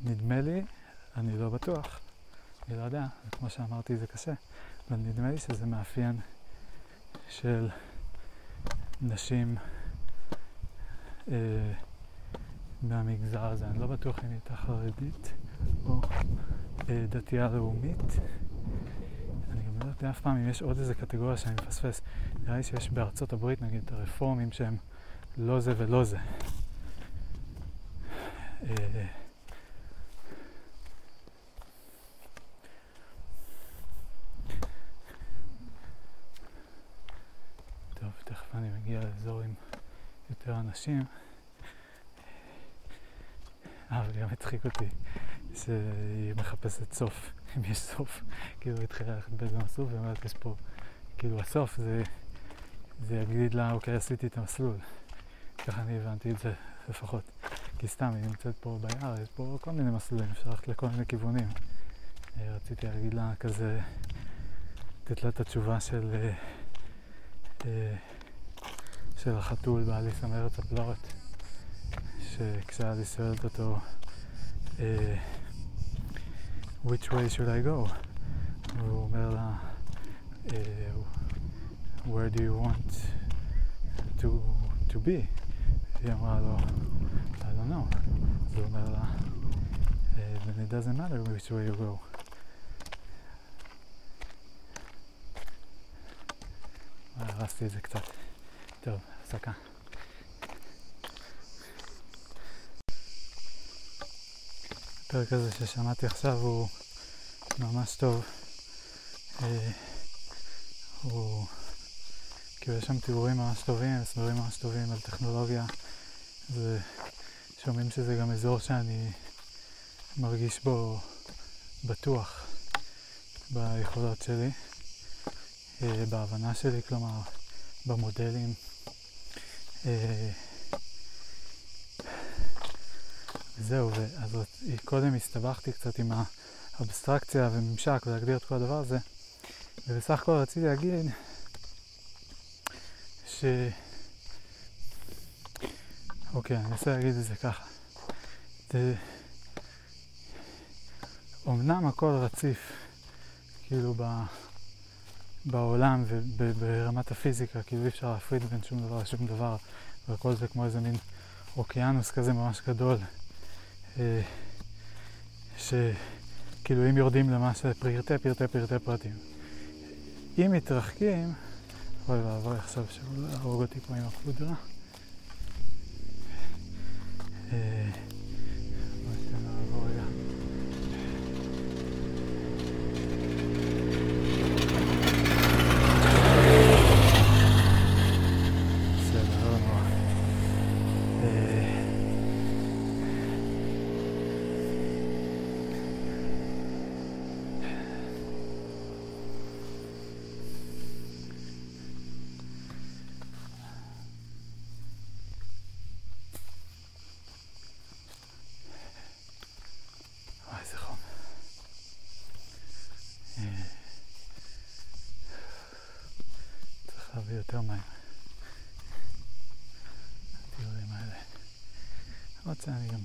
נדמה לי, אני לא בטוח, אני לא יודע, כמו שאמרתי זה קשה, אבל נדמה לי שזה מאפיין של נשים אה, מהמגזר הזה. אני לא בטוח אם היא הייתה חרדית או אה, דתייה לאומית. אני גם לא יודע אף פעם אם יש עוד איזה קטגוריה שאני מפספס. נראה לי שיש בארצות הברית נגיד את הרפורמים שהם לא זה ולא זה. אה, תכף אני מגיע לאזור עם יותר אנשים. אה, אבל גם הצחיק אותי שהיא מחפשת סוף, אם יש סוף. כאילו היא התחילה ללכת באיזה מסלול והיא אומרת, יש פה, כאילו הסוף זה, זה יגיד לה, אוקיי, עשיתי את המסלול. ככה אני הבנתי את זה לפחות. כי סתם, היא נמצאת פה ביער, יש פה כל מיני מסלולים, אפשר ללכת לכל מיני כיוונים. אה, רציתי להגיד לה כזה, לתת לה את התשובה של, אה, אה, של החתול באליסה מארץ הפלאות. שכשאליס שואלת אותו אה, which way should I go? והוא אומר לה, אה, where do you want to, to be? היא אמרה לו, I don't know. אז הוא אומר לה, "אה, then it doesn't matter which way you go. אה, הרסתי את זה קצת. טוב, הפסקה. הפרק הזה ששמעתי עכשיו הוא ממש טוב. אה, הוא... כאילו יש שם תיאורים ממש טובים, הסברים ממש טובים על טכנולוגיה. ושומעים שזה גם אזור שאני מרגיש בו בטוח ביכולות שלי, אה, בהבנה שלי, כלומר במודלים. אה, זהו, אז קודם הסתבכתי קצת עם האבסטרקציה וממשק ולהגדיר את כל הדבר הזה, ובסך הכל רציתי להגיד ש... אוקיי, אני רוצה להגיד את זה ככה. זה... אמנם הכל רציף, כאילו ב... בעולם וברמת הפיזיקה, כאילו אי אפשר להפריד בין שום דבר לשום דבר, והכל זה כמו איזה מין אוקיינוס כזה ממש גדול, שכאילו אם יורדים למעשה פרטי פרטי פרטי פרטים. אם מתרחקים, אוי ואבוי עכשיו שהוא יהרוג אותי פה עם הפודרה.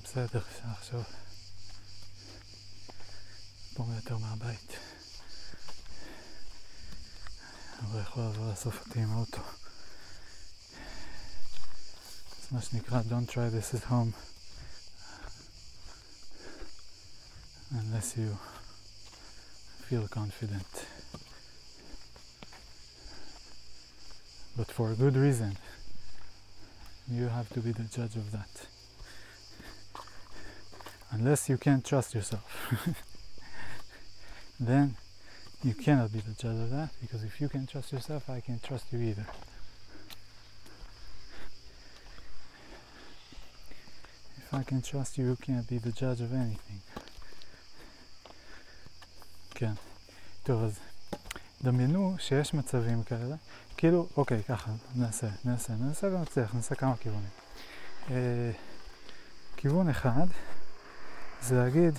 למרות שאני גם בסדר, אפשר לחשוב. פה יותר מהבית. אבל יכול לבוא לאסוף אותי עם האוטו. זה מה שנקרא Don't try this at home. unless you feel confident. But for a good reason. You have to be the judge of that. Unless you can't trust yourself. then you cannot be the judge of that because if you can trust yourself, I can't trust you either. If I can trust you, you can't be the judge of anything. כן. טוב, אז דמיינו שיש מצבים כאלה, כאילו, אוקיי, ככה, נעשה, נעשה, נעשה ונצליח, נעשה כמה כיוונים. אה, כיוון אחד זה להגיד,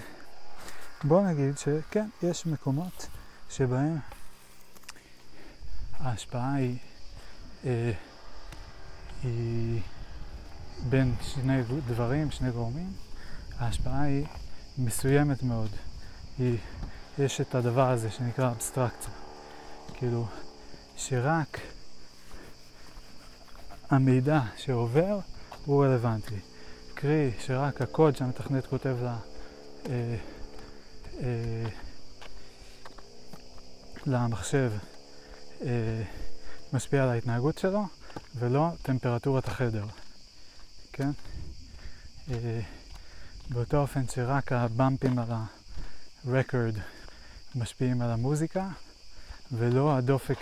בוא נגיד שכן, יש מקומות שבהם ההשפעה היא, אה, היא בין שני דברים, שני גורמים, ההשפעה היא מסוימת מאוד. היא יש את הדבר הזה שנקרא אבסטרקציה. כאילו, שרק המידע שעובר הוא רלוונטי. קרי, שרק הקוד שהמתכנת כותב לה, אה, אה, למחשב אה, משפיע על ההתנהגות שלו, ולא טמפרטורת החדר. כן? אה, באותו אופן שרק הבמפים על ה-record משפיעים על המוזיקה, ולא הדופק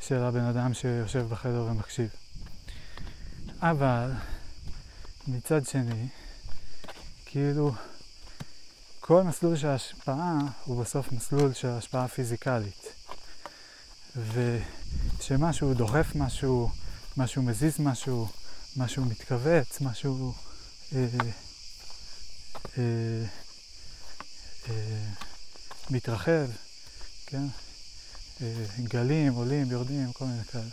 של הבן אדם שיושב בחדר ומקשיב. אבל מצד שני, כאילו, כל מסלול של השפעה הוא בסוף מסלול של השפעה פיזיקלית. וכשמשהו דוחף משהו, משהו מזיז משהו, משהו מתכווץ, משהו אה, אה, אה, מתרחב, כן? אה, גלים, עולים, יורדים, כל מיני כאלה.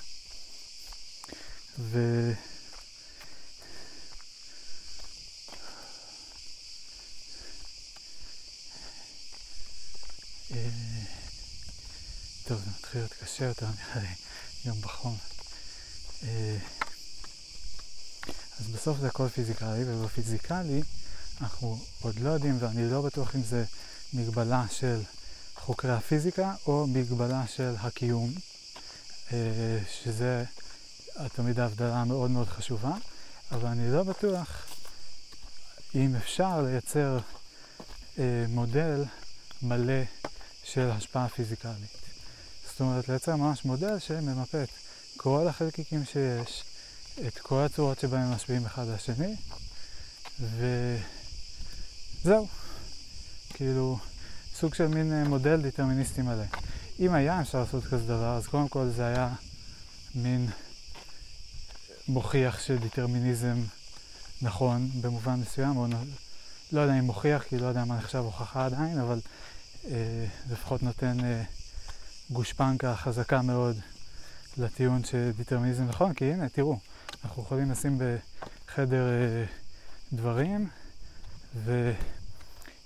טוב, זה מתחיל להיות קשה יותר, לי, גם בחום. אה, אז בסוף זה הכל פיזיקלי, ובפיזיקלי אנחנו עוד לא יודעים, ואני לא בטוח אם זה מגבלה של חוקרי הפיזיקה או מגבלה של הקיום, אה, שזה תמיד ההבדלה המאוד מאוד חשובה, אבל אני לא בטוח אם אפשר לייצר אה, מודל מלא של השפעה פיזיקלית. זאת אומרת, לייצר ממש מודל שממפה את כל החלקיקים שיש, את כל הצורות שבהם הם משפיעים אחד על השני, וזהו. כאילו, סוג של מין אה, מודל דטרמיניסטי מלא. אם היה אפשר לעשות כזה דבר, אז קודם כל זה היה מין מוכיח שדטרמיניזם נכון במובן מסוים, או לא יודע אם מוכיח, כי לא יודע מה נחשב הוכחה עדיין, אבל אה, לפחות נותן אה, גושפנקה חזקה מאוד לטיעון שדטרמיניזם נכון, כי הנה, תראו, אנחנו יכולים לשים בחדר אה, דברים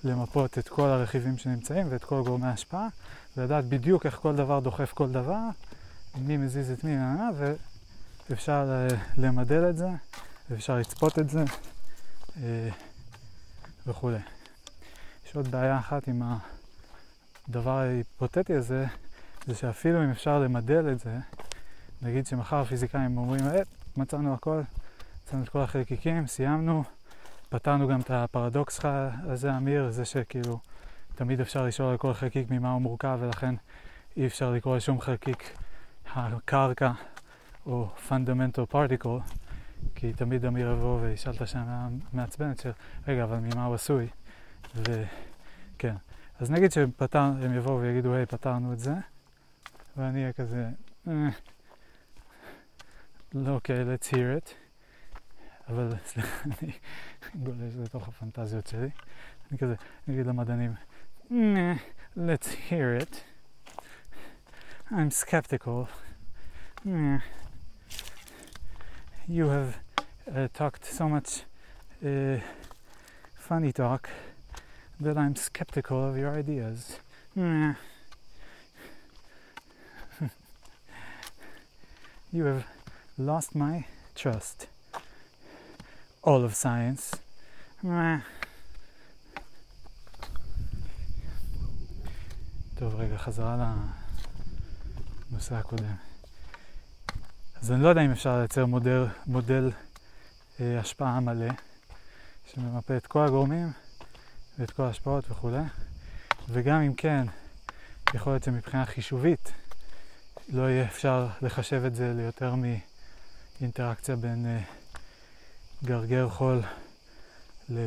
ולמפות את כל הרכיבים שנמצאים ואת כל גורמי ההשפעה, ולדעת בדיוק איך כל דבר דוחף כל דבר, מי מזיז את מי, ואפשר למדל את זה, ואפשר לצפות את זה וכולי. יש עוד בעיה אחת עם הדבר ההיפותטי הזה, זה שאפילו אם אפשר למדל את זה, נגיד שמחר הפיזיקאים אומרים, אה, מצאנו הכל, מצאנו את כל החלקיקים, סיימנו, פתרנו גם את הפרדוקס הזה, אמיר, זה שכאילו תמיד אפשר לשאול על כל חלקיק ממה הוא מורכב, ולכן אי אפשר לקרוא לשום חלקיק הקרקע או fundamental particle, כי תמיד אמיר יבוא וישאל את השאלה המעצבנת של, רגע, אבל ממה הוא עשוי? וכן. אז נגיד שהם יבואו ויגידו, היי, פתרנו את זה, ואני אהיה כזה, אה, לא, אוקיי, let's hear it. אבל סליחה, אני גולש לתוך הפנטזיות שלי. אני כזה, אני אגיד למדענים, let's hear it. I'm skeptical. You have uh, talked so much uh, funny talk that I'm skeptical of your ideas. you have lost my trust. All of science. טוב, רגע, חזרה לנושא הקודם. אז אני לא יודע אם אפשר לייצר מודל, מודל אה, השפעה מלא, שממפה את כל הגורמים ואת כל ההשפעות וכולי, וגם אם כן, יכול להיות שמבחינה חישובית לא יהיה אפשר לחשב את זה ליותר מאינטראקציה בין אה, גרגר חול ל...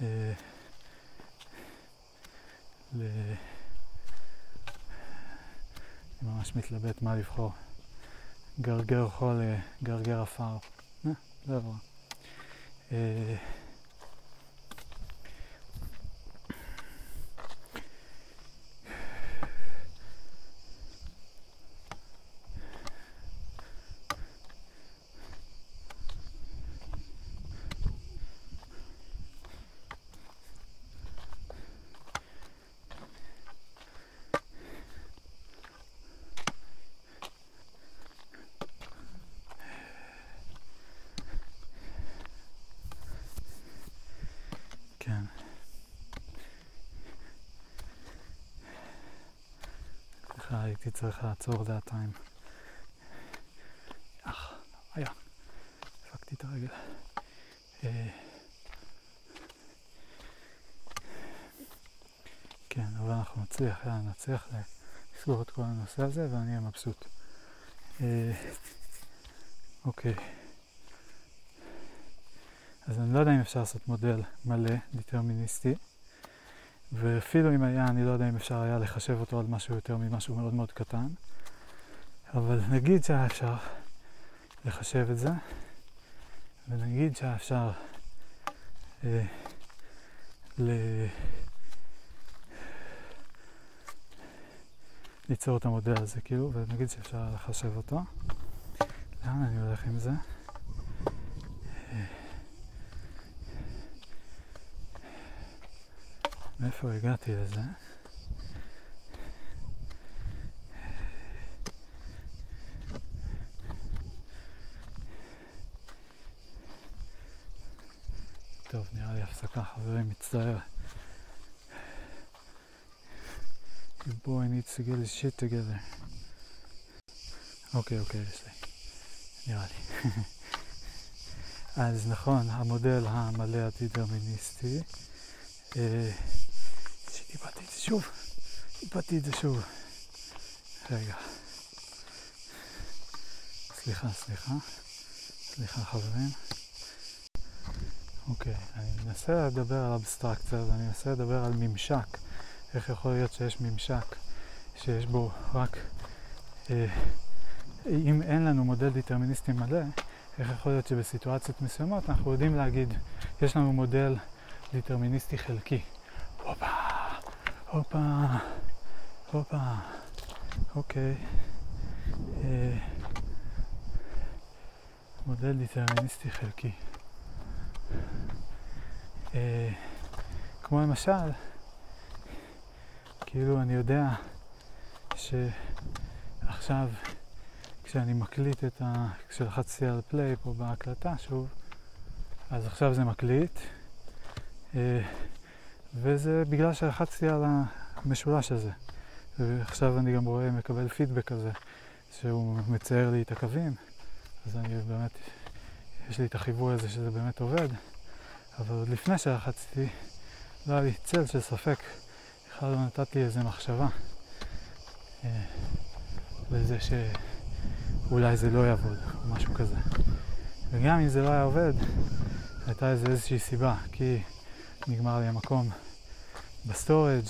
אה, ל... אני ממש מתלבט מה לבחור. גרגר חול לגרגר עפר. אה, זה עבר. אה, כן. סליחה, הייתי צריך לעצור דעתיים. אך, היה. הפקתי את הרגל. אה, כן, אבל אנחנו נצליח, יאללה, נצליח לסגור את כל הנושא הזה ואני אהיה מבסוט. אה, אוקיי. אז אני לא יודע אם אפשר לעשות מודל מלא, דטרמיניסטי, ואפילו אם היה, אני לא יודע אם אפשר היה לחשב אותו על משהו יותר ממשהו מאוד מאוד קטן, אבל נגיד שהיה אפשר לחשב את זה, ונגיד שהיה אפשר אה, ל... ליצור את המודל הזה, כאילו, ונגיד שאפשר לחשב אותו. לאן אני הולך עם זה? איפה הגעתי לזה? טוב, נראה לי הפסקה, חברים, מצטער. בואו, אני need to get this shit אוקיי, אוקיי, יש לי. נראה לי. אז נכון, המודל המלא הדטרמיניסטי. אה, שוב. איבדתי את זה שוב. רגע. סליחה, סליחה. סליחה חברים. אוקיי, אני מנסה לדבר על אבסטרקציה ואני מנסה לדבר על ממשק. איך יכול להיות שיש ממשק שיש בו רק... אה, אם אין לנו מודל דטרמיניסטי מלא, איך יכול להיות שבסיטואציות מסוימות אנחנו יודעים להגיד, יש לנו מודל דטרמיניסטי חלקי. הופה, הופה, אוקיי. אה, מודל דטרמיניסטי חלקי. אה, כמו למשל, כאילו אני יודע שעכשיו כשאני מקליט את ה... כשלחצתי על פליי פה בהקלטה שוב, אז עכשיו זה מקליט, אה, וזה בגלל שלחצתי על המשולש הזה. ועכשיו אני גם רואה, מקבל פידבק כזה, שהוא מצייר לי את הקווים, אז אני באמת, יש לי את החיווי הזה שזה באמת עובד, אבל עוד לפני שלחצתי, לא היה לי צל של ספק, בכלל לא נתת לי איזה מחשבה אה, לזה ש... אולי זה לא יעבוד, או משהו כזה. וגם אם זה לא היה עובד, הייתה איזה איזושהי סיבה, כי נגמר לי המקום ב storage,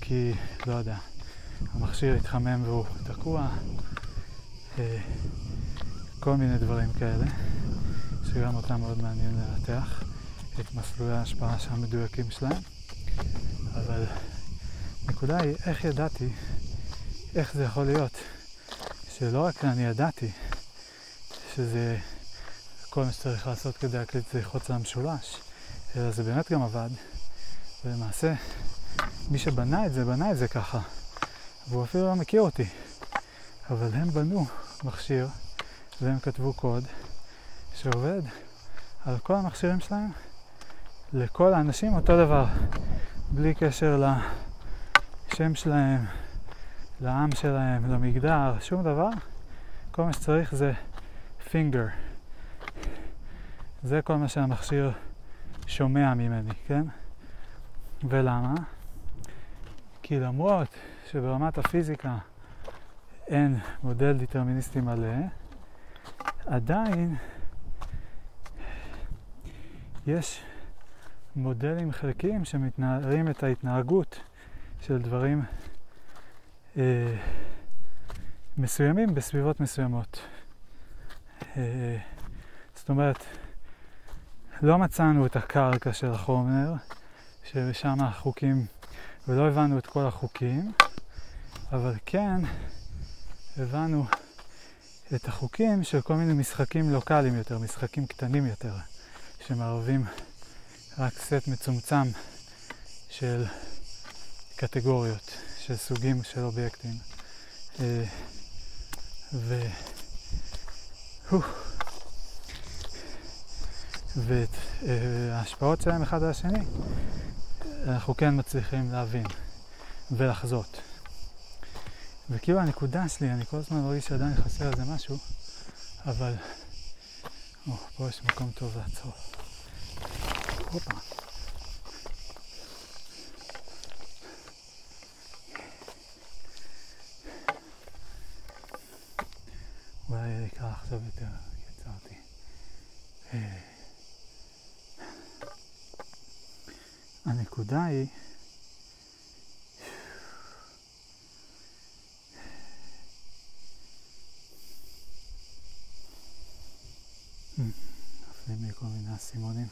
כי, לא יודע, המכשיר התחמם והוא תקוע, אה, כל מיני דברים כאלה, שגם אותם מאוד מעניין לנתח את מסלולי ההשפעה המדויקים שלהם, אבל הנקודה היא, איך ידעתי, איך זה יכול להיות שלא רק אני ידעתי שזה כל מה שצריך לעשות כדי להקליט זה ללחוץ על המשולש, אלא זה באמת גם עבד. ולמעשה, מי שבנה את זה, בנה את זה ככה. והוא אפילו לא מכיר אותי. אבל הם בנו מכשיר, והם כתבו קוד שעובד על כל המכשירים שלהם, לכל האנשים אותו דבר, בלי קשר לשם שלהם, לעם שלהם, למגדר, שום דבר. כל מה שצריך זה פינגר. זה כל מה שהמכשיר שומע ממני, כן? ולמה? כי למרות שברמת הפיזיקה אין מודל דטרמיניסטי מלא, עדיין יש מודלים חלקיים שמתנערים את ההתנהגות של דברים אה, מסוימים בסביבות מסוימות. אה, זאת אומרת, לא מצאנו את הקרקע של החומר, ששם החוקים, ולא הבנו את כל החוקים, אבל כן הבנו את החוקים של כל מיני משחקים לוקאליים יותר, משחקים קטנים יותר, שמערבים רק סט מצומצם של קטגוריות. של סוגים של אובייקטים. אה, ו... ואת אה, ההשפעות שלהם אחד על השני אנחנו כן מצליחים להבין ולחזות. וכאילו הנקודה שלי, אני כל הזמן מרגיש שעדיין חסר איזה משהו, אבל... או, פה יש מקום טוב לעצור. הופה. אולי אקרא עכשיו יותר, יצרתי. אה, הנקודה היא נופלים לי כל מיני אסימונים.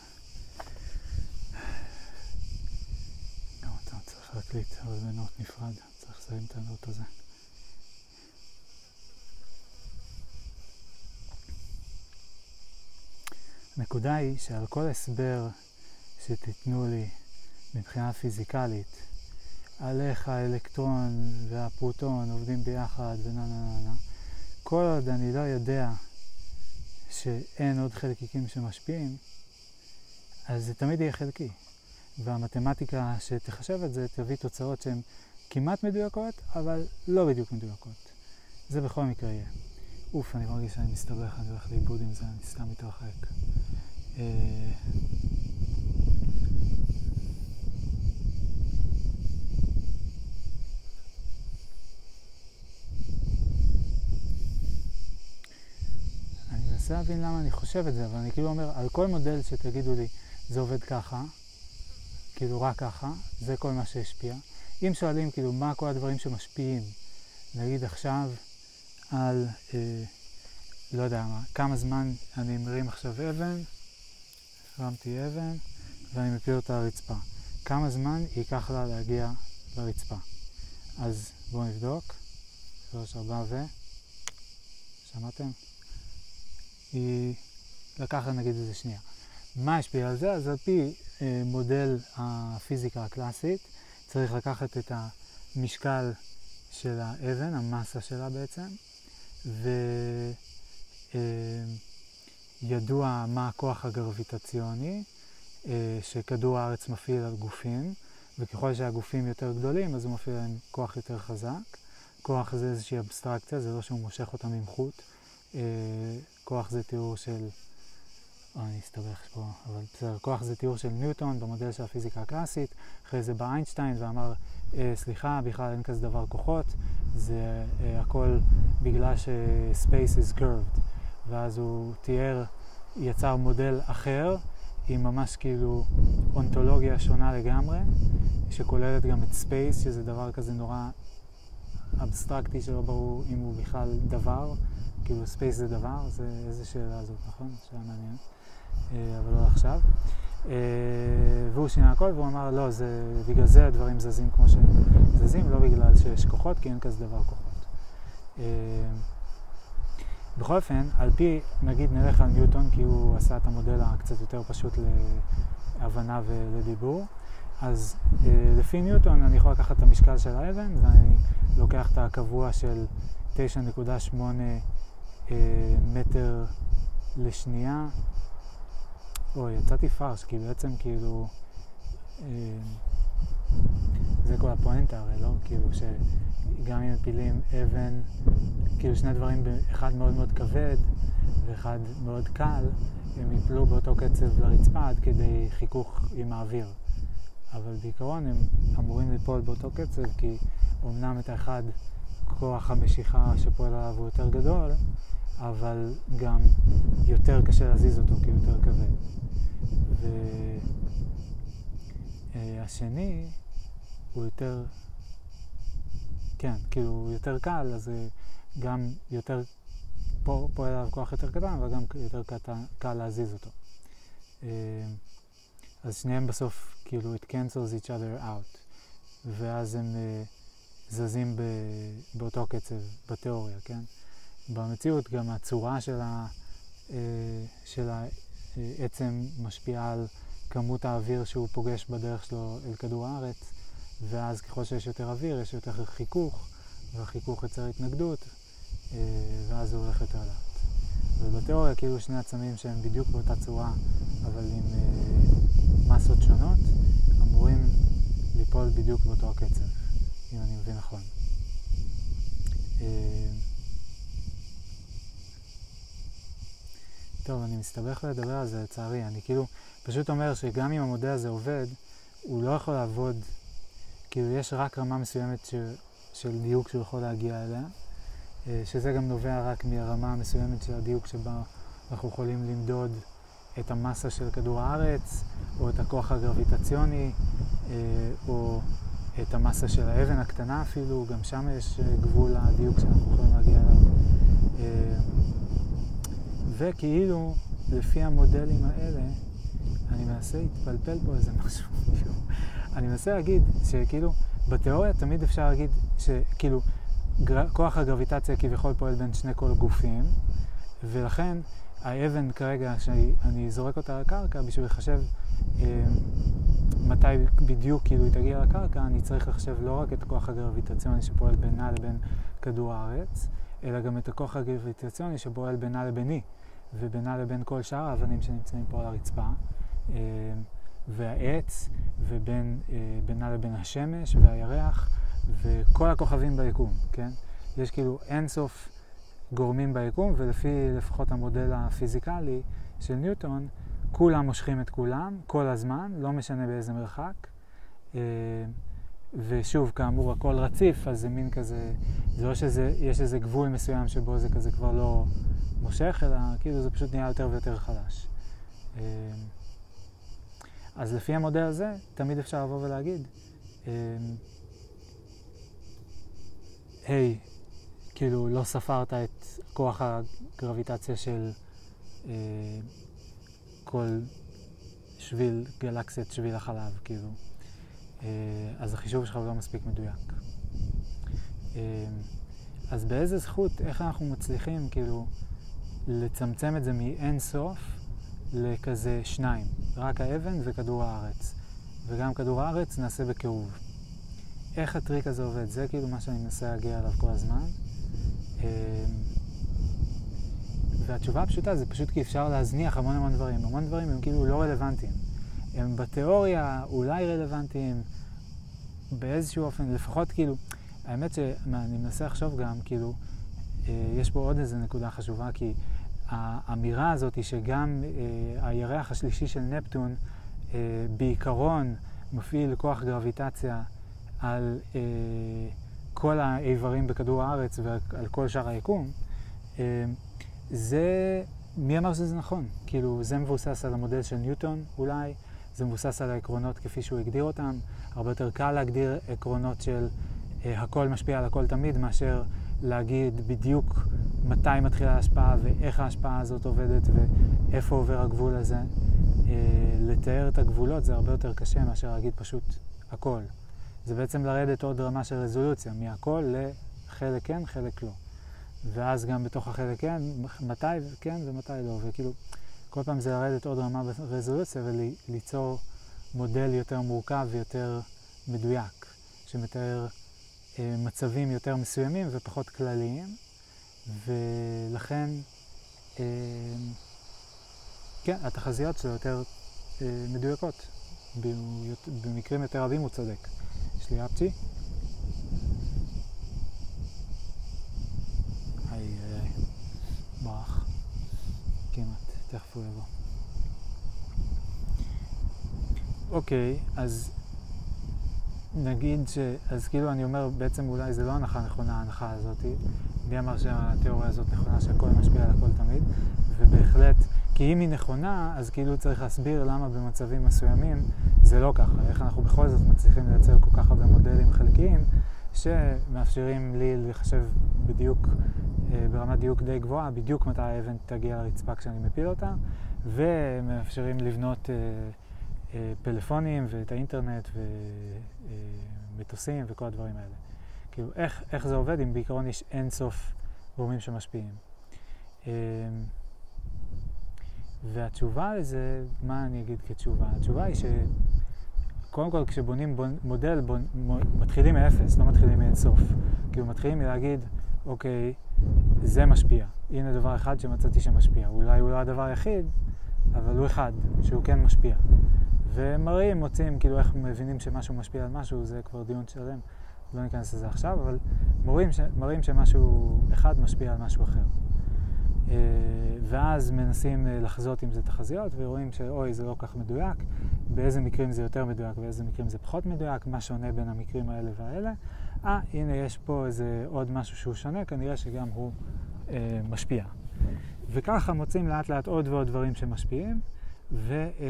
גם אתה צריך להקליט, אבל בנוט נפרד, צריך לסיים את הנוט הזה. הנקודה היא שעל כל הסבר שתיתנו לי מבחינה פיזיקלית, על איך האלקטרון והפרוטון עובדים ביחד ונה נה נה נה, כל עוד אני לא יודע שאין עוד חלקיקים שמשפיעים, אז זה תמיד יהיה חלקי. והמתמטיקה שתחשב את זה תביא תוצאות שהן כמעט מדויקות, אבל לא בדיוק מדויקות. זה בכל מקרה יהיה. אוף, אני מרגיש שאני מסתבך, אני הולך לאיבוד עם זה, אני סתם מתרחק. אה, אני מנסה להבין למה אני חושב את זה, אבל אני כאילו אומר, על כל מודל שתגידו לי, זה עובד ככה, כאילו רק ככה, זה כל מה שהשפיע. אם שואלים כאילו מה כל הדברים שמשפיעים, נגיד עכשיו על, אה, לא יודע מה, כמה זמן אני מרים עכשיו אבן, הרמתי אבן ואני מפיל אותה לרצפה. כמה זמן ייקח לה להגיע לרצפה? אז בואו נבדוק. שלוש, ארבע ו... שמעתם? היא לקחה נגיד איזה שנייה. מה השפיע על זה? אז על פי אה, מודל הפיזיקה הקלאסית צריך לקחת את המשקל של האבן, המסה שלה בעצם, וידוע אה, מה הכוח הגרביטציוני אה, שכדור הארץ מפעיל על גופים, וככל שהגופים יותר גדולים אז הוא מפעיל עליהם כוח יותר חזק. כוח זה איזושהי אבסטרקציה, זה לא שהוא מושך אותם עם חוט. אה, כוח זה תיאור של... או, אני אסתבך פה, אבל בסדר, כוח זה תיאור של ניוטון במודל של הפיזיקה הקלאסית, אחרי זה בא איינשטיין ואמר, אה, סליחה, בכלל אין כזה דבר כוחות, זה אה, הכל בגלל ש-space is curved, ואז הוא תיאר, יצר מודל אחר, עם ממש כאילו אונתולוגיה שונה לגמרי, שכוללת גם את space, שזה דבר כזה נורא אבסטרקטי שלא ברור אם הוא בכלל דבר, כאילו space זה דבר, זה איזה שאלה זאת, נכון? שאלה מעניינת. אה, אבל לא עכשיו. אה, והוא שינה הכל והוא אמר, לא, זה, בגלל זה הדברים זזים כמו שהם זזים, לא בגלל שיש כוחות, כי אין כזה דבר כוחות. אה, בכל אופן, על פי, נגיד נלך על ניוטון, כי הוא עשה את המודל הקצת יותר פשוט להבנה ולדיבור, אז לפי ניוטון אני יכול לקחת את המשקל של האבן ואני לוקח את הקבוע של 9.8 מטר לשנייה אוי, יצאתי פרש, כי בעצם כאילו... אה, זה כל הפואנטה הרי, לא? כאילו שגם אם מפילים אבן, כאילו שני דברים, אחד מאוד מאוד כבד ואחד מאוד קל, הם יפלו באותו קצב לרצפה עד כדי חיכוך עם האוויר. אבל בעיקרון הם אמורים ליפול באותו קצב, כי אמנם את האחד כוח המשיכה שפועל עליו הוא יותר גדול, אבל גם יותר קשה להזיז אותו כי הוא יותר כבד. והשני הוא יותר, כן, כאילו הוא יותר קל, אז גם יותר פועל עליו כוח יותר קטן, אבל גם יותר קטן, קל להזיז אותו. אז שניהם בסוף, כאילו, it cancels each other out, ואז הם זזים באותו קצב בתיאוריה, כן? במציאות גם הצורה של, ה, uh, של העצם משפיעה על כמות האוויר שהוא פוגש בדרך שלו אל כדור הארץ, ואז ככל שיש יותר אוויר יש יותר חיכוך, והחיכוך יוצר התנגדות, אה, ואז הוא הולך יותר לאט. ובתיאוריה כאילו שני עצמים שהם בדיוק באותה צורה, אבל עם אה, מסות שונות, אמורים ליפול בדיוק באותו הקצב, אם אני מבין נכון. אה, טוב, אני מסתבך לדבר על זה לצערי, אני כאילו פשוט אומר שגם אם המודל הזה עובד, הוא לא יכול לעבוד, כאילו יש רק רמה מסוימת ש, של דיוק שהוא יכול להגיע אליה, אה, שזה גם נובע רק מהרמה המסוימת של הדיוק שבה אנחנו יכולים למדוד את המסה של כדור הארץ, או את הכוח הגרביטציוני, אה, או את המסה של האבן הקטנה אפילו, גם שם יש אה, גבול לדיוק שאנחנו יכולים להגיע אליו. וכאילו, לפי המודלים האלה, אני מנסה להתפלפל פה איזה משהו. אני מנסה להגיד שכאילו, בתיאוריה תמיד אפשר להגיד שכאילו, גר... כוח הגרביטציה כביכול פועל בין שני כל גופים, ולכן האבן כרגע, שאני זורק אותה לקרקע, בשביל לחשב אה, מתי בדיוק כאילו היא תגיע לקרקע, אני צריך לחשב לא רק את הכוח הגרביטציוני שפועל בינה לבין כדור הארץ, אלא גם את הכוח הגרביטציוני שפועל בינה לביני. ובינה לבין כל שאר האבנים שנמצאים פה על הרצפה. אה, והעץ, ובינה לבין השמש והירח, וכל הכוכבים ביקום, כן? יש כאילו אינסוף גורמים ביקום, ולפי לפחות המודל הפיזיקלי של ניוטון, כולם מושכים את כולם כל הזמן, לא משנה באיזה מרחק. אה, ושוב, כאמור, הכל רציף, אז זה מין כזה, זה לא שיש איזה גבול מסוים שבו זה כזה כבר לא מושך, אלא כאילו זה פשוט נהיה יותר ויותר חלש. אה, אז לפי המודל הזה, תמיד אפשר לבוא ולהגיד, אה, היי, כאילו לא ספרת את כוח הגרביטציה של אה, כל שביל, גלקסיית שביל החלב, כאילו. אה, אז החישוב שלך לא מספיק מדויק. אה, אז באיזה זכות, איך אנחנו מצליחים כאילו לצמצם את זה מאין סוף לכזה שניים, רק האבן וכדור הארץ. וגם כדור הארץ נעשה בקירוב. איך הטריק הזה עובד? זה כאילו מה שאני מנסה להגיע אליו כל הזמן. אה, והתשובה הפשוטה זה פשוט כי אפשר להזניח המון המון דברים. המון דברים הם כאילו לא רלוונטיים. הם בתיאוריה אולי רלוונטיים באיזשהו אופן, לפחות כאילו, האמת שאני מנסה לחשוב גם, כאילו, אה, יש פה עוד איזו נקודה חשובה, כי האמירה הזאת היא שגם אה, הירח השלישי של נפטון אה, בעיקרון מפעיל כוח גרביטציה על אה, כל האיברים בכדור הארץ ועל כל שאר היקום, אה, זה, מי אמר שזה נכון? כאילו, זה מבוסס על המודל של ניוטון אולי, זה מבוסס על העקרונות כפי שהוא הגדיר אותם. הרבה יותר קל להגדיר עקרונות של אה, הכל משפיע על הכל תמיד, מאשר להגיד בדיוק מתי מתחילה ההשפעה ואיך ההשפעה הזאת עובדת ואיפה עובר הגבול הזה. אה, לתאר את הגבולות זה הרבה יותר קשה מאשר להגיד פשוט הכל. זה בעצם לרדת עוד רמה של רזולוציה, מהכל לחלק כן, חלק לא. ואז גם בתוך החלק כן, מתי כן ומתי לא, וכאילו כל פעם זה לרדת עוד רמה ברזולוציה וליצור מודל יותר מורכב ויותר מדויק, שמתאר מצבים יותר מסוימים ופחות כלליים, ולכן, אה, כן, התחזיות שלו יותר אה, מדויקות. במקרים יותר רבים הוא צודק. יש לי אפצ'י? תכף הוא יבוא. אוקיי, אז נגיד ש... אז כאילו אני אומר, בעצם אולי זה לא הנחה נכונה, ההנחה הזאת. מי אמר שהתיאוריה הזאת נכונה, שהכל משפיע על הכל תמיד? ובהחלט, כי אם היא נכונה, אז כאילו צריך להסביר למה במצבים מסוימים זה לא ככה. איך אנחנו בכל זאת מצליחים לייצר כל כך הרבה מודלים חלקיים שמאפשרים לי לחשב בדיוק אה, ברמת דיוק די גבוהה, בדיוק מתי האבן תגיע לרצפה כשאני מפיל אותה, ומאפשרים לבנות אה, אה, פלאפונים ואת האינטרנט ומטוסים וכל הדברים האלה. כאילו, איך, איך זה עובד אם בעיקרון יש אין סוף גורמים שמשפיעים. והתשובה לזה, מה אני אגיד כתשובה? התשובה היא שקודם כל כשבונים בונ, מודל, בונ, מתחילים מאפס, לא מתחילים מאין סוף. כאילו מתחילים מלהגיד, אוקיי, זה משפיע. הנה דבר אחד שמצאתי שמשפיע. אולי הוא לא הדבר היחיד, אבל הוא אחד, שהוא כן משפיע. ומראים, מוצאים, כאילו איך מבינים שמשהו משפיע על משהו, זה כבר דיון שלם, לא ניכנס לזה עכשיו, אבל מראים, ש... מראים שמשהו אחד משפיע על משהו אחר. אה, ואז מנסים אה, לחזות אם זה תחזיות, ורואים שאוי, זה לא כך מדויק, באיזה מקרים זה יותר מדויק ובאיזה מקרים זה פחות מדויק, מה שונה בין המקרים האלה והאלה. אה, הנה יש פה איזה עוד משהו שהוא שונה, כנראה שגם הוא אה, משפיע. וככה מוצאים לאט לאט עוד ועוד דברים שמשפיעים, ו, אה,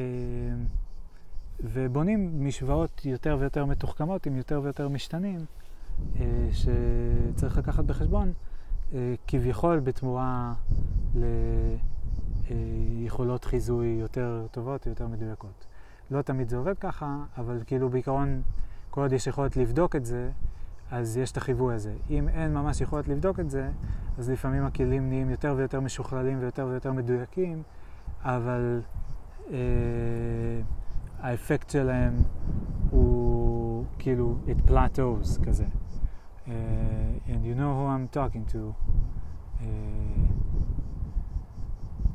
ובונים משוואות יותר ויותר מתוחכמות עם יותר ויותר משתנים, אה, שצריך לקחת בחשבון, אה, כביכול בתמורה ליכולות אה, חיזוי יותר טובות, יותר מדויקות. לא תמיד זה עובד ככה, אבל כאילו בעיקרון, כל עוד יש יכולת לבדוק את זה, אז יש את החיווי הזה. אם אין ממש יכולת לבדוק את זה, אז לפעמים הכלים נהיים יותר ויותר משוכללים ויותר ויותר מדויקים, אבל אה, האפקט שלהם הוא כאילו, it plateaus כזה. Uh, and you know who I'm talking to, uh,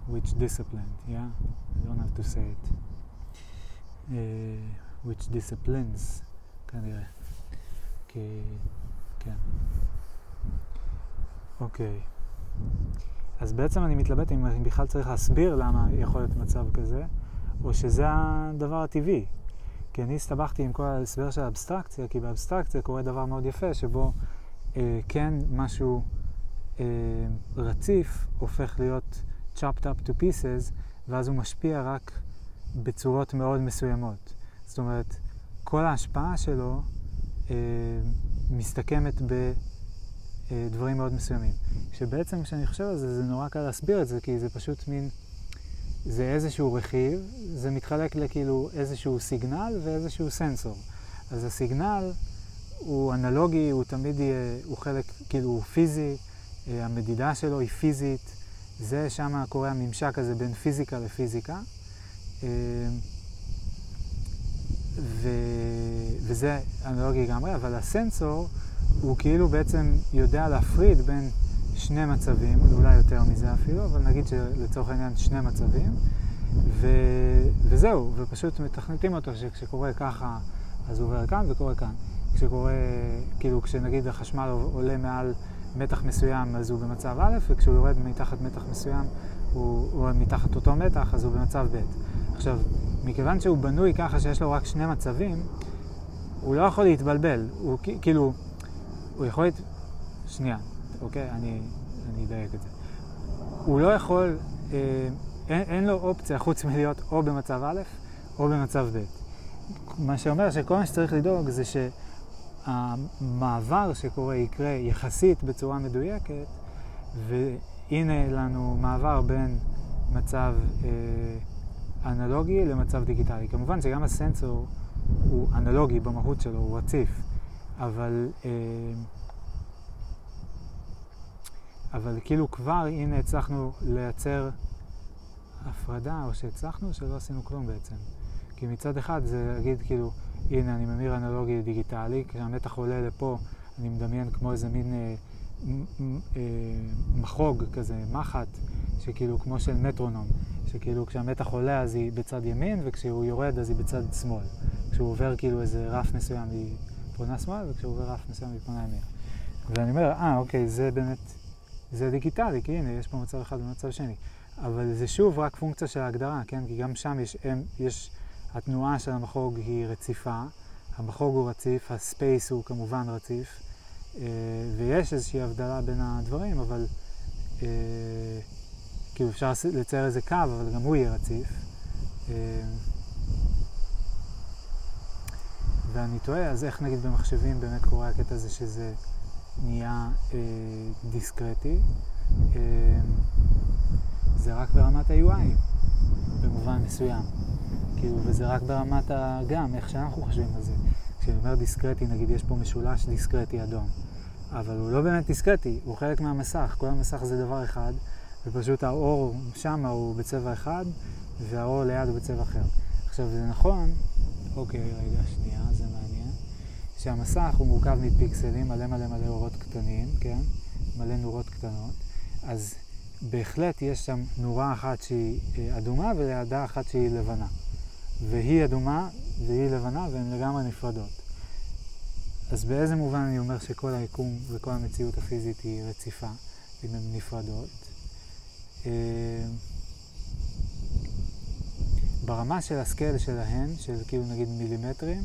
which discipline, yeah? I don't have to say it. uh, which disciplines, כנראה. כן. אוקיי. אז בעצם אני מתלבט אם בכלל צריך להסביר למה יכול להיות מצב כזה, או שזה הדבר הטבעי. כי אני הסתבכתי עם כל ההסבר של האבסטרקציה, כי באבסטרקציה קורה דבר מאוד יפה, שבו אה, כן משהו אה, רציף הופך להיות chopped up to pieces, ואז הוא משפיע רק בצורות מאוד מסוימות. זאת אומרת, כל ההשפעה שלו אה, מסתכמת בדברים מאוד מסוימים. שבעצם כשאני חושב על זה, זה נורא קל להסביר את זה, כי זה פשוט מין, זה איזשהו רכיב, זה מתחלק לכאילו איזשהו סיגנל ואיזשהו סנסור. אז הסיגנל הוא אנלוגי, הוא תמיד יהיה, הוא חלק, כאילו הוא פיזי, אה, המדידה שלו היא פיזית, זה שם קורה הממשק הזה בין פיזיקה לפיזיקה. אה, ו... וזה אנלוגי לגמרי, אבל הסנסור הוא כאילו בעצם יודע להפריד בין שני מצבים, אולי יותר מזה אפילו, אבל נגיד שלצורך העניין שני מצבים, ו... וזהו, ופשוט מתכנתים אותו שכשקורה ככה אז הוא עובר כאן וקורה כאן. כשקורה, כאילו כשנגיד החשמל עולה מעל מתח מסוים אז הוא במצב א', וכשהוא יורד מתחת מתח מסוים הוא, הוא מתחת אותו מתח אז הוא במצב ב'. עכשיו, מכיוון שהוא בנוי ככה שיש לו רק שני מצבים, הוא לא יכול להתבלבל, הוא כאילו, הוא יכול... להת... שנייה, אוקיי? אני, אני אדייק את זה. הוא לא יכול, אה, אין, אין לו אופציה חוץ מלהיות או במצב א' או במצב ב'. מה שאומר שכל מה שצריך לדאוג זה שהמעבר שקורה יקרה יחסית בצורה מדויקת, והנה לנו מעבר בין מצב אה, אנלוגי למצב דיגיטלי. כמובן שגם הסנסור הוא אנלוגי במהות שלו, הוא רציף, אבל, אה, אבל כאילו כבר הנה הצלחנו לייצר הפרדה, או שהצלחנו שלא עשינו כלום בעצם. כי מצד אחד זה להגיד כאילו, הנה אני ממיר אנלוגי לדיגיטלי, כשהמתח עולה לפה אני מדמיין כמו איזה מין אה, אה, מחוג כזה, מחט, שכאילו כמו של מטרונום, שכאילו כשהמתח עולה אז היא בצד ימין וכשהוא יורד אז היא בצד שמאל. כשהוא עובר כאילו איזה רף מסוים היא פונה שמאל וכשהוא עובר רף מסוים היא פונה ימין. ואני אומר, אה אוקיי, זה באמת, זה דיגיטלי, כי הנה יש פה מצב אחד ומצב שני. אבל זה שוב רק פונקציה של ההגדרה, כן? כי גם שם יש, יש התנועה של המחוג היא רציפה, המחוג הוא רציף, הספייס הוא כמובן רציף, אה, ויש איזושהי הבדלה בין הדברים, אבל אה, כאילו אפשר לצייר איזה קו, אבל גם הוא יהיה רציף. אה, ואני תוהה, אז איך נגיד במחשבים באמת קורה הקטע הזה שזה נהיה אה, דיסקרטי? אה, זה רק ברמת ה-UI, במובן מסוים. כאילו, וזה רק ברמת ה... גם, איך שאנחנו חושבים על זה. כשאני אומר דיסקרטי, נגיד יש פה משולש דיסקרטי אדום. אבל הוא לא באמת דיסקרטי, הוא חלק מהמסך. כל המסך זה דבר אחד, ופשוט האור שם הוא בצבע אחד, והאור ליד הוא בצבע אחר. עכשיו, זה נכון, אוקיי, רגע, שנייה, זה שהמסך הוא מורכב מפיקסלים, מלא מלא מלא אורות קטנים, כן? מלא נורות קטנות. אז בהחלט יש שם נורה אחת שהיא אה, אדומה ולידה אחת שהיא לבנה. והיא אדומה והיא לבנה והן לגמרי נפרדות. אז באיזה מובן אני אומר שכל היקום וכל המציאות הפיזית היא רציפה, אם הן נפרדות? אה, ברמה של הסקייל שלהן, של כאילו נגיד מילימטרים,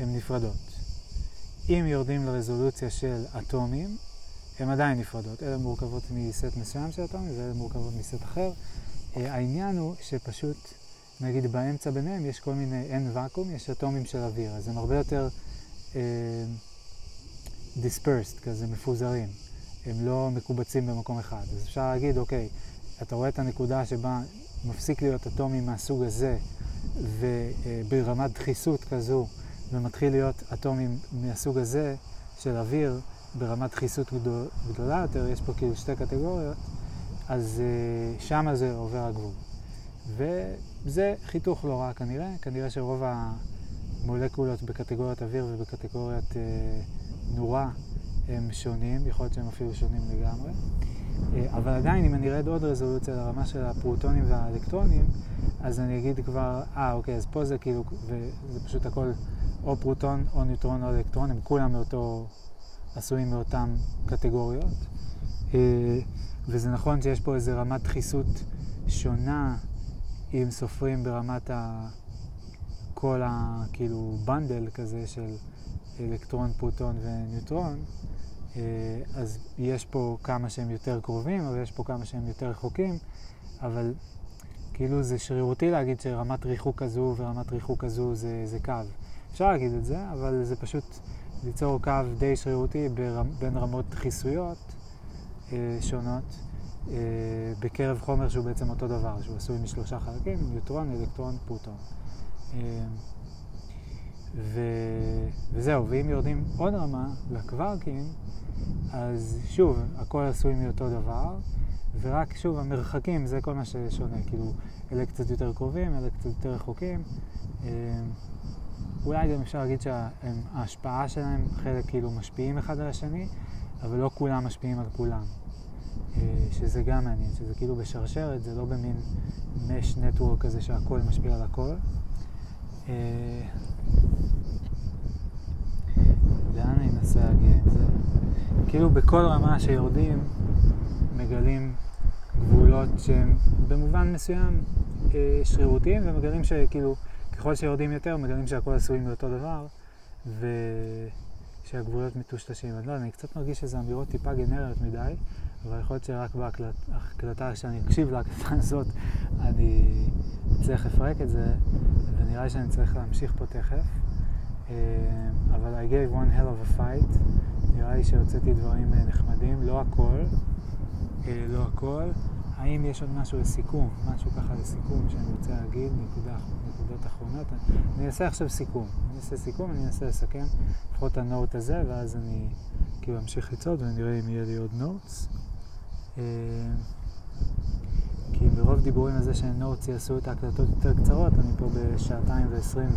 הן נפרדות. אם יורדים לרזולוציה של אטומים, הן עדיין נפרדות. אלה מורכבות מסט מסוים של אטומים ואלה מורכבות מסט אחר. Uh, העניין הוא שפשוט, נגיד באמצע ביניהם יש כל מיני, אין ואקום, יש אטומים של אוויר, אז הם הרבה יותר uh, dispersed, כזה מפוזרים. הם לא מקובצים במקום אחד. אז אפשר להגיד, אוקיי, אתה רואה את הנקודה שבה מפסיק להיות אטומי מהסוג הזה, וברמת דחיסות כזו, ומתחיל להיות אטומים מהסוג הזה של אוויר, ברמת דחיסות גדול, גדולה יותר, יש פה כאילו שתי קטגוריות, אז uh, שם זה עובר הגבול. וזה חיתוך לא רע כנראה, כנראה שרוב המולקולות בקטגוריית אוויר ובקטגוריית uh, נורה הם שונים, יכול להיות שהם אפילו שונים לגמרי. אה, אבל עדיין, אם אני ארד עוד רזולוציה לרמה של הפרוטונים והאלקטרונים, אז אני אגיד כבר, אה, אוקיי, אז פה זה כאילו, וזה פשוט הכל או פרוטון, או ניוטרון, או אלקטרון, הם כולם מאותו, עשויים מאותן קטגוריות. אה, וזה נכון שיש פה איזו רמת דחיסות שונה, אם סופרים ברמת ה... כל ה... כאילו bundle כזה של אלקטרון, פרוטון וניוטרון, אה, אז יש פה כמה שהם יותר קרובים, אבל יש פה כמה שהם יותר רחוקים, אבל כאילו זה שרירותי להגיד שרמת ריחוק כזו ורמת ריחוק כזו זה, זה קו. אפשר להגיד את זה, אבל זה פשוט ליצור קו די שרירותי. בין רמות חיסויות אה, שונות אה, בקרב חומר שהוא בעצם אותו דבר, שהוא עשוי משלושה חלקים, ניוטרון, אלקטרון, פרוטון. אה, ו... וזהו, ואם יורדים עוד רמה לקווארקים, אז שוב, הכל עשוי מאותו דבר, ורק שוב, המרחקים זה כל מה ששונה, כאילו, אלה קצת יותר קרובים, אלה קצת יותר רחוקים. אולי גם אפשר להגיד שההשפעה שלהם, חלק כאילו משפיעים אחד על השני, אבל לא כולם משפיעים על כולם. אה, שזה גם מעניין, שזה כאילו בשרשרת, זה לא במין מש נטוורק כזה שהכל משפיע על הכל. אה, לאן אני מנסה להגיע עם זה? כאילו בכל רמה שיורדים מגלים גבולות שהם במובן מסוים אה, שרירותיים ומגלים שכאילו ככל שיורדים יותר מגלים שהכל עשוי מאותו דבר ושהגבולות מטושטשים. אני לא אני קצת מרגיש שזה אמירות טיפה גנריות מדי, אבל יכול להיות שרק בהקלטה, כשאני אקשיב להקלטה הזאת, אני אצליח לפרק את זה, ונראה לי שאני צריך להמשיך פה תכף. אה, אבל I gave one hell of a fight, נראה לי שהוצאתי דברים אה, נחמדים, לא הכל, אה, לא הכל. האם יש עוד משהו לסיכום, משהו ככה לסיכום שאני רוצה להגיד, נקודה, נקודות אחרונות? אני אעשה עכשיו סיכום. אני אעשה סיכום, אני אנסה לסכם לפחות את הנוט הזה, ואז אני כאילו אמשיך לצעוד ונראה אם יהיה לי עוד נוטס. כי ברוב דיבורים על זה שנוטס יעשו את ההקלטות יותר קצרות, אני פה בשעתיים ועשרים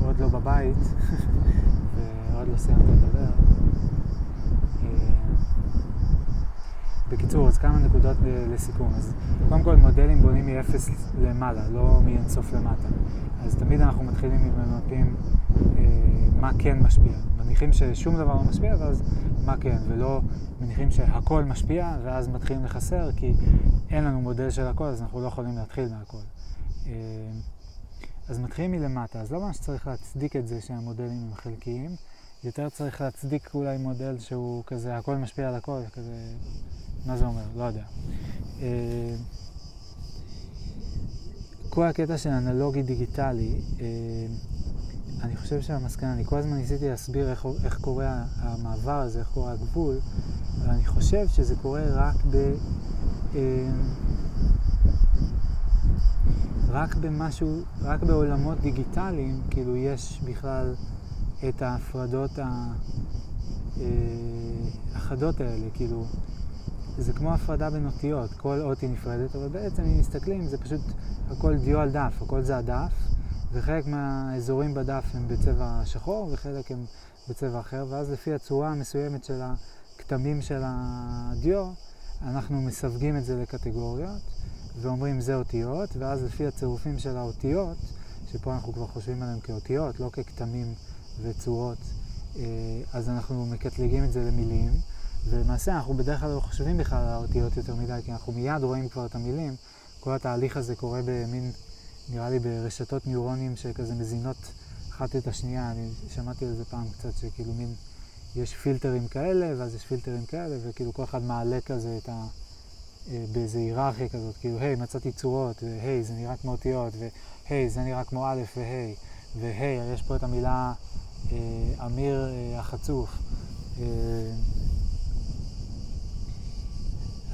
ועוד לא בבית, ועוד לא סיימתי לדבר. בקיצור, אז כמה נקודות לסיכום. אז קודם כל, מודלים בונים מ-0 למעלה, לא מאינסוף למטה. אז תמיד אנחנו מתחילים עם ממפים אה, מה כן משפיע. מניחים ששום דבר לא משפיע, ואז מה כן, ולא מניחים שהכל משפיע, ואז מתחילים לחסר, כי אין לנו מודל של הכל, אז אנחנו לא יכולים להתחיל מהכל. אה, אז מתחילים מלמטה, אז לא ממש צריך להצדיק את זה שהמודלים הם חלקיים, יותר צריך להצדיק אולי מודל שהוא כזה, הכל משפיע על הכל, כזה, מה זה אומר? לא יודע. אה, כל הקטע של אנלוגי דיגיטלי, אה, אני חושב שהמסקנה, אני כל הזמן ניסיתי להסביר איך, איך קורה המעבר הזה, איך קורה הגבול, אבל אני חושב שזה קורה רק ב... אה, רק במשהו, רק בעולמות דיגיטליים, כאילו יש בכלל את ההפרדות החדות האלה, כאילו זה כמו הפרדה בין אותיות, כל אות היא נפרדת, אבל בעצם אם מסתכלים זה פשוט הכל דיו על דף, הכל זה הדף, וחלק מהאזורים בדף הם בצבע שחור וחלק הם בצבע אחר, ואז לפי הצורה המסוימת של הכתמים של הדיו, אנחנו מסווגים את זה לקטגוריות, ואומרים זה אותיות, ואז לפי הצירופים של האותיות, שפה אנחנו כבר חושבים עליהם כאותיות, לא ככתמים וצורות, אה, אז אנחנו מקטלגים את זה למילים. ולמעשה אנחנו בדרך כלל לא חושבים בכלל על האותיות יותר מדי, כי אנחנו מיד רואים כבר את המילים. כל התהליך הזה קורה במין, נראה לי ברשתות ניורונים שכזה מזינות אחת את השנייה. אני שמעתי על זה פעם קצת, שכאילו מין, יש פילטרים כאלה, ואז יש פילטרים כאלה, וכאילו כל אחד מעלה כזה את ה... אה, באיזה היררכיה כזאת, כאילו, היי, מצאתי צורות, והי, זה נראה כמו אותיות, והי, זה נראה כמו א' והי, והי, יש פה את המילה אה, אמיר אה, החצוף. אה,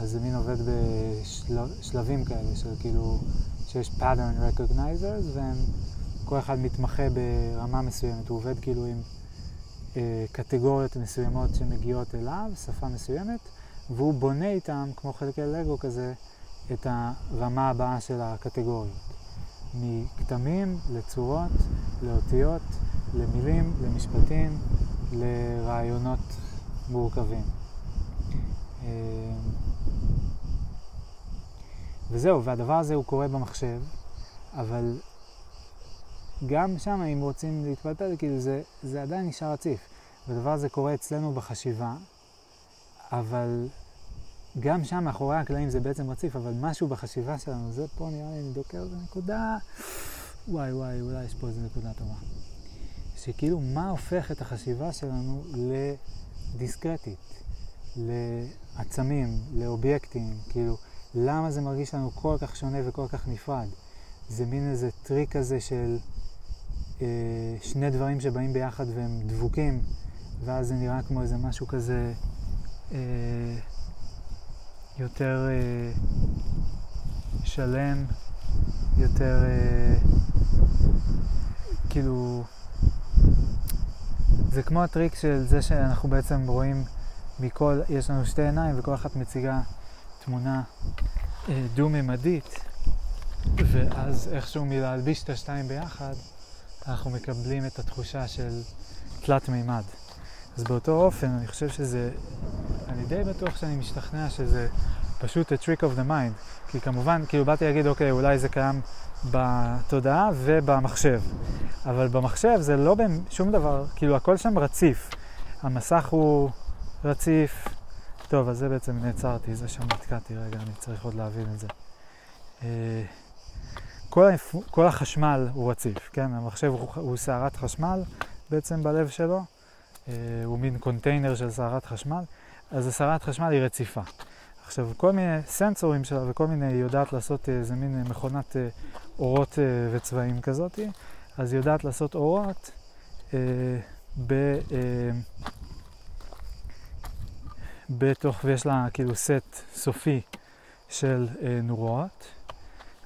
אז זה מין עובד בשלבים כאלה, של כאילו, שיש pattern recognizers, והם, כל אחד מתמחה ברמה מסוימת, הוא עובד כאילו עם אה, קטגוריות מסוימות שמגיעות אליו, שפה מסוימת, והוא בונה איתם, כמו חלקי לגו כזה, את הרמה הבאה של הקטגוריות. מכתמים לצורות, לאותיות, למילים, למשפטים, לרעיונות מורכבים. אה, וזהו, והדבר הזה הוא קורה במחשב, אבל גם שם, אם רוצים להתפלפל, כאילו זה, זה עדיין נשאר רציף. והדבר הזה קורה אצלנו בחשיבה, אבל גם שם, מאחורי הקלעים זה בעצם רציף, אבל משהו בחשיבה שלנו, זה פה נראה לי אני דוקר בנקודה, וואי וואי, אולי יש פה איזה נקודה טובה. שכאילו, מה הופך את החשיבה שלנו לדיסקרטית, לעצמים, לאובייקטים, כאילו, למה זה מרגיש לנו כל כך שונה וכל כך נפרד? זה מין איזה טריק כזה של אה, שני דברים שבאים ביחד והם דבוקים, ואז זה נראה כמו איזה משהו כזה אה, יותר אה, שלם, יותר אה, כאילו... זה כמו הטריק של זה שאנחנו בעצם רואים מכל, יש לנו שתי עיניים וכל אחת מציגה תמונה אה, דו-ממדית, ואז איכשהו מלהלביש את השתיים ביחד, אנחנו מקבלים את התחושה של תלת מימד. אז באותו אופן, אני חושב שזה, אני די בטוח שאני משתכנע שזה פשוט a trick of the mind. כי כמובן, כאילו באתי להגיד, אוקיי, אולי זה קיים בתודעה ובמחשב. אבל במחשב זה לא שום דבר, כאילו הכל שם רציף. המסך הוא רציף. טוב, אז זה בעצם נעצרתי, זה שם נתקעתי, רגע, אני צריך עוד להבין את זה. אה, כל, הפ... כל החשמל הוא רציף, כן? המחשב הוא, הוא סערת חשמל בעצם בלב שלו, אה, הוא מין קונטיינר של סערת חשמל, אז הסערת חשמל היא רציפה. עכשיו, כל מיני סנסורים שלה וכל מיני, היא יודעת לעשות איזה מין מכונת אה, אורות אה, וצבעים כזאת, אז היא יודעת לעשות אורות אה, ב... אה, בתוך, ויש לה כאילו סט סופי של אה, נורות,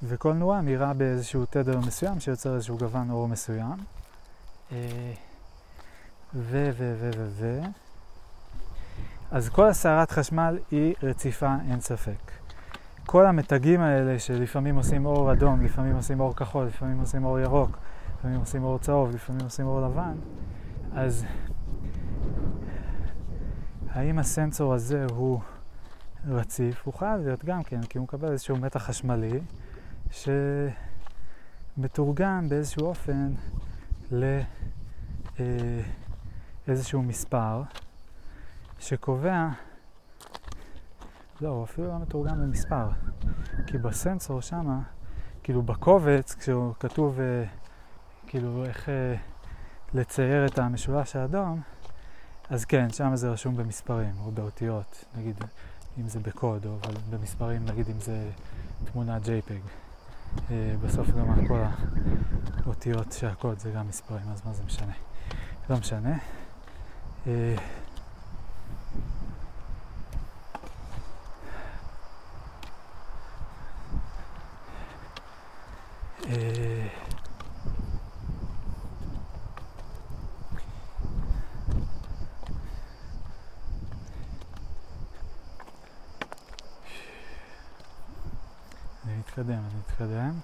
וכל נורה מאירה באיזשהו תדר מסוים שיוצר איזשהו גוון אור מסוים. אה, ו, ו, ו, ו, ו. אז כל הסערת חשמל היא רציפה, אין ספק. כל המתגים האלה שלפעמים עושים אור אדום, לפעמים עושים אור כחול, לפעמים עושים אור ירוק, לפעמים עושים אור צהוב, לפעמים עושים אור לבן, אז האם הסנסור הזה הוא רציף? הוא חייב להיות גם כן, כי הוא מקבל איזשהו מתח חשמלי שמתורגם באיזשהו אופן לאיזשהו מספר שקובע, לא, הוא אפילו לא מתורגם למספר, כי בסנסור שמה, כאילו בקובץ, כשהוא כתוב כאילו איך לצייר את המשולש האדום, אז כן, שם זה רשום במספרים או באותיות, נגיד אם זה בקוד, או במספרים, נגיד אם זה תמונה JPEG. אה, בסוף גם כל האותיות של הקוד זה גם מספרים, אז מה זה משנה? לא משנה. אה, אה, נתקדם, אני אתקדם.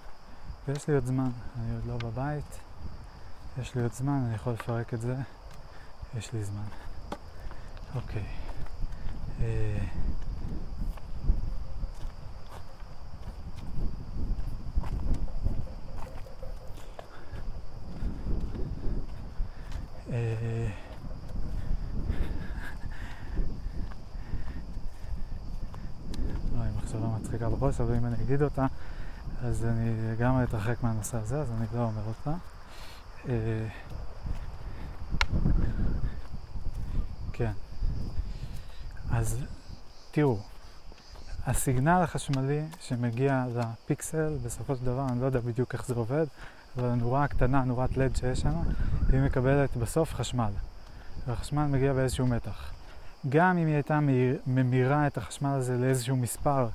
ויש לי עוד זמן, אני עוד לא בבית, יש לי עוד זמן, אני יכול לפרק את זה, יש לי זמן. אוקיי. אה... אה... מחשבה מצחיקה בראש, אבל אם אני אגיד אותה, אז אני לגמרי אתרחק מהנושא הזה, אז אני לא אומר אותה. אה, כן. אז תראו, הסיגנל החשמלי שמגיע לפיקסל, בסופו של דבר, אני לא יודע בדיוק איך זה עובד, אבל הנורה הקטנה, נורת לד שיש שם, היא מקבלת בסוף חשמל. והחשמל מגיע באיזשהו מתח. גם אם היא הייתה ממירה את החשמל הזה לאיזשהו מספר,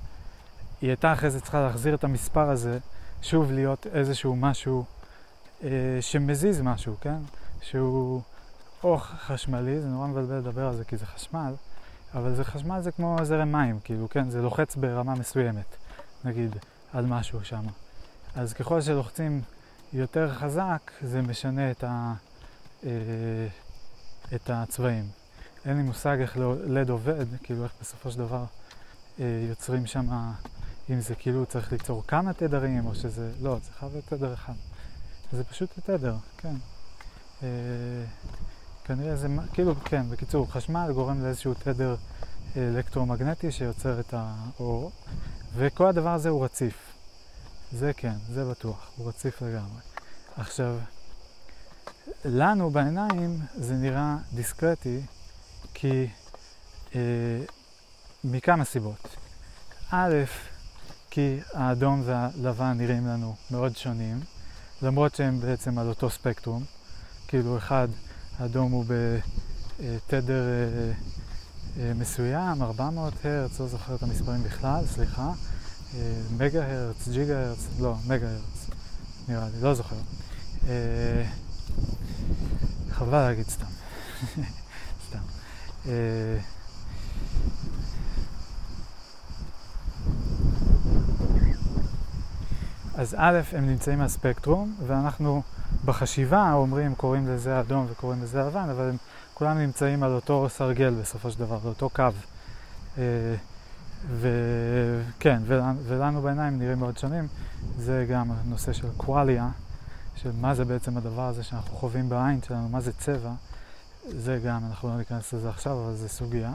היא הייתה אחרי זה צריכה להחזיר את המספר הזה, שוב להיות איזשהו משהו אה, שמזיז משהו, כן? שהוא או חשמלי, זה נורא מבלבל לדבר על זה כי זה חשמל, אבל זה חשמל זה כמו זרם מים, כאילו, כן? זה לוחץ ברמה מסוימת, נגיד, על משהו שם. אז ככל שלוחצים יותר חזק, זה משנה את, ה, אה, את הצבעים. אין לי מושג איך לא- לד עובד, כאילו איך בסופו של דבר אה, יוצרים שם, אם זה כאילו צריך ליצור כמה תדרים, או שזה, לא, זה חייב להיות תדר אחד. זה פשוט תדר, כן. אה, כנראה זה, כאילו, כן, בקיצור, חשמל גורם לאיזשהו תדר אה, אלקטרומגנטי שיוצר את האור, וכל הדבר הזה הוא רציף. זה כן, זה בטוח, הוא רציף לגמרי. עכשיו, לנו בעיניים זה נראה דיסקרטי, כי אה, מכמה סיבות. א', כי האדום והלבן נראים לנו מאוד שונים, למרות שהם בעצם על אותו ספקטרום. כאילו אחד, האדום הוא בתדר אה, אה, מסוים, 400 הרץ, לא זוכר את המספרים בכלל, סליחה. אה, מגה הרץ, ג'יגה הרץ, לא, מגה הרץ, נראה לי, לא זוכר. חבל להגיד. סתם. אה, אז א', הם נמצאים על ספקטרום, ואנחנו בחשיבה אומרים, קוראים לזה אדום וקוראים לזה לבן, אבל הם כולם נמצאים על אותו סרגל בסופו של דבר, על אותו קו. אה, וכן, ולנו, ולנו בעיניים נראים מאוד שונים. זה גם הנושא של קואליה, של מה זה בעצם הדבר הזה שאנחנו חווים בעין שלנו, מה זה צבע. זה גם, אנחנו לא ניכנס לזה עכשיו, אבל זה סוגיה.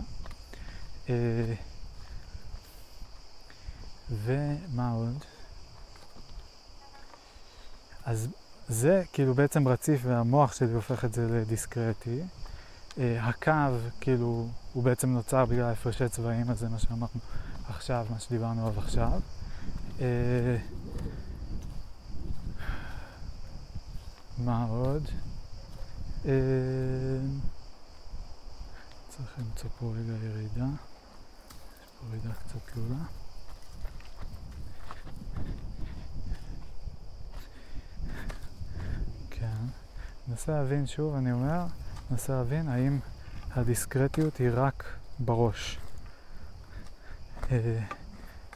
אה, ומה עוד? אז זה כאילו בעצם רציף והמוח שלי הופך את זה לדיסקרטי. אה, הקו כאילו הוא בעצם נוצר בגלל הפרשי צבעים, אז זה מה שאמרנו עכשיו, מה שדיברנו עליו עכשיו. אה, מה עוד? אה, צריך למצוא פה רגע ירידה. יש פה ירידה קצת תלולה. כן. ננסה להבין שוב, אני אומר, ננסה להבין האם הדיסקרטיות היא רק בראש. אה,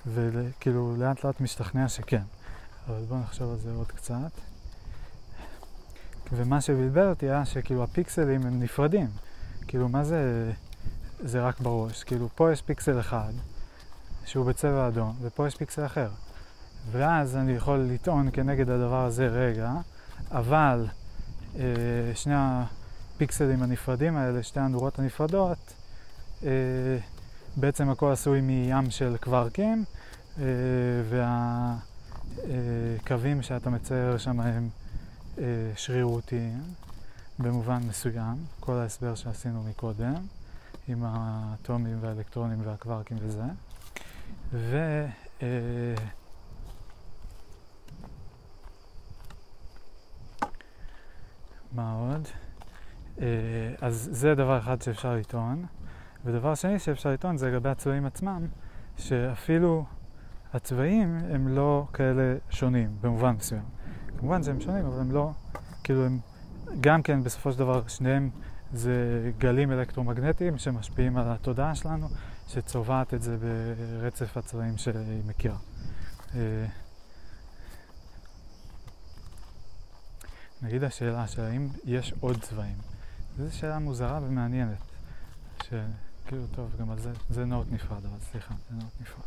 וכאילו לאט לאט משתכנע שכן. אבל בואו נחשוב על זה עוד קצת. ומה שבלבל אותי היה שכאילו הפיקסלים הם נפרדים. כאילו מה זה, זה רק בראש? כאילו פה יש פיקסל אחד שהוא בצבע אדום, ופה יש פיקסל אחר. ואז אני יכול לטעון כנגד הדבר הזה רגע, אבל אה, שני הפיקסלים הנפרדים האלה, שתי הנורות הנפרדות, אה, בעצם הכל עשוי מים של קווארקים, אה, והקווים שאתה מצייר שם הם שרירותיים במובן מסוים, כל ההסבר שעשינו מקודם, עם האטומים והאלקטרונים והקווארקים וזה. ו... אה, מה עוד? אה, אז זה דבר אחד שאפשר לטעון. ודבר שני שאפשר לטעון זה לגבי הצבעים עצמם, שאפילו הצבעים הם לא כאלה שונים במובן מסוים. כמובן שהם שונים, אבל הם לא, כאילו הם גם כן בסופו של דבר שניהם זה גלים אלקטרומגנטיים שמשפיעים על התודעה שלנו, שצובעת את זה ברצף הצבעים שהיא מכירה. אה, נגיד השאלה של האם יש עוד צבעים. זו שאלה מוזרה ומעניינת. שכאילו, טוב, גם על זה, זה נוט נפרד, אבל סליחה, זה נוט נפרד.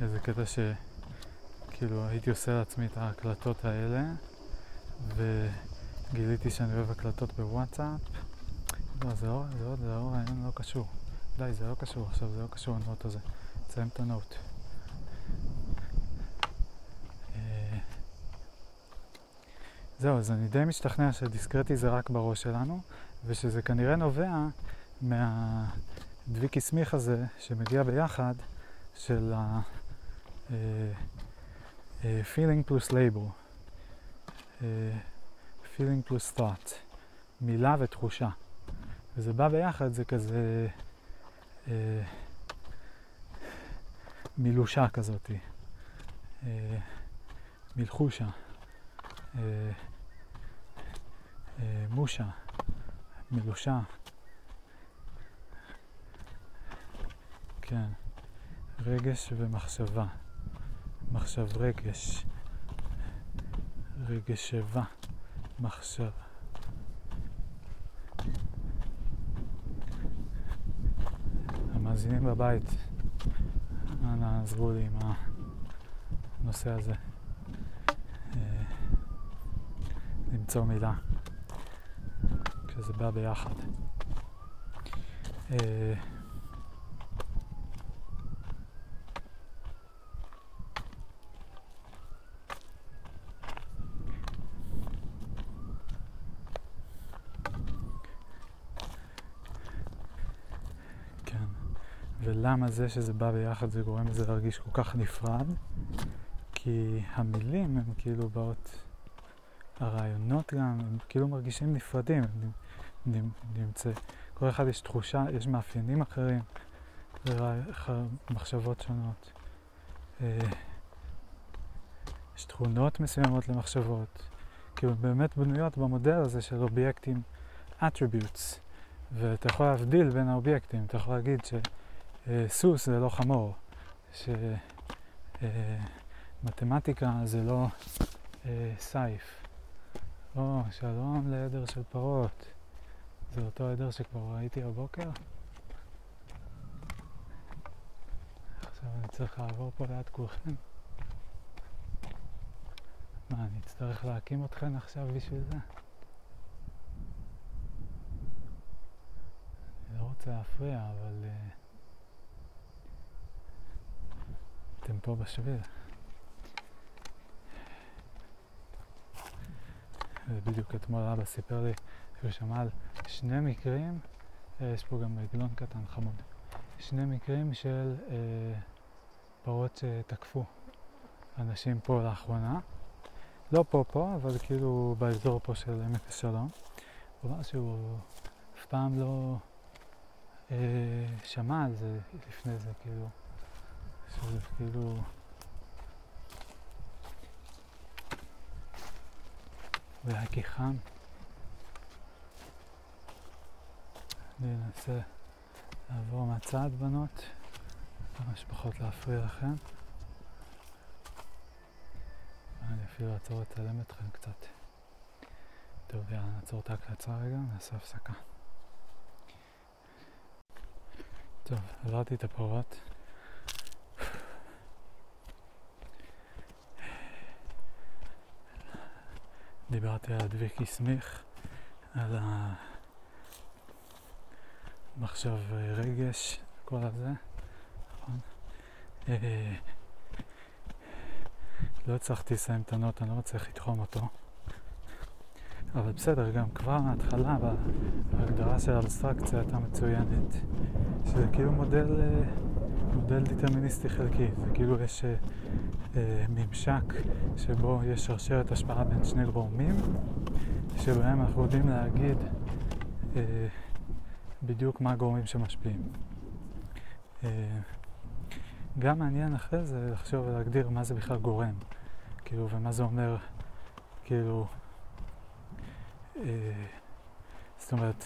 איזה קטע שכאילו הייתי עושה לעצמי את ההקלטות האלה וגיליתי שאני אוהב הקלטות בוואטסאפ. לא, זה לא, זה לא, זה לא רעיון לא קשור. די, זה לא קשור עכשיו, זה לא קשור לנוט הזה. תסיים את הנוט. אה, זהו, אז אני די משתכנע שדיסקרטי זה רק בראש שלנו ושזה כנראה נובע מהדביקי סמיך הזה שמגיע ביחד של ה... uh, uh, feeling פלוס label, uh, feeling פלוס thought, מילה ותחושה. וזה בא ביחד, זה כזה uh, מילושה כזאתי, uh, מלחושה, uh, uh, מושה, מלושה. כן, רגש ומחשבה. מחשב רגש. רגשבה. מחשב. המאזינים בבית, אנא עזרו לי עם הנושא הזה. אה, למצוא מילה כשזה בא ביחד. אה, כן, ולמה זה שזה בא ביחד זה גורם לזה להרגיש כל כך נפרד? כי המילים הן כאילו באות, הרעיונות גם, הם כאילו מרגישים נפרדים, הם נמצא, כל אחד יש תחושה, יש מאפיינים אחרים, מחשבות שונות. אה, יש תכונות מסוימות למחשבות, כאילו באמת בנויות במודל הזה של אובייקטים attributes, ואתה יכול להבדיל בין האובייקטים, אתה יכול להגיד שסוס זה לא חמור, שמתמטיקה זה לא אה, סייף, או שלום לעדר של פרות, זה אותו עדר שכבר ראיתי הבוקר. עכשיו אני צריך לעבור פה ליד כולכם. מה, אני אצטרך להקים אתכם עכשיו בשביל זה? אני לא רוצה להפריע, אבל uh, אתם פה בשביל. ובדיוק אתמול אבא סיפר לי שהוא שמע על שני מקרים, אה, יש פה גם עגלון קטן חמוד, שני מקרים של uh, פרות שתקפו אנשים פה לאחרונה. לא פה פה, אבל כאילו באזור פה של עמק השלום. הוא אמר שהוא אף פעם לא אה, שמע על זה לפני זה, כאילו, שזה כאילו... אולי כי חם. אני אנסה לעבור מהצד, בנות, כמה שפחות להפריע לכם. אני אפילו אעצור לצלם אתכם קצת. טוב, יאללה, נעצור את ההקלצה רגע, נעשה הפסקה. טוב, עברתי את הפרות. דיברתי על דביקי סמיך, על המחשב רגש, כל הזה, נכון? אה, לא הצלחתי לסיים את הנוט, אני לא מצליח לתחום אותו. אבל בסדר, גם כבר מההתחלה, בהגדרה של האבסטרקציה הייתה מצוינת, שזה כאילו מודל, אה, מודל דיטרמיניסטי חלקי, זה כאילו יש אה, אה, ממשק שבו יש שרשרת השפעה בין שני גורמים, שבהם אנחנו יודעים להגיד אה, בדיוק מה הגורמים שמשפיעים. אה, גם מעניין אחרי זה לחשוב ולהגדיר מה זה בכלל גורם, כאילו, ומה זה אומר, כאילו, אה, זאת אומרת,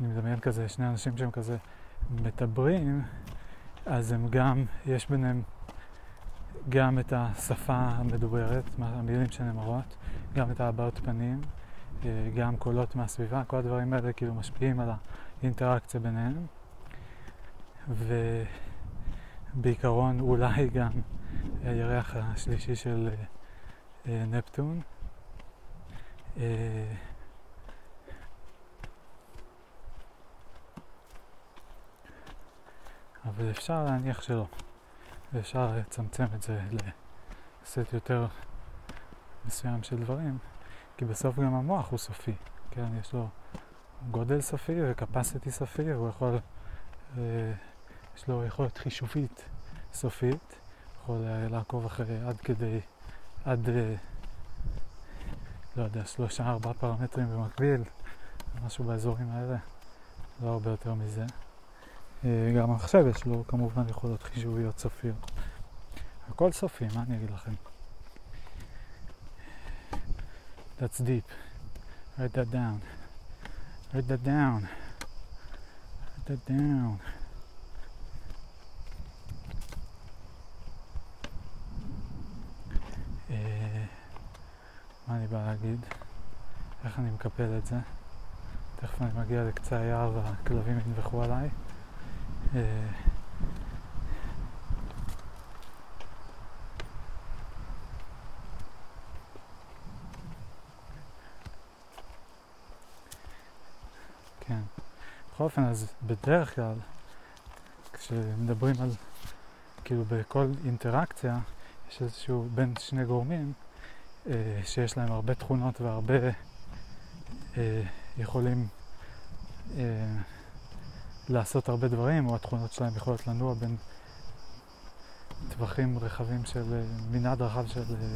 אני מדמיין כזה, שני אנשים שהם כזה מדברים, אז הם גם, יש ביניהם גם את השפה המדוברת, המילים שנאמרות, גם את הבעות פנים, אה, גם קולות מהסביבה, כל הדברים האלה כאילו משפיעים על האינטראקציה ביניהם. ו... בעיקרון אולי גם הירח השלישי של אה, נפטון. אבל אפשר להניח שלא, ואפשר לצמצם את זה לסט יותר מסוים של דברים, כי בסוף גם המוח הוא סופי, כן? יש לו גודל סופי וקפסיטי סופי, הוא יכול... אה, יש לו יכולת חישובית סופית, יכול לעקוב אחרי עד כדי, עד, לא יודע, שלושה ארבעה פרמטרים במקביל, משהו באזורים האלה, לא הרבה יותר מזה. גם עכשיו יש לו כמובן יכולות חישוביות סופיות. הכל סופי, מה אני אגיד לכם? That's deep. write that down. write that down. write that down. אה, מה אני בא להגיד? איך אני מקפל את זה? תכף אני מגיע לקצה היער והכלבים ינבחו עליי. אה, כן. בכל אופן, אז בדרך כלל, כשמדברים על, כאילו בכל אינטראקציה, יש איזשהו בין שני גורמים, אה, שיש להם הרבה תכונות והרבה אה, יכולים אה, לעשות הרבה דברים, או התכונות שלהם יכולות לנוע בין טווחים רחבים של, אה, מנעד רחב של אה,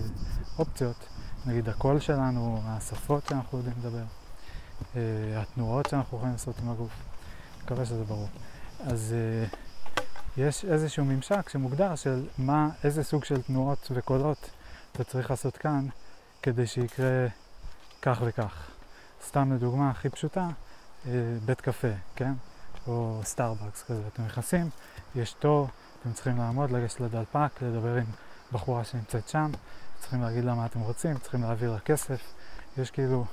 אופציות, נגיד הקול שלנו, השפות שאנחנו יודעים לדבר, אה, התנועות שאנחנו יכולים לעשות עם הגוף, מקווה שזה ברור. אז יש איזשהו ממשק שמוגדר של מה, איזה סוג של תנועות וקולות אתה צריך לעשות כאן כדי שיקרה כך וכך. סתם לדוגמה הכי פשוטה, בית קפה, כן? או סטארבקס כזה. אתם נכנסים, יש תור, אתם צריכים לעמוד, לגשת לדלפק, לדבר עם בחורה שנמצאת שם, צריכים להגיד לה מה אתם רוצים, צריכים להעביר לה כסף. יש כאילו,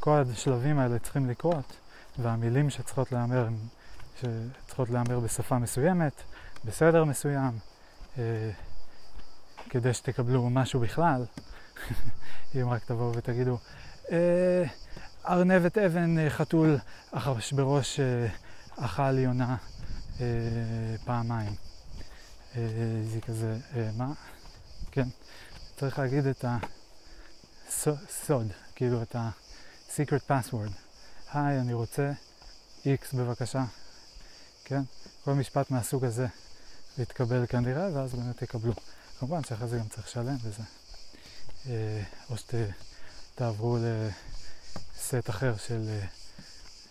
כל השלבים האלה צריכים לקרות, והמילים שצריכות להיאמר, שצריכות להיאמר בשפה מסוימת, בסדר מסוים, אה, כדי שתקבלו משהו בכלל. אם רק תבואו ותגידו, אה, ארנבת אבן אה, חתול אחשוורוש אה, אכל יונה אה, פעמיים. אה, זה כזה, אה, מה? כן, צריך להגיד את הסוד, כאילו את ה-secret password. היי, אני רוצה X בבקשה. כן? כל משפט מהסוג הזה יתקבל כנראה, ואז באמת תקבלו. כמובן שאחרי זה גם צריך לשלם וזה. אה, או שתעברו לסט אחר של אה,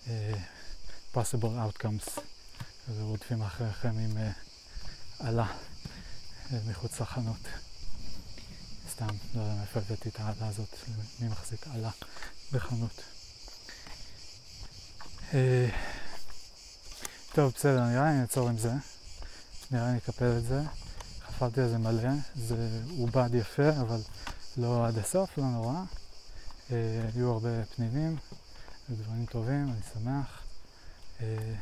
אה, possible outcomes, כזה רודפים אחריכם עם אה, עלה אה, מחוץ לחנות. סתם, לא יודע מאיפה הבאתי את העלה הזאת, מי מחזיק עלה בחנות. אה, טוב, בסדר, נראה לי נעצור עם זה. נראה לי נקפל את זה. חפרתי על זה מלא, זה עובד יפה, אבל לא עד הסוף, לא נורא. היו הרבה פנינים ודברים טובים, אני שמח. אה,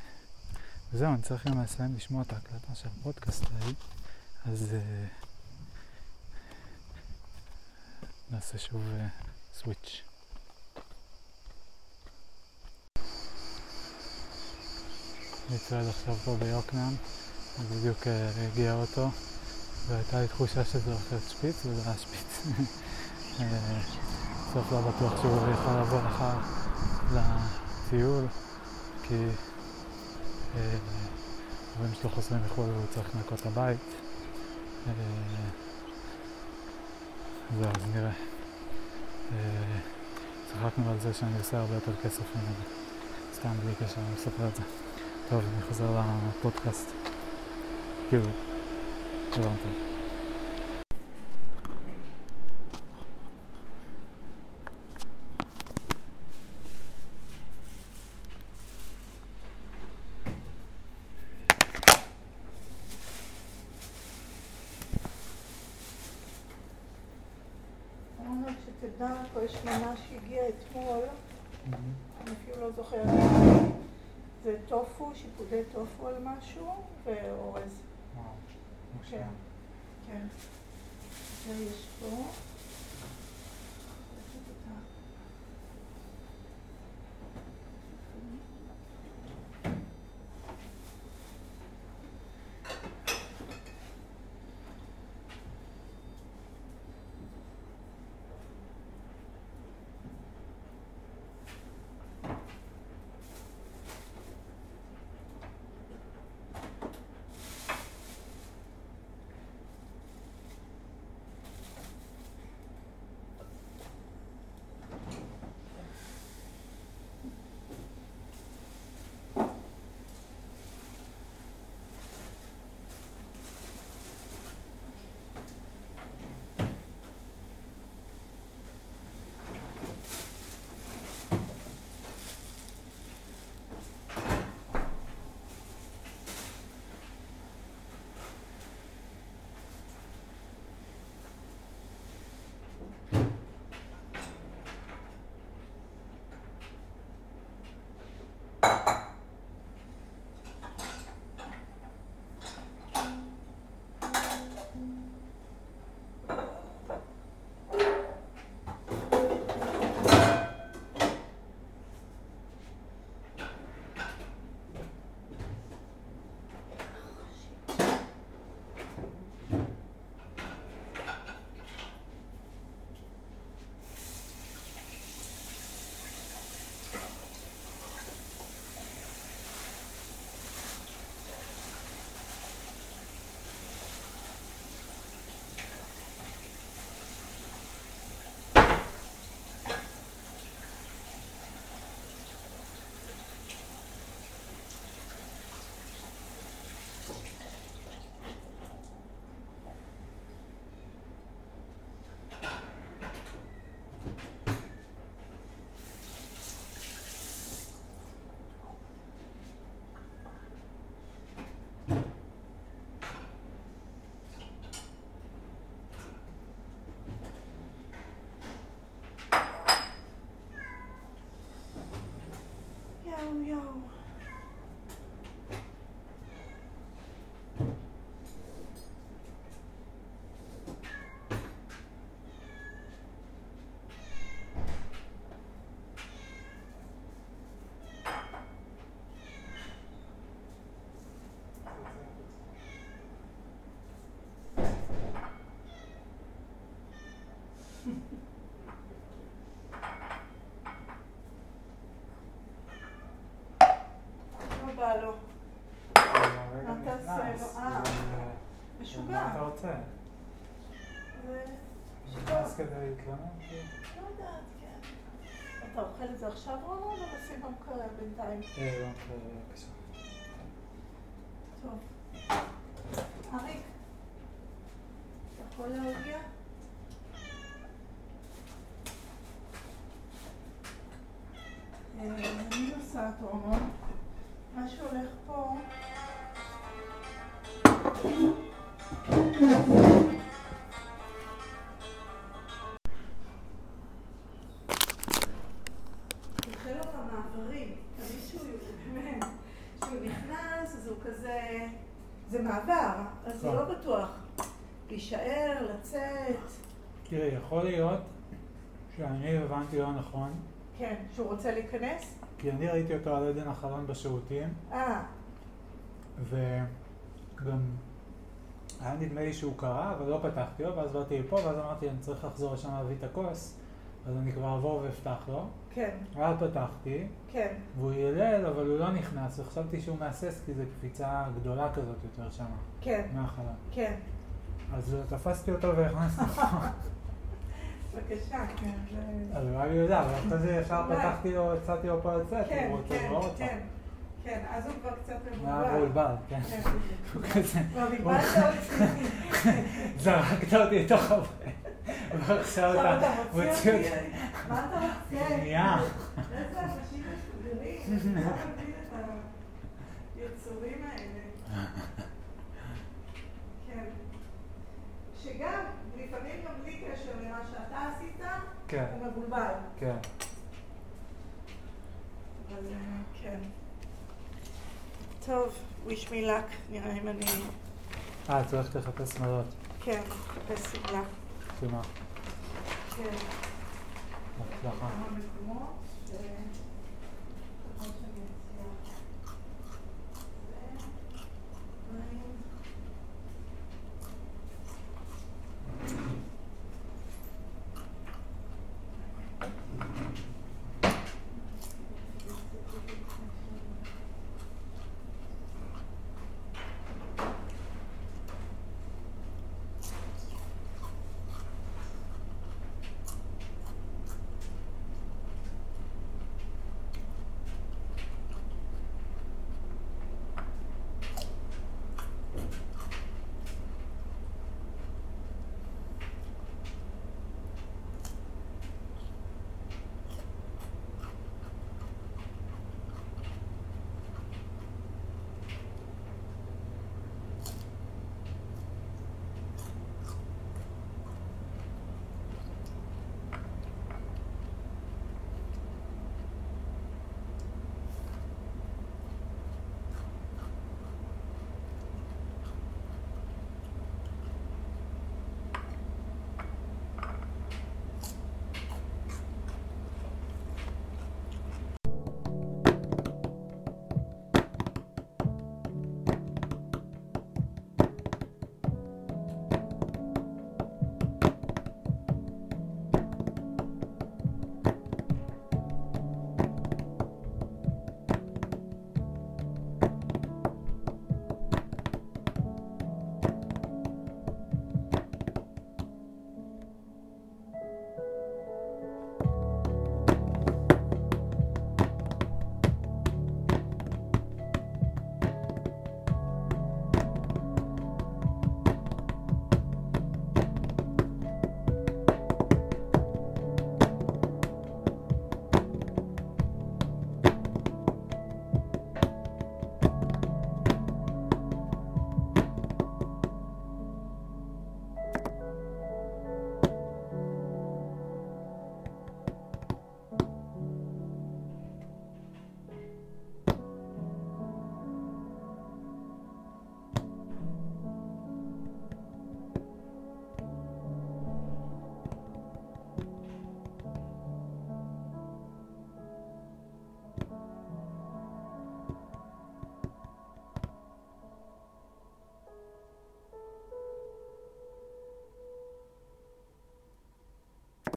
וזהו, אני צריך גם לסיים לשמוע את ההקלטה של הפודקאסט ההיא, אז אה, נעשה שוב אה, סוויץ'. אני צועד עכשיו פה ביוקנעם, ובדיוק אה, הגיע אוטו, והייתה לי תחושה שזה הולך להיות שפיץ, וזה היה שפיץ. אה, בסוף לא בטוח שהוא יכול לבוא מחר לטיול, כי אה, ההורים שלו חוזרים מחו"ל והוא צריך לנקות הבית. אה, זהו, אז נראה. אה, צחקנו על זה שאני עושה הרבה יותר כסף ממנו. סתם בלי קשר, אני מספר את זה. טוב, אני חוזר לפודקאסט. כאילו, הבנתם. אמרנו שתדע, פה יש מנה שהגיעה אתמול, אני אפילו לא זוכרת. זה טופו, שיפודי טופו על משהו, ואורז. כן, כן. זה יש פה. יואו, יואו. לא בא לו. רגע מה תעשה לו? אה. זה- משוגע. מה אתה רוצה? נכנס כדי להתלונן? לא יודעת, כן. אתה אוכל את זה עכשיו רונה או נשים במקרר בינתיים? אה, לא, בבקשה. זה מעבר, אז הוא כן. לא בטוח. להישאר, לצאת. תראי, יכול להיות שאני הבנתי לא נכון, כן, שהוא רוצה להיכנס? כי אני ראיתי אותו על עדן החלון בשירותים, אה, וגם היה נדמה לי שהוא קרא, אבל לא פתחתי לו, ואז באתי לפה, ואז אמרתי, אני צריך לחזור לשם להביא את הכוס, אז אני כבר אעבור ואפתח לו. כן, ואז פתחתי, כן. והוא ילל, אבל הוא לא נכנס, וחשבתי שהוא מהסס, כי זו קפיצה גדולה כזאת יותר שמה, כן, מהחלון. כן. אז תפסתי אותו והכנסתי אותו. בבקשה, כן. אז הוא היה יודע, אבל אחרי זה ישר. פתחתי לו, הצעתי לו פה לצאת, כן, הוא רוצה, כן, הוא לא רוצה. כן. כן, אז הוא כבר קצת היה מבולבל. מבולבל, כן. כן, הוא כזה, כבר בלבלת אותי. זרקת אותי לתוך הבית, ועכשיו עכשיו אתה מוציא אותי. מה אתה רוצה? שנייה. איזה אנשים. אני לא מבין את היצורים האלה. כן. שגם, לפעמים גם בלי קשר למה שאתה עשית, כן, הוא מבולבל. כן. אבל אה, כן. טוב, wish me luck, נראה אם אני... אה, את הולכת לחפש שמלות. כן, מחפש שמלה. שמה? כן. Clara.